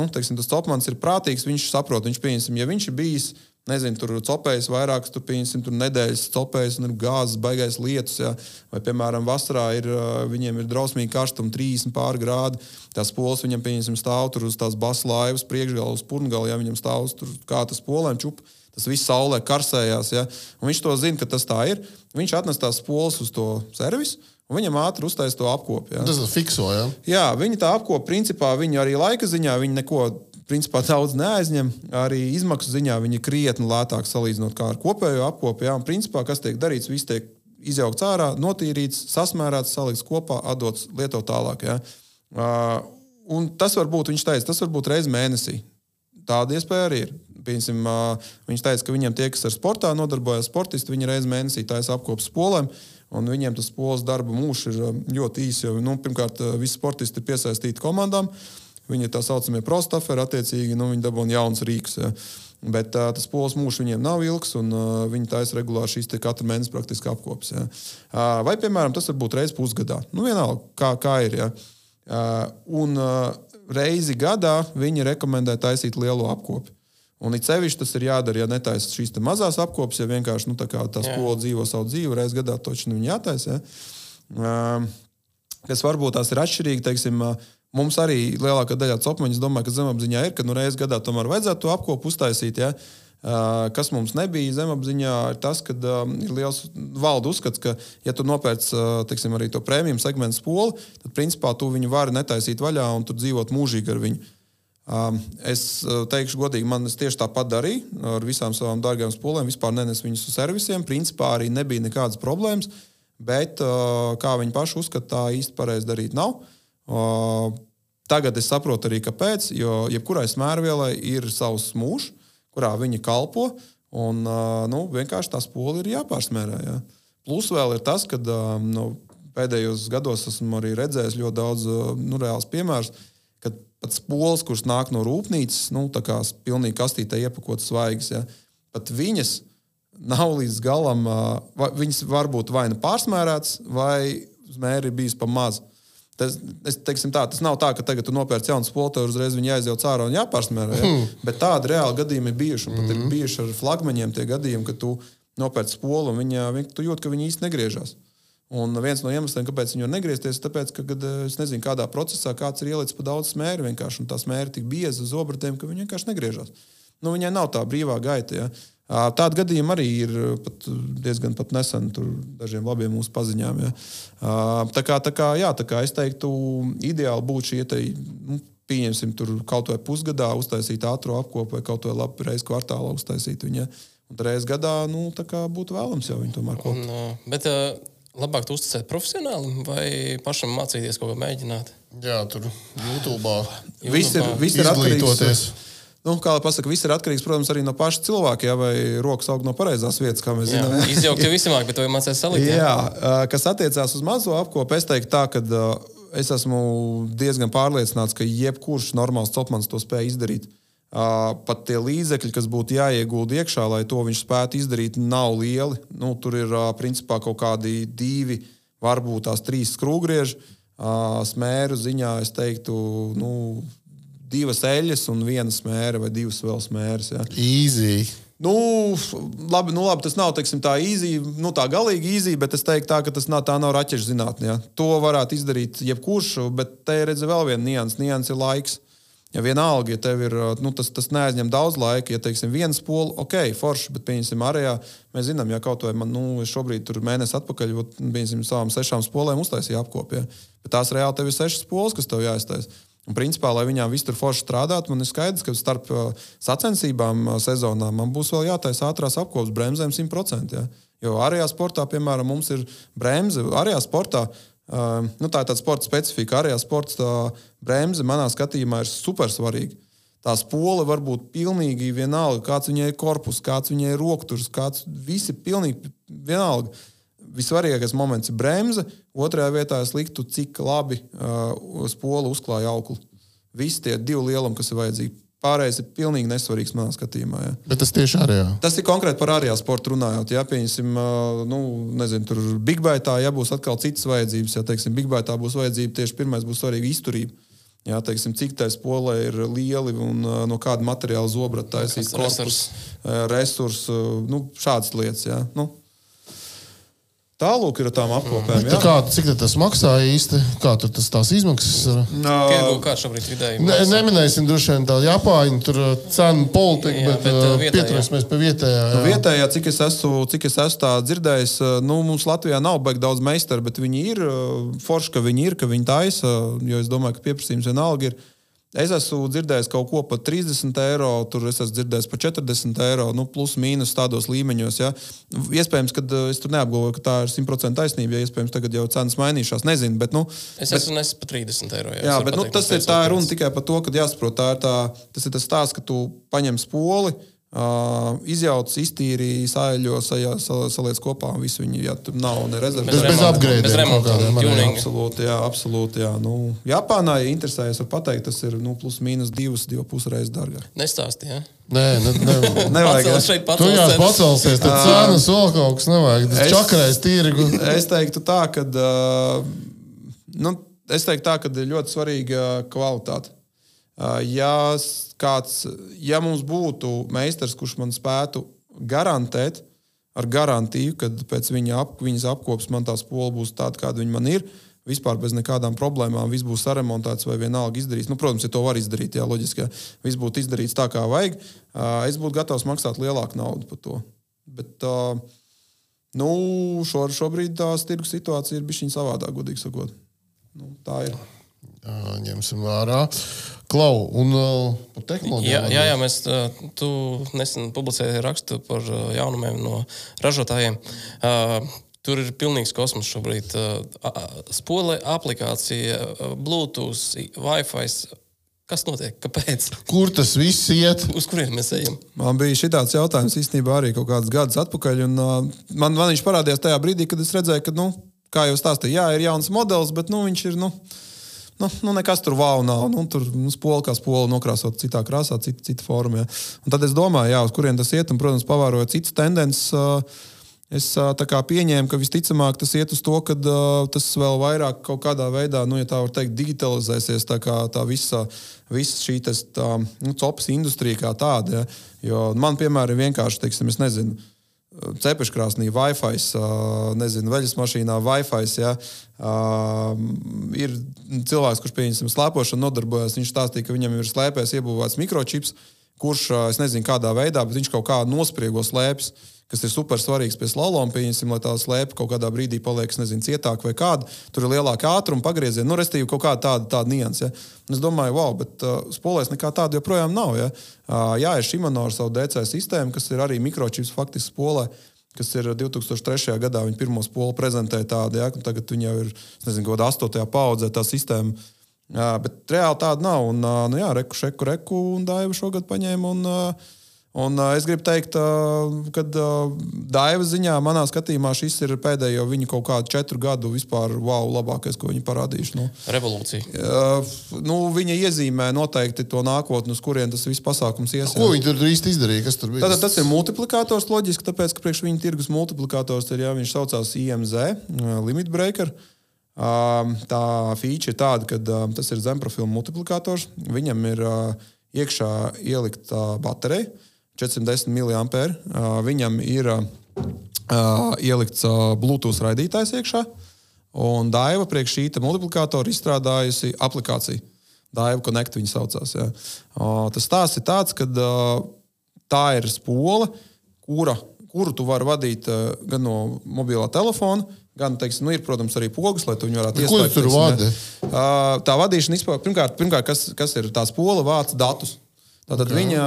[SPEAKER 3] nu, teiksim, tas topmans ir prātīgs, viņš saprot, viņš pieņemsim, ja viņš ir bijis, nezinu, tur copējis vairākas, tur pieņemsim, tur nedēļas copējis un ir gāzes, baigais lietus, ja, vai, piemēram, vasarā ir, viņiem ir drausmīgi karstumi, 30 pār grādi, tās pols viņam, pieņemsim, stāv tur uz tās basas laivas priekšgalā, uz purngalā, ja viņam stāv uz tur kā tas polēm čupa Tas viss saulē karsējās. Ja? Un viņš to zina, ka tas tā ir. Viņš atnes tās polas uz to servisu. Viņam ātri uztaisīja to apkopi. Ja?
[SPEAKER 2] Tas ir fikso. Ja?
[SPEAKER 3] Jā, viņi tā apkopa, principā, viņi arī laika ziņā viņi neko principā, daudz neaizņem. Arī izmaksu ziņā viņi ir krietni lētāk salīdzinot ar kopējo apkopu. Ja? Un, principā, kas tiek darīts, viss tiek izjaukts ārā, notīrīts, sasmērēts, salikts kopā, atdots lietot tālāk. Ja? Uh, un tas var būt, viņš teica, tas var būt reizes mēnesī. Tāda iespēja arī ir. Piemēram, viņš teica, ka viņiem tie, kas ar sportā nodarbojas, sportisti, viņi reizē mēnesī taisa apkopes polēm. Un viņiem tas pols darba mūžs ir ļoti īss. Jo, nu, pirmkārt, visi sportisti ir piesaistīti komandām. Viņi ir tā saucamie prostaferi, attiecīgi nu, viņi dabūna jauns rīks. Ja. Bet uh, tas pols mūžs viņiem nav ilgs, un uh, viņi taisa regulāri šīs katru mēnesi praktiski apkopes. Ja. Uh, vai, piemēram, tas var būt reizes pusgadā. Nu, vienalga, kā, kā ir. Ja. Uh, un uh, reizi gadā viņi rekomendē taisīt lielo apkopi. Un it sevišķi tas ir jādara, ja netaisa šīs mazās apkopes, ja vienkārši nu, tā, tā skola dzīvo savu dzīvi, reizes gadā taču nu, viņa jātaisa. Ja? Kas varbūt tās ir atšķirīgi, teiksim, mums arī lielākā daļa copmaņas domā, ka zemapziņā ir, ka nu, reizes gadā tomēr vajadzētu to apkopu uztaisīt. Ja? Kas mums nebija zemapziņā, ir tas, ka um, ir liels valda uzskats, ka, ja tu nopērc teiksim, arī to prēmiju segmentu spoli, tad principā tu viņu vari netaisīt vaļā un tu dzīvot mūžīgi ar viņu. Es teikšu, godīgi, man tieši tāpat darīja ar visām savām dārgajām spolēm. Vispār nenesu viņus uz servisiem. Principā arī nebija nekādas problēmas. Bet kā viņi paši uzskata, tā īsti pareizi darīt nav. Tagad es saprotu arī, kāpēc. Jo jebkurai smērvielai ir savs mūžs, kurā viņa kalpo. Un nu, vienkārši tā spola ir jāpārsmērē. Jā. Plus vēl ir tas, ka nu, pēdējos gados esmu arī redzējis ļoti daudz nu, reāls piemērus pat spoles, kuras nāk no rūpnīcas, nu, tā kā pilnīgi kastītē iepakotas svaigas. Ja. pat viņas nav līdz galam, uh, viņas var būt vai nu pārsmērētas, vai smēri ir bijis pa maz. Tas, es, tā, tas nav tā, ka tagad tu nopērci jaunu spoltu, uzreiz viņa aizjūt ārā un jāpārsmērē. Ja? Hmm. Bet tādi reāli gadījumi ir bijuši. Un pat mm -hmm. ir bijuši ar flagmaņiem tie gadījumi, ka tu nopērci spolu un viņa, viņa, tu jūti, ka viņi īsti negriežas. Un viens no iemesliem, kāpēc viņi var negriezties, ir tas, ka, kad es nezinu, kādā procesā kāds ir ielicis pa daudz smēru, vienkārši tā smēra tik bieza uz obratiem, ka viņi vienkārši negriežas. Nu, viņai nav tā brīvā gaita. Ja? Tāda gadījuma arī ir pat diezgan pat nesen dažiem labiem mūsu paziņām. Ja. Tā kā, tā kā, jā, tā kā es teiktu, ideāli būtu šī te, nu, pieņemsim, kaut vai pusgadā uztaisīt ātrā apkopu vai kaut vai labi reizes kvartālā uztaisīt viņu. Un reizes gadā nu, būtu vēlams jau viņu tomēr kaut
[SPEAKER 1] ko. Bet uh, labāk uzticēt profesionāli vai pašam mācīties kaut ko mēģināt?
[SPEAKER 2] Jā, tur YouTube.
[SPEAKER 3] Viss ir, viss ir atkarīgs. Nu, kā jau pasaka, viss ir atkarīgs, protams, arī no paša cilvēka, ja, vai rokas aug no pareizās vietas, kā mēs jā, zinām.
[SPEAKER 1] Izjaukt jau visamāk, bet to jau mācās salikt.
[SPEAKER 3] Jā, jā kas attiecās uz mazo apkopu, es teiktu tā, ka es esmu diezgan pārliecināts, ka jebkurš normāls celtmans to spēj izdarīt. Pat tie līdzekļi, kas būtu jāiegulda iekšā, lai to viņš spētu izdarīt, nav lieli. Nu, tur ir principā kaut kādi divi, varbūt tās trīs skrūvgrieži. Smēru ziņā es teiktu, nu, divas eļļas un viena smēra vai divas vēl smēras. Ja.
[SPEAKER 2] Easy.
[SPEAKER 3] Nu, labi, nu, labi, tas nav teiksim, tā īsi, nu, tā galīgi īsi, bet es teiktu, tā, ka tas nav, nav raķešu zinātnē. Ja. To varētu izdarīt jebkurš, bet te ir vēl viena nianses. Nianses ir laiks. Ja vienalga, ja tev ir, nu, tas, tas neaizņem daudz laika, ja teiksim, viens pols, ok, forši, bet, pieņemsim, arējā, mēs zinām, ja kaut vai man, nu, šobrīd tur mēnesi atpakaļ, pieņemsim, savām sešām spolēm uztaisīja apkopē. Bet tās reāli tev ir sešas pols, kas tev jāiztaisa. Un, principā, lai viņām viss tur forši strādātu, man ir skaidrs, ka starp uh, sacensībām uh, sezonā man būs vēl jātaisa ātrās apkopes bremzēm 100%. Ja? Jo arī sportā, piemēram, mums ir bremze. Arī sportā, uh, nu, tā ir tāda sporta specifika. Arī sporta bremze manā skatījumā ir super svarīga. Tā spole var būt pilnīgi vienalga, kāds viņai ir korpus, kāds viņai ir rokturs, kāds visi pilnīgi vienalga visvarīgākais moments ir bremze. Otrajā vietā es liktu, cik labi uh, spoli uzklāja auklu. Visi tie divi lielumi, kas ir vajadzīgi. Pārējais ir pilnīgi nesvarīgs manā skatījumā. Ja.
[SPEAKER 2] Bet tas tieši arī ir.
[SPEAKER 3] Tas ir konkrēti par ārējā sporta runājot. Ja pieņemsim, nu, nezinu, tur Big Baitā, ja būs atkal citas vajadzības, ja teiksim, Big Baitā būs vajadzība tieši pirmais būs svarīga izturība. Jā, teiksim, cik tā spolē ir lieli un no kāda materiāla zobrata taisīts korpus, resursi, uh, nu, šādas lietas. Jā. Nu, Tālāk ir tām apkopēm.
[SPEAKER 2] Tā kā, cik tas maksā īsti? Kā tur tas tās izmaksas?
[SPEAKER 1] No, kā šobrīd vidēji?
[SPEAKER 2] Ne, neminēsim droši vien tā Japāņu tur uh, cenu politiku, jā, bet, bet uh, pieturēsimies pie vietējā.
[SPEAKER 3] Jā. Nu, vietējā, cik es esmu, cik es esmu tā dzirdējis, nu, mums Latvijā nav baigi daudz meistaru, bet viņi ir forši, ka viņi ir, ka viņi taisa, jo es domāju, ka pieprasījums vienalga ir. Es esmu dzirdējis kaut ko par 30 eiro, tur es esmu dzirdējis par 40 eiro, nu, plus mīnus tādos līmeņos. Ja. Iespējams, ka eh, es tur neapgalvoju, ka tā ir 100% taisnība, ja iespējams tagad jau cenas mainījušās. Nezinu, bet. Nu,
[SPEAKER 1] es esmu nesis par 30 eiro.
[SPEAKER 3] Jā, jā bet nu, tas ir tā runa tikai par to, ka jāsaprot, tā ir tā, tas ir tas stāsts, ka tu paņem spoli. Uh, izjauc, iztīrīja, sāļo, saliec kopā. Visu viņi, ja tur nav ne rezerves.
[SPEAKER 2] Bez, bez
[SPEAKER 1] remonta.
[SPEAKER 3] Absolūti, jā, absolūti, jā. Nu, Japānā, ja interesējas, var pateikt, tas ir nu, plus mīnus divas, divas pusreizes dārgāk.
[SPEAKER 1] Nestāstīja.
[SPEAKER 2] Nē, ne, ne, *laughs*
[SPEAKER 3] nevajag.
[SPEAKER 2] Tu jau pacelsies, tad cenas vēl kaut kas nevajag. Tas čakarēs tīrgu. *laughs*
[SPEAKER 3] Es teiktu tā, ka, uh, nu, es teiktu tā, ka ir ļoti svarīga kvalitāte. Ja kāds, ja mums būtu meistars, kurš man spētu garantēt, ar garantiju, ka pēc viņa ap, viņas apkopes man tā spola būs tāda, kāda viņa man ir. Vispār bez nekādām problēmām, viss būs saremontēts vai vienalga izdarīts. Nu, protams, ja to var izdarīt, jā, loģiski, ja viss būtu izdarīts tā, kā vajag. Es būtu gatavs maksāt lielāku naudu par to. Bet, nu, šo, šobrīd tās tirgus situācija ir bijusi savādāk, godīgi sakot. Nu, tā ir.
[SPEAKER 2] Ņemsim vērā. Klau, un uh, par tehnoloģijām.
[SPEAKER 1] Jā, jā, jā, mēs tu nesen publicēji rakstu par uh, jaunumiem no ražotājiem. Uh, Tur ir pilnīgs kosmos šobrīd. Uh, spole aplikācija, uh, Bluetooth, Wi-Fi. Kas notiek? Kāpēc?
[SPEAKER 2] Kur tas viss iet?
[SPEAKER 1] Uz kurien mēs ejam?
[SPEAKER 3] Man bija šis jautājums īstenībā arī kaut kādus gadus atpakaļ. Un, uh, man, man viņš parādījās tajā brīdī, kad es redzēju, ka, nu, kā jau stāstīju, jā, ir jauns modelis, bet nu, viņš ir. Nu, nu, nu nekas tur wow nav. Nu, tur nu, spola kā spola nokrāsot citā krāsā, cita, cita formā. Tad es domāju, jā, uz kurien tas iet, un, protams, pavērojot citas tendences. Es kā, pieņēmu, ka visticamāk tas iet uz to, ka uh, tas vēl vairāk kaut kādā veidā, nu, ja tā var teikt, digitalizēsies. Tā, tā visa, visa šī tas, tā, nu, copas industrija kā tāda. Ja. Jo man, piemēram, ir vienkārši, teiksim, es nezinu, cepeškrāsnī Wi-Fi, nezinu, veļas mašīnā Wi-Fi. Ja, ir cilvēks, kurš pieņemsim slēpošanu nodarbojas, viņš stāstīja, ka viņam ir slēpēs iebūvēts mikročips, kurš, es nezinu, kādā veidā, bet viņš kaut kā nospriego slēpes kas ir super svarīgs pie slaloma, pieņemsim, lai tā slēpe kaut kādā brīdī paliek, nezinu, cietāk vai kāda. Tur ir lielāka ātruma pagrieziena, nu, restīvi kaut kāda tāda, tāda nianses. Ja. Un es domāju, wow, bet uh, spolēs nekā tāda joprojām nav. Ja. Uh, jā, ir Shimano ar savu DC sistēmu, kas ir arī mikročips faktiski spolē. Kas ir 2003. gadā viņa pirmo spolu prezentēja tādu, ja, tagad viņa jau ir, nezinu, kaut kādā astotajā paudzē tā sistēma. Jā, bet reāli tāda nav. Un, uh, nu, jā, reku, šeku, reku, un Daiva šogad paņēma. Un, uh, Un, uh, es gribu teikt, uh, ka uh, Daiva ziņā, manā skatījumā, šis ir pēdējo viņu kaut kādu četru gadu vispār wow, labākais, ko viņi parādījuši. Nu,
[SPEAKER 1] Revolūcija.
[SPEAKER 3] Uh, nu, viņa iezīmē noteikti to nākotni, uz kurien tas viss pasākums ies.
[SPEAKER 2] Ko viņi tur īsti izdarīja? Kas tur bija?
[SPEAKER 3] Tātad, tas ir multiplikators loģiski, tāpēc, ka priekš viņa tirgus multiplikators ir, ja viņš saucās IMZ, uh, Limit Breaker. Uh, tā feature ir tāda, ka uh, tas ir zemprofilu multiplikators. Viņam ir uh, iekšā ielikta baterija 410 mAh. Viņam ir ielikts Bluetooth raidītājs iekšā. Un Daiva priekš šī multiplikātora izstrādājusi aplikāciju. Daiva Connect viņa saucās. Ja. Tas stāsts ir tāds, ka tā ir spola, kura, kuru tu vari vadīt gan no mobilā telefona, gan, teiksim, nu, ir, protams, arī pogas, lai tu viņu varētu
[SPEAKER 2] iesaistīt. Tu tur vadi?
[SPEAKER 3] Tā vadīšana pirmkārt, pirmkārt kas, kas ir tā spola, vāc datus. Tātad okay. viņa,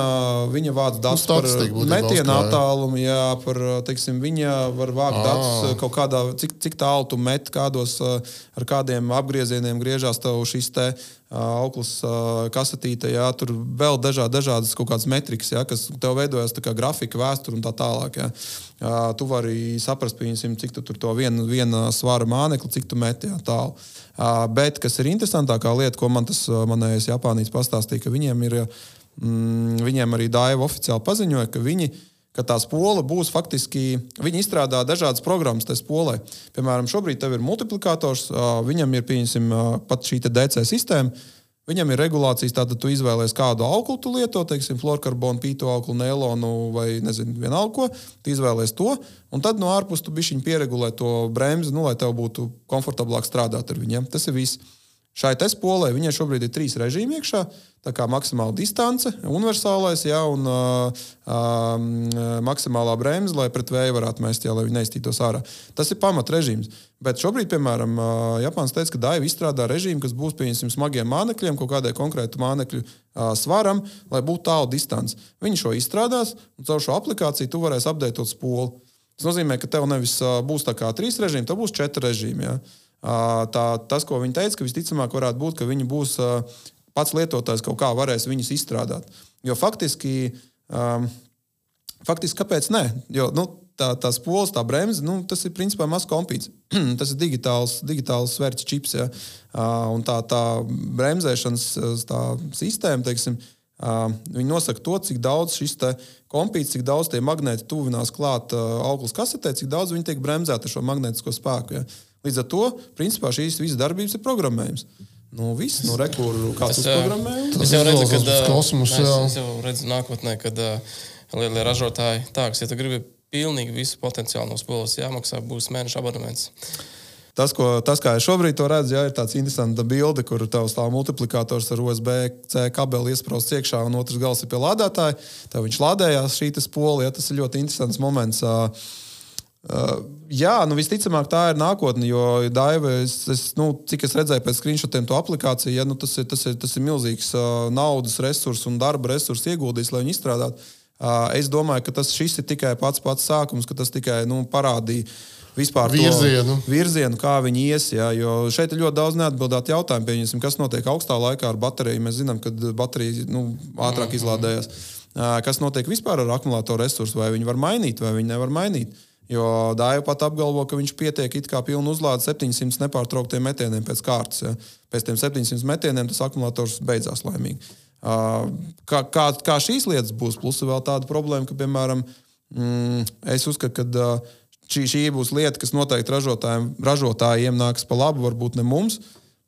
[SPEAKER 3] viņa vāc datus nu, par metienu attālumu, jā, par, teiksim, viņa var vākt à. datus kaut kādā, cik, cik tālu tu met, kādos, ar kādiem apgriezieniem griežās tev šis te auklis kasetīte, jā, tur vēl dažādi, dažādas kaut kādas metrikas, jā, kas tev veidojas kā grafika, vēsture un tā tālāk. Jā. Tu vari saprast, piemēram, cik tu tur to vienu, viena svara mānekli, cik tu meti jā, tālu. Bet, kas ir interesantākā lieta, ko man tas manējais Japānijas pastāstīja, ka viņiem ir mm, viņiem arī Daiva oficiāli paziņoja, ka viņi ka tā spola būs faktiski. Viņi izstrādā dažādas programmas tajā spolē. Piemēram, šobrīd tev ir multiplikators, viņam ir pieņemsim, pat šī DC sistēma. Viņam ir regulācijas, tātad tu izvēlējies kādu auklu tu lieto, teiksim, fluorkarbonu, pīto auklu, neilonu vai nezinu, vienalga ko. Tu izvēlējies to, un tad no ārpuses tu bišķiņi pieregulē to bremzi, nu, lai tev būtu komfortablāk strādāt ar viņiem. Tas ir viss. Šai testpolē viņai šobrīd ir trīs režīmi iekšā. Tā kā maksimāla distance, universālais, ja, un uh, uh, maksimālā bremze, lai pret vēju varētu mest, ja, lai viņi neiztītos ārā. Tas ir pamatrežīms. Bet šobrīd, piemēram, uh, Japāns teica, ka Daiva izstrādā režīmu, kas būs pieņemsim smagiem mānekļiem, kaut kādai konkrētai mānekļu uh, svaram, lai būtu tālu distance. Viņi šo izstrādās, un caur šo aplikāciju tu varēsi apdeitot spolu. Tas nozīmē, ka tev nevis uh, būs tā kā trīs režīmi, tev būs četri režīmi. Ja. Tā, tas, ko viņi teica, ka visticamāk varētu būt, ka viņi būs pats lietotājs kaut kā varēs viņus izstrādāt. Jo faktiski, um, faktiski kāpēc ne? Jo, nu, tā, tās pols, tā bremze, nu, tas ir principā mazs kompīts. *clears throat* tas ir digitāls, digitāls svērts čips. Ja? Uh, tā, tā bremzēšanas tā sistēma, teiksim, uh, viņi nosaka to, cik daudz šis kompīts, cik daudz tie magnēti tuvinās klāt uh, auglas kasetē, cik daudz viņi tiek bremzēti ar šo magnētisko spēku. Ja? Līdz ar to, principā, šīs visas darbības ir programmējums. Nu, viss, nu, rekur, kāds
[SPEAKER 1] es,
[SPEAKER 3] programmējums.
[SPEAKER 1] Es jau redzu, ka uh, kosmos, es, jau redzu nākotnē, kad uh, lielie ražotāji tā, ka, ja tu gribi pilnīgi visu potenciālu no skolas jāmaksā, būs mēneša abonements.
[SPEAKER 3] Tas, ko, tas, kā es šobrīd to redzu, jā, ir tāds interesants bilde, kur tev stāv multiplikators ar USB-C kabeli iesprāstīts iekšā, un otrs gals ir pie lādētāja. Tev viņš lādējās šī spola, ja tas ir ļoti interesants moments. Uh, Uh, jā, nu visticamāk, tā ir nākotne. Jo Daiva, es, es, nu, cik es redzēju pēc screenshotiem, to aplikāciju, ja, nu, tas, ir, tas, ir, tas ir milzīgs uh, naudas resurss un darba resurss ieguldījis, lai viņu izstrādātu. Uh, es domāju, ka tas šis ir tikai pats pats sākums, ka tas tikai nu, parādīja vispār
[SPEAKER 2] virzienu.
[SPEAKER 3] virzienu, kā viņi ies. Jā, jo šeit ir ļoti daudz neatbildētu jautājumu. Pieņemsim, kas notiek augstā laikā ar bateriju. Mēs zinām, ka baterija nu, ātrāk mm -hmm. izlādējas. Uh, kas notiek vispār ar akumulātoru resursu? Vai viņi var mainīt, vai viņi nevar mainīt? Jo Dāja pat apgalvo, ka viņš pietiek it kā pilnu uzlādi 700 nepārtrauktiem metieniem pēc kārtas. Ja. Pēc tam 700 metieniem tas akumulators beidzās laimīgi. Kā, kā, kā šīs lietas būs? Plus vēl tāda problēma, ka, piemēram, mm, es uzskatu, ka šī, šī būs lieta, kas noteikti ražotājiem, ražotājiem nāks pa labu, varbūt ne mums,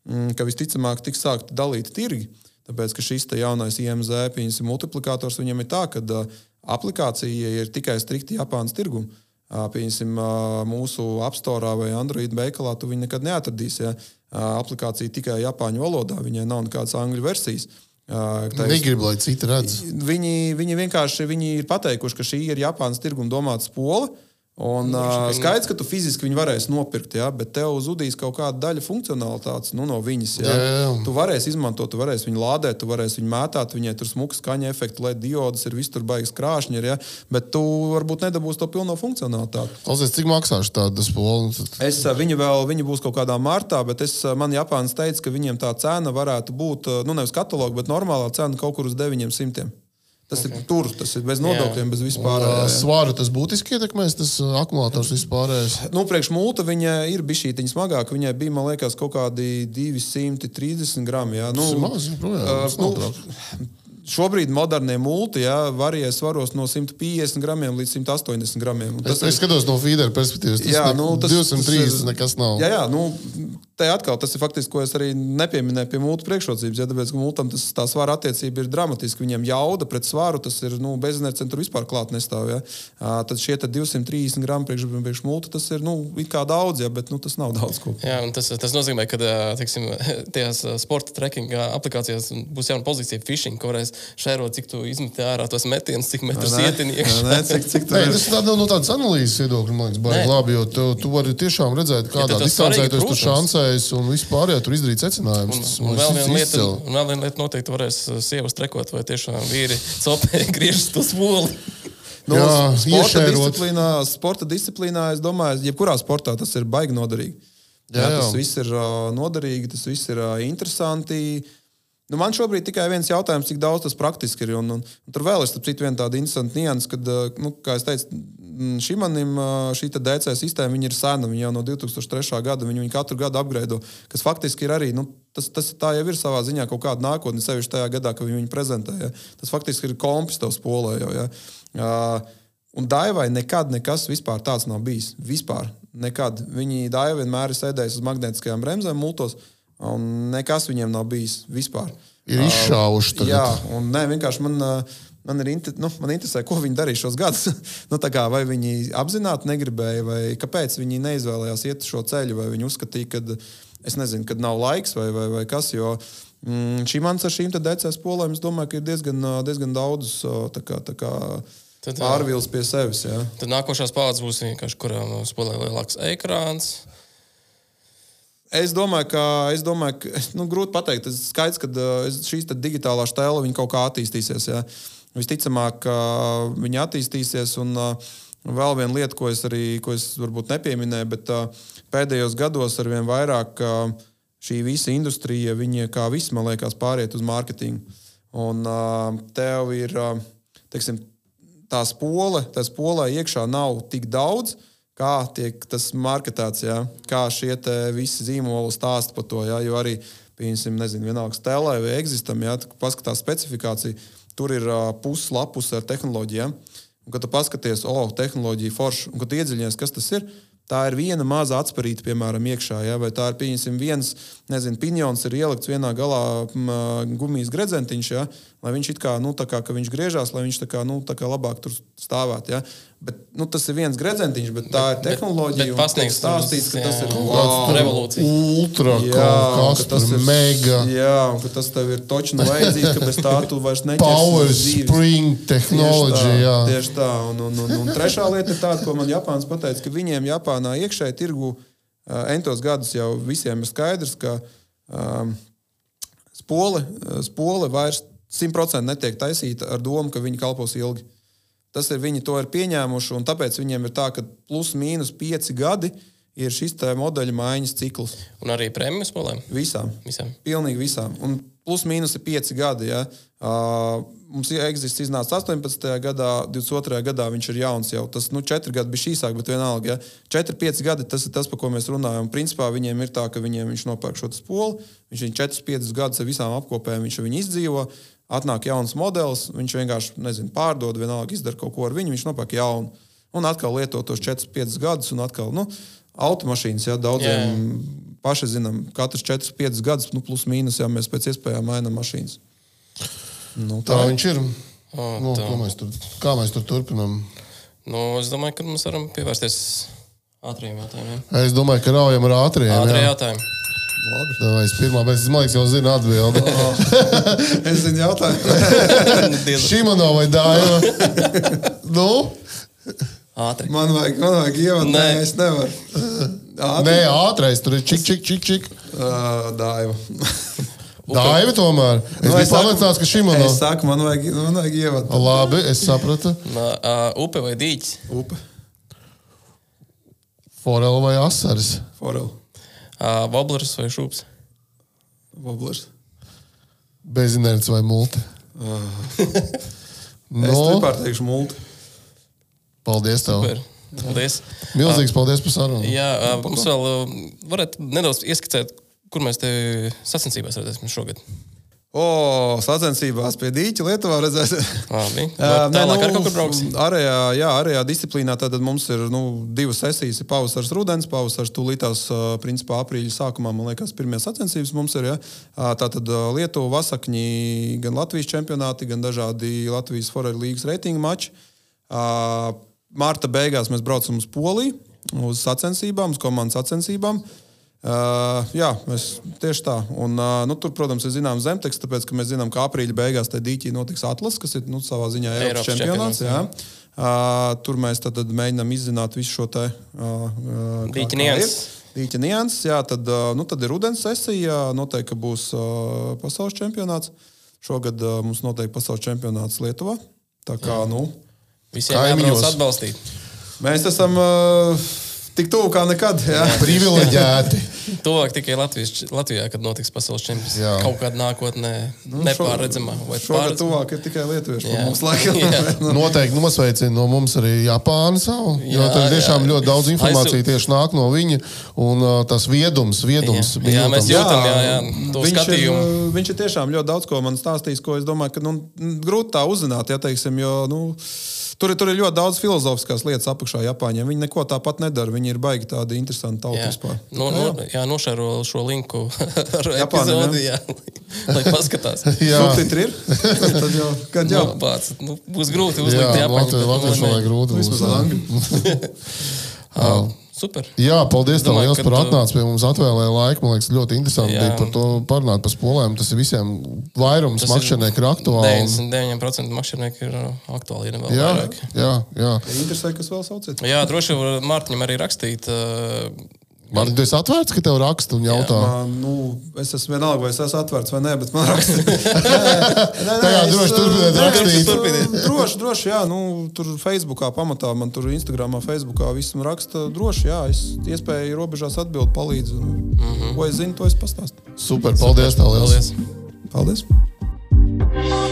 [SPEAKER 3] mm, ka visticamāk tiks sākt dalīt tirgi. Tāpēc, ka šis jaunais IMZ multiplikators viņam ir tā, ka aplikācija ir tikai strikti Japānas tirguma. Pieņemsim, mūsu apstorā vai Android veikalā tu viņu nekad neatradīsi. Ja? Aplikācija tikai Japāņu valodā, viņai nav nekādas angļu versijas.
[SPEAKER 2] Negribu, lai citi redz.
[SPEAKER 3] Viņi, viņi vienkārši viņi ir pateikuši, ka šī ir Japānas tirguma domāta spola. Un, uh, skaidrs, ka tu fiziski viņu varēsi nopirkt, ja, bet tev zudīs kaut kāda daļa funkcionalitātes nu, no viņas. Ja. Jā, jā. Tu varēsi izmantot, tu varēsi viņu lādēt, tu varēsi viņu mētāt, viņai tur smuka skaņa efekti, lai diodas ir visur baigas krāšņi, ir, ja, bet tu varbūt nedabūsi to pilno funkcionalitāti.
[SPEAKER 2] Klausies, cik maksāšu tādu spolu?
[SPEAKER 3] Es, viņi vēl viņi būs kaut kādā martā, bet es, man Japāns teica, ka viņiem tā cena varētu būt, nu nevis kataloga, bet normālā cena kaut kur uz 900. Tas okay. ir tur, tas ir bez nodokļiem, bez vispār.
[SPEAKER 2] Svāru tas būtiski ietekmēs, tas akumulators vispārējais.
[SPEAKER 3] Nu, priekš multa viņa ir bijusi šī smagāka. Viņai bija, man liekas, kaut kādi 230 gramu. Nu,
[SPEAKER 2] tas ir maz, projām, uh, nu,
[SPEAKER 3] šobrīd modernie multi ja, varēja svaros no 150 gramiem līdz 180 gramiem.
[SPEAKER 2] Es, es skatos no feedera perspektīvas. Tas jā, nu, tas, 230 tas ir, nekas nav.
[SPEAKER 3] Jā, jā nu, te atkal tas ir faktiski, ko es arī nepieminēju pie multu priekšrocības. Ja, tāpēc, ka multam tas, tā svara attiecība ir dramatiska. Viņam jauda pret svaru, tas ir nu, bezinēts centru vispār klāt nestāv. Ja. Tad šie 230 gramu priekš, priekš multu tas ir nu, daudz, ja, bet nu, tas nav daudz. Ko.
[SPEAKER 1] Jā, tas, tas nozīmē, ka teiksim, *laughs* tajās sporta trekkinga aplikācijās būs jauna pozīcija phishing, ko varēs šēro, cik tu izmeti ārā tos metienus, cik metrus ietini
[SPEAKER 3] iekšā. Cik, cik *laughs* Nē,
[SPEAKER 2] tas ir no tādas analīzes viedokļa, man liekas, baigi labi, jo tu, tu vari tiešām redzēt, kādā ja distancē tu esi šancējis un vispār, ja tur izdarīt secinājumus.
[SPEAKER 1] Un, un, vēl viena lieta, un vēl viena lieta noteikti varēs uh, sievas trekot, vai tiešām vīri *laughs* copē griežas to spoli.
[SPEAKER 3] Nu, *laughs* Jā, sporta, disciplīnā, sporta disciplīnā, es domāju, jebkurā sportā tas ir baigi noderīgi. Jā, jā, tas viss ir uh, noderīgi, tas viss ir uh, interesanti. Uh, Nu, man šobrīd tikai viens jautājums, cik daudz tas praktiski ir. Un, un, un tur vēl ir citu, tāda interesanta nianses, kad, eh, nu, kā jau teicu, šī manim šī DC sistēma ir sena. Viņa jau no 2003. gada viņu, viņu katru gadu apgraido, kas faktiski ir arī. Nu, tas, tas tā jau ir savā ziņā kaut kāda nākotne, sevišķi tajā gadā, kad viņi viņu prezentē. Ja. Tas faktiski ir kompis tev spolē. Jau, ja. uh, un Daivai nekad nekas vispār tāds nav bijis. Vispār nekad. Viņi Daiva vienmēr ir sēdējusi uz magnētiskajām bremzēm, multos. Uh, Un nekas viņiem nav bijis vispār.
[SPEAKER 2] Ir izšāvuši.
[SPEAKER 3] Tagad. Jā, un ne, vienkārši man, man, ir, nu, man interesē, ko viņi darīja šos gadus. *laughs* nu, kā, vai viņi apzināti negribēja, vai kāpēc viņi neizvēlējās iet šo ceļu, vai viņi uzskatīja, ka es nezinu, kad nav laiks vai, vai, vai kas. Jo, mm, šī mans ar šīm DCS polēm, es domāju, ka ir diezgan, diezgan daudz tā kā, tā kā, pārvils pie sevis. Jā.
[SPEAKER 1] Tad nākošās paudzes būs vienkārši, kurām spēlē lielāks ekrāns
[SPEAKER 3] Es domāju, ka, es domāju, ka nu, grūti pateikt. Es skaidrs, ka šīs digitālā stēla kaut kā attīstīsies. Ja. Visticamāk, ka viņi attīstīsies. Un, vēl viena lieta, ko es arī ko es varbūt nepieminēju, bet pēdējos gados ar vien vairāk šī visa industrija, viņa kā viss, man liekas, pāriet uz mārketingu. Un tev ir teiksim, tā spole, tā spolē iekšā nav tik daudz kā tiek tas marketēts, jā, kā šie visi zīmoli stāsta par to. Jā, jo arī, piemēram, nezinu, vienalga stelē vai eksistam, ja paskatās specifikāciju, tur ir uh, puslapus ar tehnoloģijām. Un, kad tu paskaties, oh, tehnoloģija forša, un kad iedziļinies, kas tas ir, Tā ir viena maza atspērīta, piemēram, iekšā. Ja? Vai tā ir pieņemsim, viens nezinu, piņons, ir ielikts vienā galā m, gumijas gredzentiņš, ja? lai viņš it kā, nu, kā, ka viņš griežās, lai viņš tā kā, nu, tā kā labāk tur stāvētu. Ja? Bet, nu, tas ir viens gredzentiņš, bet tā ir tehnoloģija.
[SPEAKER 1] Bet, bet pasniegs
[SPEAKER 3] stāstīts, ka jā, tas ir
[SPEAKER 1] wow, revolūcija.
[SPEAKER 2] Ultra, jā, kas tas ir mega.
[SPEAKER 3] Jā, un ka tas tev ir točni vajadzīgs, ka bez tā tu vairs neķersi.
[SPEAKER 2] Power spring tehnoloģija, jā.
[SPEAKER 3] Tieši tā. Un, un, un, un trešā lieta ir tāda, ko man Japāns pateica, ka viņiem Japānā iekšēji tirgu uh, entos gadus jau visiem ir skaidrs, ka um, spole, spole vairs simtprocentīgi netiek taisīta ar domu, ka viņi kalpos ilgi. Tas ir viņi to ir pieņēmuši, un tāpēc viņiem ir tā, ka plus mīnus pieci gadi ir šis modeļa maiņas cikls.
[SPEAKER 1] Un arī prēmijas spēlēm?
[SPEAKER 3] Visām.
[SPEAKER 1] visām.
[SPEAKER 3] Pilnīgi visām. Un plus mīnus ir pieci gadi. Ja? Uh, mums eksistē iznāca 18. gadā, 22. gadā viņš ir jauns jau. Tas nu, 4 gadi bija īsāk, bet vienalga. Ja? 4, 5 gadi tas ir tas, par ko mēs runājam. Principā viņiem ir tā, ka viņiem viņš nopērk šo spolu, viņš viņu 4, 5 gadus ar visām apkopēm viņš viņu izdzīvo. Atnāk jauns modelis, viņš vienkārši nezinu, pārdod, vienalga izdara kaut ko ar viņu, viņš nopērk jaunu. Un atkal lieto tos 4, 5 gadus, un atkal nu, automašīnas, ja daudziem yeah. paši zinām, katrs 4, 5 gadus, nu, plus mīnus, ja mēs pēc iespējām mainām mašīnas.
[SPEAKER 2] Nu, tā, tā viņš ir. O, nu, mēs tur, kā mēs tur turpinām?
[SPEAKER 1] Nu, es domāju, ka mums varam pievērsties ātriem jautājumiem.
[SPEAKER 2] Es domāju, ka raujam ar ātriem.
[SPEAKER 1] Ātrie jā. jautājumi.
[SPEAKER 2] Labi. Tā es pirmā, es domāju, ka jau zinu atbildi. *laughs*
[SPEAKER 3] es zinu jautājumu. *laughs*
[SPEAKER 2] Šimano vai Dāja? nu?
[SPEAKER 1] Ātri.
[SPEAKER 3] Man vajag, man vajag ievad, nē, es nevaru.
[SPEAKER 2] Ātri. Nē, ātrais, tur ir čik, čik, čik, čik.
[SPEAKER 3] Uh, dāiva. *laughs*
[SPEAKER 2] Dāiva tomēr. Es nu, biju pārliecināts, ka šim
[SPEAKER 3] monēta. Es saku, man vajag, man vajag ievad.
[SPEAKER 2] Labi, es sapratu.
[SPEAKER 1] Nā, uh, upe vai dīķis?
[SPEAKER 3] Upe.
[SPEAKER 2] Forela vai asaris?
[SPEAKER 3] Forela.
[SPEAKER 1] Uh, Voblers vai šūps?
[SPEAKER 3] Voblers.
[SPEAKER 2] Bezinerts vai multe?
[SPEAKER 3] Uh. no. Es vispār teikšu multe.
[SPEAKER 2] Paldies tev.
[SPEAKER 1] Super. Paldies.
[SPEAKER 2] Milzīgs paldies par sarunu.
[SPEAKER 1] Jā, mums vēl varat nedaudz ieskicēt, Kur mēs te sacensībās redzēsim šogad?
[SPEAKER 3] O, sacensībās pie dīķa Lietuvā redzēsim.
[SPEAKER 1] Labi. *laughs* Tālāk nu, ar kaut kur brauksim.
[SPEAKER 3] Arējā, jā, arējā disciplīnā tad mums ir nu, divas sesijas. Ir pavasaris, rudens, pavasaris tūlītās, principā aprīļa sākumā, man liekas, pirmie sacensības mums ir. Ja? Tātad Lietuva, Vasakņi, gan Latvijas čempionāti, gan dažādi Latvijas Foreign līgas reitingu mači. Marta beigās mēs braucam uz Poliju, uz sacensībām, uz komandas sacensībām. Uh, Uh, jā, mēs tieši tā. Un, uh, nu, tur, protams, ir zināms zemteksts, tāpēc, ka mēs zinām, ka aprīļa beigās tajā dīķī notiks atlases, kas ir nu, savā ziņā Eiropas, Eiropas čempionāts. čempionāts uh, tur mēs tad, tad mēģinām izzināt visu šo te
[SPEAKER 1] uh, dīķa nianses.
[SPEAKER 3] Dīķa nianses, jā, tad, uh, nu, tad ir rudens sesija, noteikti būs uh, pasaules čempionāts. Šogad uh, mums noteikti pasaules čempionāts Lietuvā. Tā kā, jā. nu,
[SPEAKER 1] Visiem jābrauc atbalstīt.
[SPEAKER 3] Mēs esam uh, tik tuvu kā nekad. Jā.
[SPEAKER 2] Privileģēti.
[SPEAKER 1] Tuvāk tikai Latvijas, Latvijā, kad notiks pasaules čempions. Kaut kādā nākotnē nu, nepārredzamā.
[SPEAKER 3] Šogad tuvāk ir tikai lietuvieši. Mums laikam. *laughs* *laughs*
[SPEAKER 2] Noteikti nosveicina no mums arī Japānu savu. Jā, jo tur tiešām jā. ļoti daudz informācijas tieši nāk no viņa. Un uh, tas viedums, viedums.
[SPEAKER 1] Jā, jā mēs jūtam, jā, jā,
[SPEAKER 3] viņš, skatījumu. ir, viņš ir tiešām ļoti daudz ko man stāstījis, ko es domāju, ka nu, grūti tā uzzināt, ja teiksim, jo, nu, Tur, tur ir ļoti daudz filozofiskās lietas apakšā Japāņiem. Viņi neko tāpat nedara. Viņi ir baigi tādi interesanti tauti vispār.
[SPEAKER 1] No, no, jā, nošēro šo linku *laughs* ar epizodi, jā, lai paskatās. *laughs*
[SPEAKER 3] jā, subtitri ir. *laughs* Tad jau, kad jau.
[SPEAKER 1] No, pats, nu, būs grūti uzlikt Japāņu.
[SPEAKER 2] Latviešu vajag grūti.
[SPEAKER 3] Vismaz
[SPEAKER 1] angļu. Super.
[SPEAKER 2] Jā, paldies tev liels par atnācu pie mums, atvēlēja laiku. Man liekas, ļoti interesanti jā. bija par to parunāt par spolēm. Tas ir visiem vairums makšķernieku ir aktuāli.
[SPEAKER 1] 99% makšķernieku ir uh, aktuāli, ja ne vēl
[SPEAKER 2] jā,
[SPEAKER 1] vairāk.
[SPEAKER 2] Jā, jā.
[SPEAKER 3] Interesē, kas vēl sauciet.
[SPEAKER 1] Jā, droši vien Mārtiņam arī rakstīt. Uh,
[SPEAKER 2] Man ir atvērts, ka tev raksta un jautā. Jā,
[SPEAKER 3] man, nu, es esmu vienalga, vai es esmu atvērts vai nē, bet man raksta. *laughs*
[SPEAKER 2] Jā, droši turpiniet rakstīt.
[SPEAKER 3] Droši, droši, jā, nu, tur Facebookā pamatā, man tur Instagramā, Facebookā viss man raksta droši, jā, es iespēju robežās atbild palīdzu. Mm -hmm. Ko es zinu, to es pastāstu.
[SPEAKER 2] Super, paldies,
[SPEAKER 1] Super, paldies.
[SPEAKER 3] Paldies.